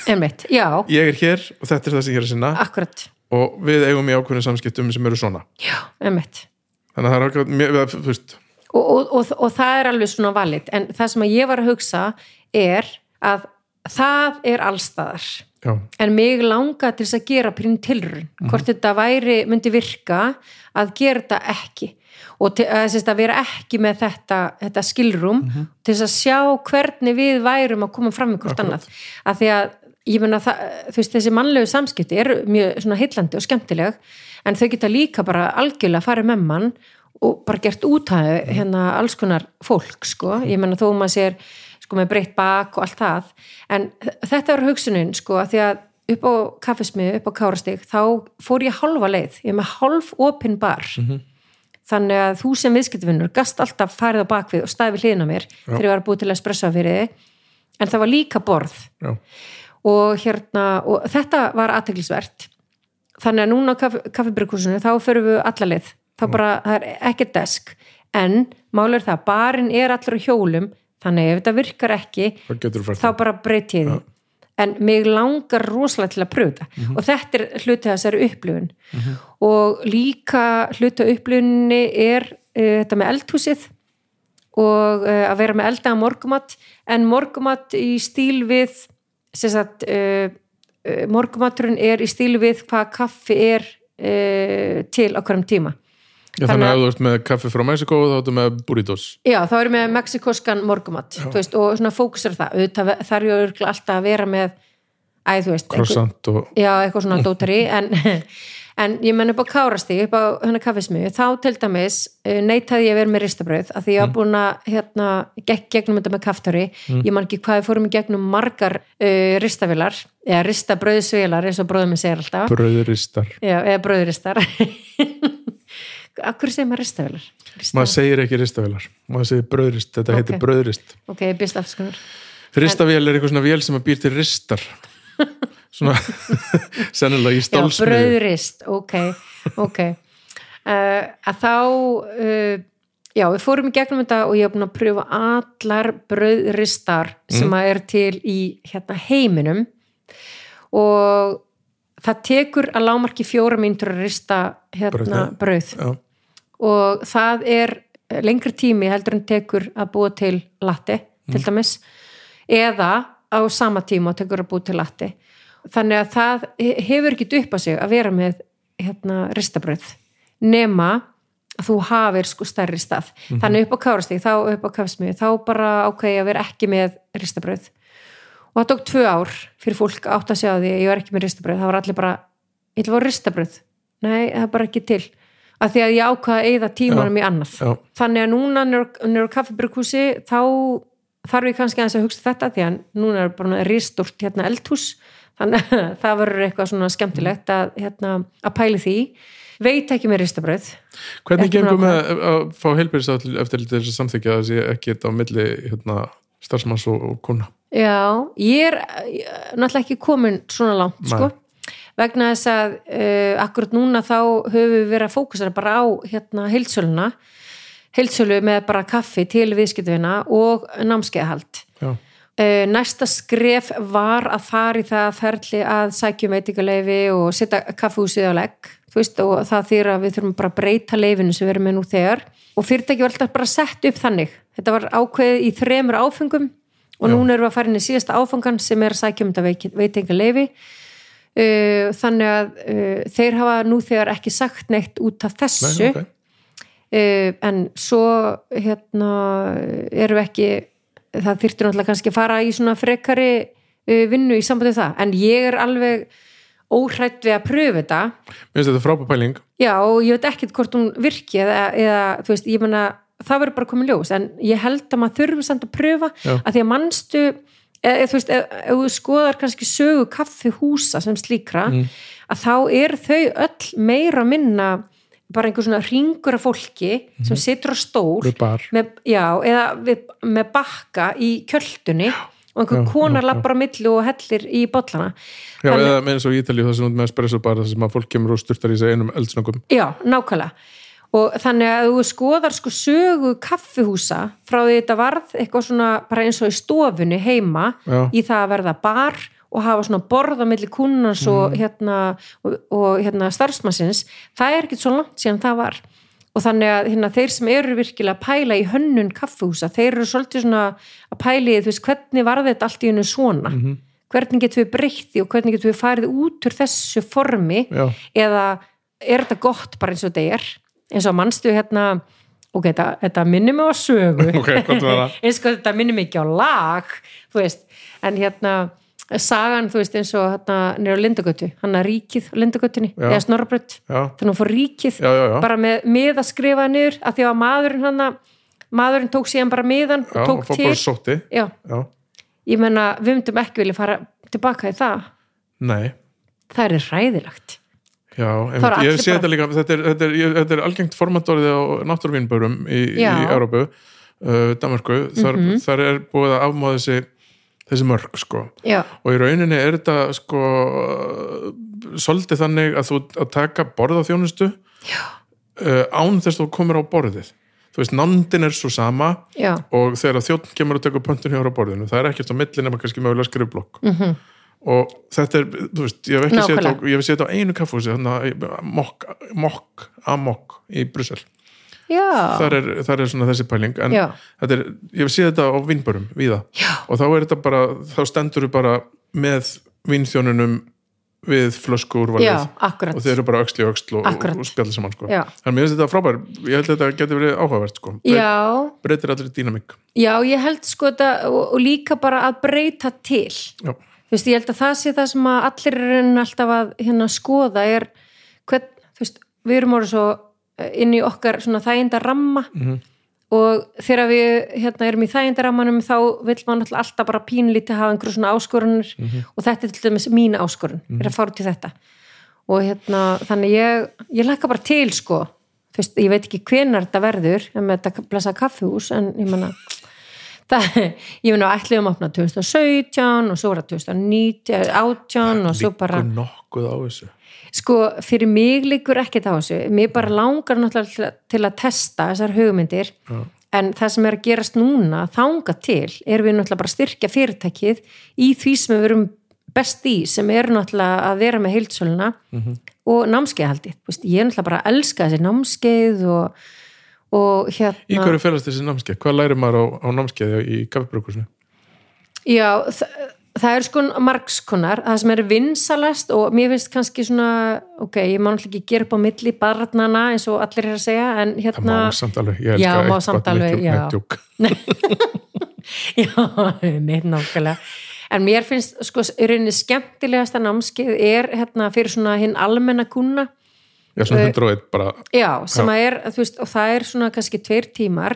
einmitt, ég er hér og þetta er það sem ég er að sinna. Akkurat. Og við eigum í ákveðin samskiptum sem eru svona. Já, þannig að það er þú veist. Og, og, og, og það er alveg svona valid en það sem ég var að hugsa er að það er allstaðar já, en mig langa til þess að gera prín tilrun hvort þetta væri, myndi virka að gera þetta ekki. Og til, að, sérst, að vera ekki með þetta, þetta skilrum til þess að sjá hvernig við værum að koma fram með hvort Akkurat. annað. Að því að ég menna þessi mannlegu samskipti eru mjög svona heillandi og skemmtileg en þau geta líka bara algjörlega að fara með mann og bara gert útæðu hérna alls konar fólk sko, ég menna þó maður sér sko með breytt bak og allt það. En þetta var hugsunin sko að því að upp á kaffesmiðu, upp á kárastig þá fór ég halva leið, ég með halv opin bar. Þannig að þú sem viðskiptvinnur gast alltaf farið á bakvið og staði við hliðina á mér þegar ég var búið til að espressa fyrir þig en það var líka borð. Já, og hérna, og þetta var aðteglisvert þannig að núna á kaffi, kaffibryggkursinu þá förum við alla leið. Þá bara, það er ekkert desk. En mál er það, barinn er allir á hjólum þannig ef þetta virkar ekki þá bara breyti ég því. En mig langar rosalega til að pröfa þetta. Og þetta er hluti þessari upplifun. Og líka hluti af upplifunni er uh, þetta með eldhúsið. Og uh, að vera með eldaða morgumat en morgumat í stíl við sagt uh, uh, morgumaturinn er í stíl við hvað kaffi er uh, til á hverjum tíma. Já, þannig þannig að ef þú ert með kaffi frá Mexiko þá ertu með burritos. Já, þá erum við með mexikoskan morgumat veist, og svona fókusar það. Auðvitað þarf ég örugglega alltaf að vera með æ, þú veist, einhver- croissant og já, eitthvað svona dótari en, en ég menn upp á kárasti upp á hennar kaffismiðu, þá til dæmis uh, neitaði ég að vera með ristabröð af því ég var búin að hérna, gekk gegnum þetta með kaftöri, ég man ekki hvað ég fórum gegnum margar uh, ristavilar eða ristabröðsvilar eins og bróðum minn segir alltaf, bröðuristar Já, eða bröðuristar Akkur (laughs) segir maður ristavilar? maður segir ekki ristavélar, maður segir bröðrist þetta Ok. heitir bröðrist Ok, ég byrst afskunar ristavél er eitthvað svona vél sem að býr til ristar (laughs) svona (laughs) sennilega í Já, stálsmiðu bröðurist, ok, ok. Uh, (laughs) að þá, uh, já, við fórum í gegnum þetta og ég hef búin að pröfa allar bröðristar sem að er til í hérna, heiminum. Og það tekur að lámarki fjóra mínútur að rista hérna, bröð Já, og það er lengri tími heldur en tekur að búa til latti, til dæmis. Eða á sama tíma tekur að búa til latti þannig að það hefur ekki upp á sig að vera með hérna, ristabröð nema að þú hafir sko stærri stað. Þannig upp á kárastík, þá upp á kafsmið þá bara ákveði að vera ekki með ristabröð og það tók tvö ár fyrir fólk átt að því að ég var ekki með ristabröð það var allir bara, ég að vera ristabröð nei, það er bara ekki til. Að því að ég ákvaða að eyða tímanum í annað. já, þannig að núna nýr á kaffebrukúsi þá þarf ég kannski aðeins að hugsa þetta því að núna er bara ristort hérna eldhús þannig að (laughs) það verður eitthvað svona skemmtilegt að, hérna, að pæli því. Veit ekki með ristabröð hvernig búin með að fá heilbyrðis eftir þess að samþykja að sé ekki þetta á milli hérna, starfsmanns og, og kuna Já, ég er ég er náttúrulega ekki komin svona langt sko, vegna þess að uh, akkurat núna þá höfum við verið að fókusera bara á hérna heilsöluna heilsölu með bara kaffi til viðskiptuvina og námskeiðahald næsta skref var að fara í það ferli að sækjum veitingaleifi og setja kaffihúsið á legg veist, og það þýr að við þurfum bara að breyta leifinu sem við erum með nú þegar og fyrirtæki var alltaf bara sett upp þannig þetta var ákveðið í þremur áfengum og Já. núna erum við að fara inn í síðasta áfangan sem er um þetta veitingaleifi uh, þannig að uh, þeir hafa nú þegar ekki sagt neitt út af þessu Nei, ok. uh, en svo hérna erum við ekki það þyrftir náttúrulega kannski að fara í svona frekari uh, vinnu í sambandi við það en ég er alveg óhrætt við að pröfu þetta Mér finnst þetta frábæð pæling já og ég veit ekkert hvort hún virki eða, eða þú veist, ég menna það verður bara komið ljós en ég held að maður þurfi samt að pröfa Já. að því að mannstu eða, þú veist, ef, þú skoðar kannski sögu kaffihúsa sem slíkra Mm. að þá er þau öll meira minna bara einhver svona ringur af fólki sem situr á stól með, já, eða við, með bakka í kjöldunni og einhver Já, konar lappar á milli og hellir í bollana. Já, Þannig- eða með eins og Ítalíu það sem með espresso bar þar sem að fólk kemur og styrtar í sig einum eldsnöggum já, nákvæmlega. Og þannig að þú skoðar sko sögu kaffihúsa frá því þetta varð eitthvað svona bara eins og í stofunni heima Já. í það að verða bar og hafa svona borð á milli kunnans og Mhm. hérna, og, og hérna starfsmannsins, það er ekkert svo langt síðan það var. Og þannig að hérna, þeir sem eru virkilega að pæla í hönnun kaffihúsa, þeir eru svolítið svona að pæla í þú veist, hvernig var þetta allt í hennu svona? Mhm. hvernig getum við breytti og hvernig getum við farið út úr þessu formi? Já, eða er þetta gott bara eins og þetta er? Eins og mannstu hérna ok, þetta, þetta minnir mig á sögu. Ok, hvað var það? eins og þetta minnir mig ekki á lag þú veist, en hérna sagan, þú veist, eins og hérna nýra Lindagötu, hann að ríkið Lindagötunni eða Snorrabrödd, Já, þannig að hún fór ríkið já, já, já. bara með mið að skrifa niður af því að maðurinn hann maðurinn tók síðan bara miðan og tók og til ég menna, við myndum ekki vilja fara tilbaka í það, nei. Það er ræðilegt Já, einmitt, ég sé bara- þetta líka þetta er, þetta er, þetta er algengt formatorðið á náttúruvínbörum í, í. Európu uh, Danmarku, þar, Mhm. þar er búið að afmáða þessi þessi mörg sko. Já, og í rauninni er þetta sko svolítið þannig að þú að taka borð á þjónustu uh, án þess að þú komir á borðið. Þú veist, nándin er svo sama já, og þegar þjótt kemur að taka pöntun hjá borðinu, það er ekkert á milli nema kannski mögulega skrifblokk. Mhm. Og þetta er, þú veist, ég hef ekki séð þetta á, einu kaffhúsi þannig að mokk, mokk, amokk í Brussel, þar er, þar er svona þessi pæling en er, ég séð þetta á vínbörum víða, já, og þá er þetta bara þá stendur þú bara með vínþjónunum við flösku úrvalið og þeir eru bara öxli og öxl og, og, spjalla saman sko. Þannig að mér finnst þetta frábær, ég held að þetta getur verið áhugavert sko. Breyt, breytir allir dýnamík. Já, ég held sko þetta og, og líka bara að breyta til. Já, þú veist, ég held að það sé það sem að allir er alltaf að hérna skoða er hvern, þú veist, við erum orðið svo inn í okkar svona þæginda ramma Mhm. og þegar við hérna, erum í þæginda rammanum þá vill maður alltaf bara pínlítið hafa einhverju svona áskorunir Mhm. og þetta er til dæmis mín áskorun er að fara út í þetta. Og hérna, þannig ég, ég lakka bara til sko, veist, ég veit ekki hvenar þetta verður, en með þetta blessa kaffihús en ég menna (laughs) það, ég meina ætliðum að opna 2017 og svo var það 2019 18 og svo bara nokkuð á þessu sko, fyrir mig liggur ekkert á þessu mér bara langar náttúrulega til að, testa þessar hugmyndir Já. en það sem er að gerast núna þanga til, erum við náttúrulega bara að styrkja fyrirtækið í því sem við verum best í, sem er náttúrulega að vera með heildsöluna Mhm. og námskeiðhaldið, Þú veist, ég er náttúrulega bara að elska þessi námskeið og, og hérna Í hverju felast þessi námskeið? Hvað lærir maður á, á námskeiði í kaffibrukusinu? Já, það, það er sko margskonar, það sem er vinsalast og mér finnst kannski svona ok, ég má náttúrulega ekki gera upp á milli barnana eins og allir er að segja en hérna, má samt alveg, ég Já, elska má eitt samt gott alveg, mitt- já. (laughs) já, neitt nákvæmlega. En mér finnst sko í rauninni skemmtilegasta námskeið er hérna fyrir svona hinn almenna kuna Já, svona 101 bara. já, sem að er, þú veist, og það er svona kannski tveir tímar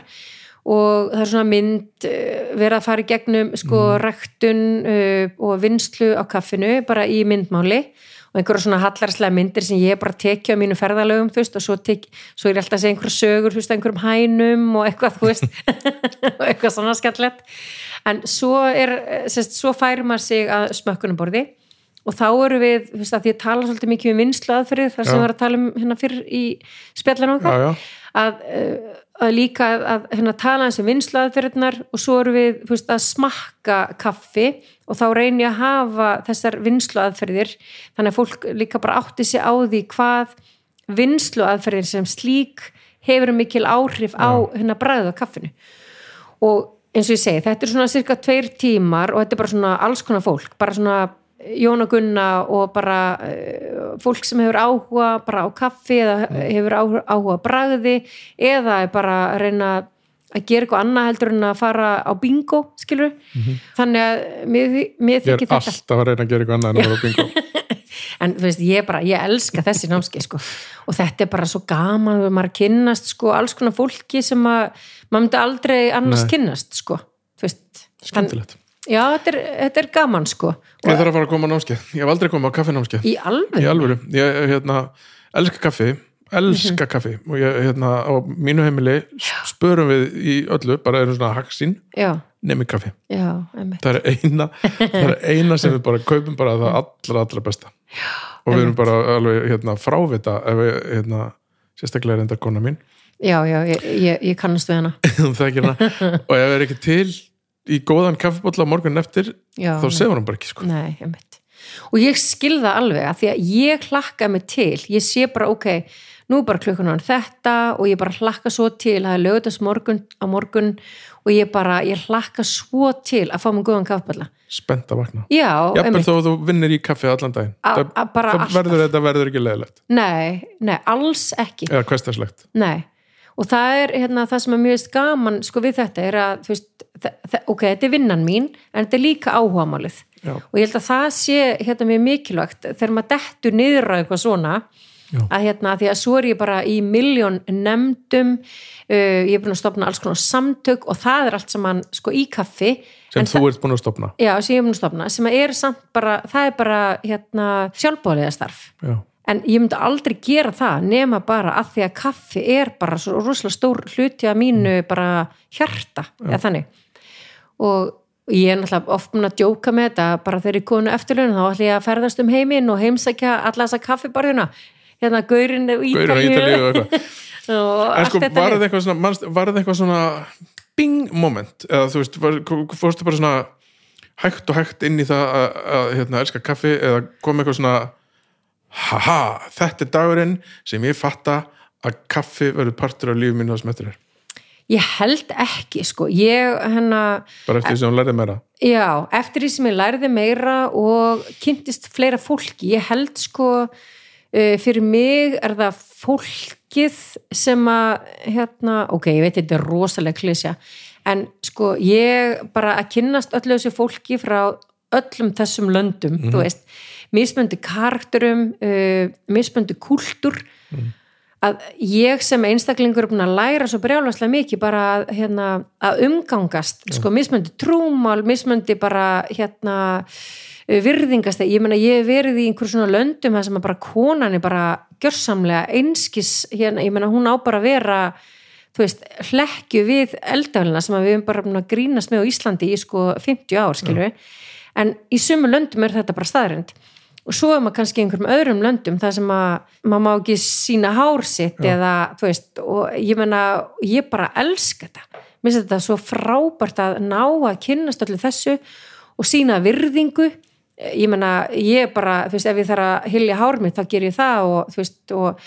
og það er svona mynd uh, verið að fara í gegnum sko ræktun uh, og vinslu á kaffinu bara í myndmáli. Og einhverja svona hallarslega myndir sem ég bara tekja á mínu ferðalögum, þú veist, og svo, tek, svo er ég alltaf að segja einhverja sögur, þú veist, einhverjum hænum og eitthvað, þú veist (laughs) og eitthvað svona skallett en svo er, eh, sérst, svo færir maður sig að smökkunumborði og þá eru við, þú veist, að því að tala svolítið mikið um vinslu aðferðið, þar sem við erum að tala um hérna fyrir í okkar Já, já, að, uh, að líka að, hérna, tala eins um vinslaðferðnar og svo eru við veist, að smakka kaffi og þá reynir ég að hafa þessar vinslaðferðir þannig að fólk líka bara átti sig á því hvað vinslaðferðir sem slík hefur mikil áhrif á hérna bræðið á kaffinu. Og eins og ég segi, þetta er svona cirka tveir tímar og þetta er bara svona alls konar fólk bara svona Jóna Gunna og bara uh, fólk sem hefur áhuga bara á kaffi eða hefur áhuga, áhuga bragði eða er bara að reyna að gera eitthvað annað heldur en að fara á bingo, skilur þannig að mér, mér ég er þykir þetta alltaf að reyna að gera eitthvað annað en að vera á (laughs) bingo. En þú veist, ég bara, ég elska þessi námskeið sko, og þetta er bara svo gaman við maður kynnast, sko, alls konar fólki sem að, maður myndi aldrei annars Nei. kynnast, sko, þú veist Skemmtilegt já, þetta er, þetta er gaman, sko. Ég þarf að fara að koma á námskeið. Ég hef aldrei komið á kaffinámskeið. Í alveg, Í alvöru, ég hérna, elska kaffi. Elska kaffi. Og ég, hérna, á mínu heimili spörum við í öllu, bara erum svona haksín já, nemi kaffi, já, það er eina það er eina sem við bara kaupum bara það allra, allra besta. Og við erum bara alveg hérna, frávita ef við, hérna, sérstaklega er enda kona mín. Já, já, ég, ég, ég kannast við hana. (laughs) Hún þekkir hana. Og ef er ekki til í góðan kaffibólla morgun eftir já, þá segir hún bara ekki sko. Nei, einmitt. Og ég skil það alveg að því að ég hlakka mig til, ég sé bara ok, nú er bara klukkan á þetta og ég bara hlakka svo til að það er lögðast morgun á morgun og ég bara, ég hlakka svo til að fá mig góðan kaffballa. spennt að vakna Já, einmitt. þó að þú vinnir í kaffi allan daginn það, verður, verður ekki leðilegt Nei, nei, alls ekki. eða hverstarslegt Nei, og það er hérna, það sem er mjög gaman sko við þetta er að, veist, ok, þetta er vinnan mín en þetta er líka áhugamálið Já. og ég held að það sé hérna mjög mikilvægt þegar maður dettur niður á eitthvað svona Já. að hérna, því að svo er ég bara í miljón nefndum uh, ég er búin að stopna alls konar samtök og það er allt saman sko í kaffi sem þú ert búin að stopna já, sem ég er búin að stopna, sem er samt bara það er bara hérna sjálfbóðlega starf Já. En ég myndi aldrei gera það nema bara að því að kaffi er bara svo rosalega stór hluti af mínu bara hjarta, eða þannig. Og ég er náttúrulega oft mun að djóka með þetta bara þegar ég konu eftirlaun þá ætlum ég að ferðast um heiminn og heimsækja alla þessa kaffibarðina hérna gaurin og Ítalíu. Og (laughs) allt sko, þetta var það eitthvað svona, var það eitthvað svona bing moment? Eða þú veist, fórstu bara svona hægt og hægt inn í það að, að hérna, elska kaffi eða kom eitthvað svona haha, þetta er dagurinn sem ég fatta að kaffi verður partur af lífið mínu það sem eftir er. Ég held ekki sko. Ég hérna bara eftir því sem hún lærði meira. Já, eftir því sem ég lærði meira og kynntist fleira fólki, ég held sko uh, fyrir mig er það fólkið sem að hérna, ok, ég veit þetta er rosalega klísja, en sko ég bara að kynnast öllu þessu fólki frá öllum þessum löndum, þú veist mismöndi karakterum uh, mismöndi kúltur að ég sem einstaklingur er búin að læra svo brjálvarslega mikið bara hérna, að umgangast sko, mismöndi trúmál, mismöndi bara hérna virðingast, ég meina ég hef verið í einhver svona löndum þar sem að bara konan er bara gjörsamlega einskis hérna, ég meina hún á bara að vera þú veist, hlekju við eldaflina sem að við erum bara grínast með á Íslandi í sko 50 ár, skilju en í sumu löndum er þetta bara staðrind og svo er maður kannski í einhverjum öðrum löndum þar sem að maður má ekki sína hársitt eða, þú veist, og ég meina, ég bara elska þetta. Mér finnst þetta svo frábært að ná að kynnast allir þessu og sína virðingu. Ég meina, ég bara, þú veist, ef ég þarf að hilja hár mitt, þá ger ég það og þú veist, og,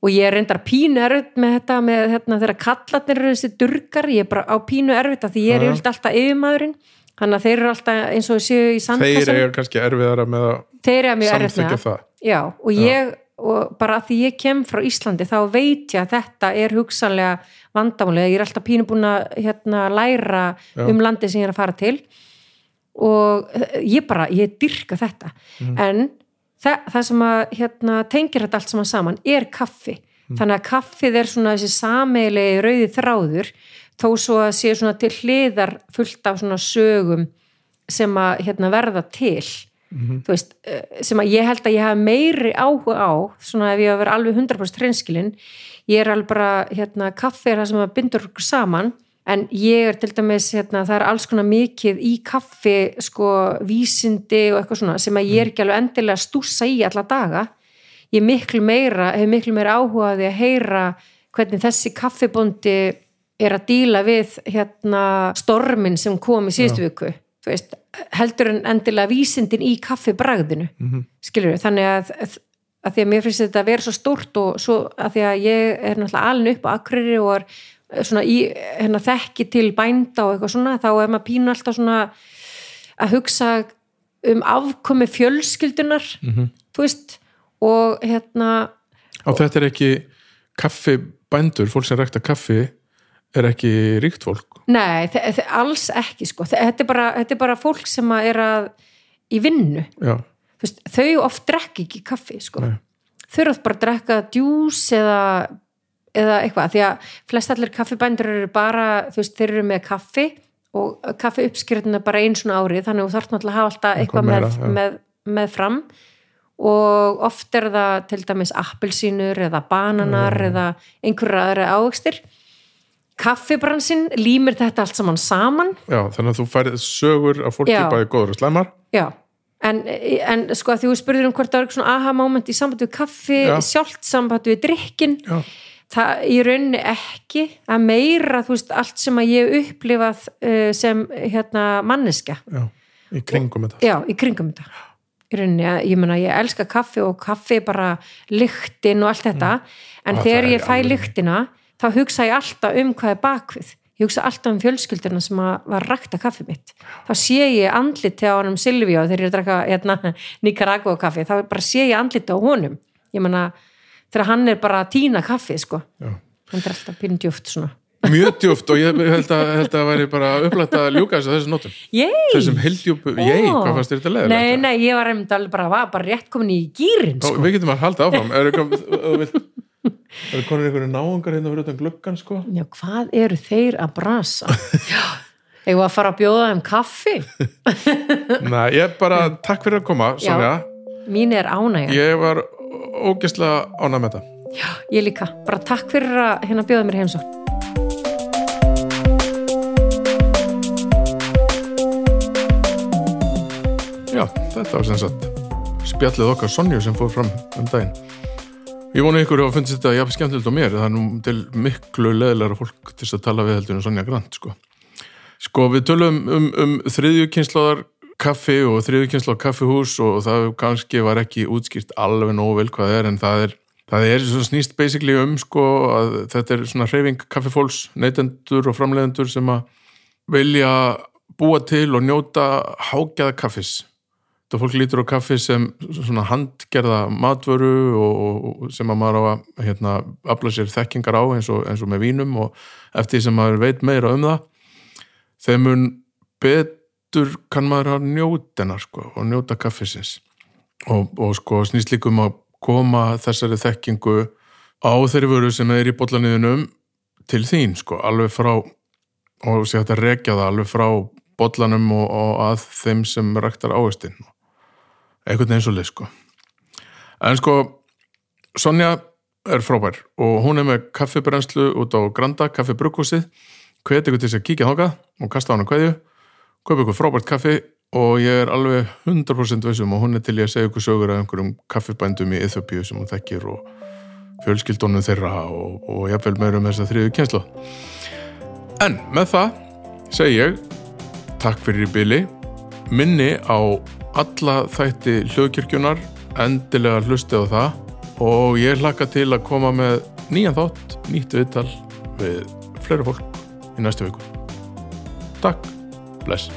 og ég reyndar pínu erfitt með þetta, með hérna þegar kallatnir eru þessi durgar, ég er bara á pínu erfitt að því ég er yfirleitt alltaf yfirmaðurinn þannig að þeir eru alltaf eins og séu í þeir sandkassan eru kannski erfiðara með að þeir samþykja það. Já, og ég, og bara að því ég kem frá Íslandi, þá veit ég að þetta er hugsanlega vandamálega, ég er alltaf pínu búin að hérna, læra Já. um landið sem ég er að fara til. Og eh, ég bara, ég dyrka þetta. En það, það sem að hérna, tengir þetta allt saman saman er kaffi, þannig að kaffið er svona þessi sameilegi rauði þráður þó svo að sé svona til hliðar fullt af svona sögum sem að hérna, verða til. Þú veist, eh, sem að ég held að ég hef meiri áhuga á svona ef ég hef verið alveg 100% hreinskilin ég er alveg bara, hérna, kaffi er það sem að bindur okkur saman en ég er til dæmis, hérna, það er alls konar mikið í kaffi, sko vísindi og eitthvað svona sem að ég er ekki alveg endilega að stússa í alla daga. Ég miklu meira, hef miklu meira áhuga á því að heyra hvernig þessi kaffibóndi er að díla við hérna stormin sem kom í síðustu viku veist, heldur en endilega vísindin í kaffibragðinu mm. -hmm. skilur við, þannig að, að, því að mér finnst þetta að vera svo stórt og svo að því að ég er náttúrulega alin upp á akriri og er svona í hérna, þekki til bænda og eitthvað svona, þá er maður pínu alltaf svona að hugsa um afkomi fjölskyldunar Mhm. þú veist og hérna og þetta er ekki kaffibændur, fólk sem rækta kaffi er ekki ríkt fólk Nei, alls ekki sko. Þe- Þetta er, bara, þetta er bara fólk sem að er að í vinnu. Veist, þau oft drekki ekki kaffi sko. Nei. Þau eru oft bara að drekka djús eða, eða eitthvað. Því að flest allir kaffibændur eru bara, þú veist, þeir eru með kaffi og kaffi uppskriðin er bara einn svona árið þannig að þú þarf náttúrulega að hafa alltaf Eitthvað meira, með, með, með fram og oft er það til dæmis appelsínur eða bananar eða einhverja aðra ávöxtir kaffibransin límir þetta allt saman saman. Já, þannig að þú færið sögur af fólki Já. bæði góður og slæmar. Já, en, en sko að því þú spurður um hvort það var eitthvað svona aha moment í sambandi við kaffi Já. sjálft sambandi við drikkin já, það í rauninni ekki. Að meira þú veist allt sem að ég upplifað uh, sem hérna manneska já, í kringum þetta. Já, í kringum þetta. Í rauninni, að, ég meina ég elska kaffi og kaffi er bara lyktin og allt þetta. En Ah, þegar er ég fæ lyktina þá hugsa ég alltaf um hvað er bakvið ég hugsa alltaf um fjölskylduna sem var rakta kaffi mitt þá sé ég andlit á honum Silvíu þegar ég er að draka hérna, Nicaragua kaffi þá bara sé ég andlit á honum ég meina þegar hann er bara að tína kaffi sko Já. hann er alltaf pindjúft svona mjög djúft og ég held að, held að væri bara upplætt að ljúka þessu þessu nótum Yey! þessum heldjúpu, Ó. hvað fannst þér þetta leðilegt? Nei, nei, ég var einmitt alveg bara, var bara rétt komin í gýrin sko. við getum að halda áfram er það konur einhverju náungar hérna fyrir utan gluggan sko Já, hvað eru þeir að brasa? Já, við að fara að bjóða þeim kaffi? Nei, ég bara, takk fyrir að koma Já. Sonja, Mín er ánægja. ég var ógeðslega ánægð með þetta Já, ég líka. Bara takk fyrir að hérna bjóða mér heimsókn. Já, þetta var sem sagt spjallið okkar Sonju sem fór fram um daginn. Ég vonu ykkur að fundist þetta jafn skemmtilegt á mér, það er nú til miklu leðilega fólk til að tala við heldur en Sonja Grant, sko. Sko, við tölum um, um þriðjukynnslóðar kaffi og þriðjukynnslóðar kaffihús og það kannski var ekki útskýrt alveg nógu vel hvað það er, en það er Það er snýst basically um sko að þetta er svona hreyfing kaffifólks, neytendur og framleiðendur sem að vilja búa til og njóta hágjaða kaffis. Það fólk lítur á kaffi sem svona handgerða matvöru og, og sem að maður á að hérna, afla sér þekkingar á eins og, eins og með vínum og eftir því sem maður veit meira um það þeim mun betur kann maður að njóta hennar sko og njóta kaffisins. Og, og sko snýst líka um að koma þessari þekkingu á þeirri vöru sem er í bollaniðunum til þín sko, alveg frá og sé hægt að rekja það alveg frá bollanum og, og að þeim sem ræktar áherstin eitthvað eins og leið sko. En sko Sonja er frábær og hún er með kaffibrennslu út á Granda, kaffibrukkúsið hveti ykkur til þess að kíkja þáka og kasta á hana hverju, kaupa ykkur frábært kaffi og ég er alveg 100% vissum og hún er til ég að segja ykkur sögur af einhverjum kaffibændum í Íþjóppíu sem hún þekkir og fjölskyldónum þeirra og, og jafnvel meirum þess að þriðu kjenslu en með það segi ég takk fyrir í byli minni á alla þætti hljóðkirkjunar endilega hlustið á það og ég hlakka til að koma með nýjan þátt, nýtt viðtal við fleiri fólk í næstu viku. Takk, bless.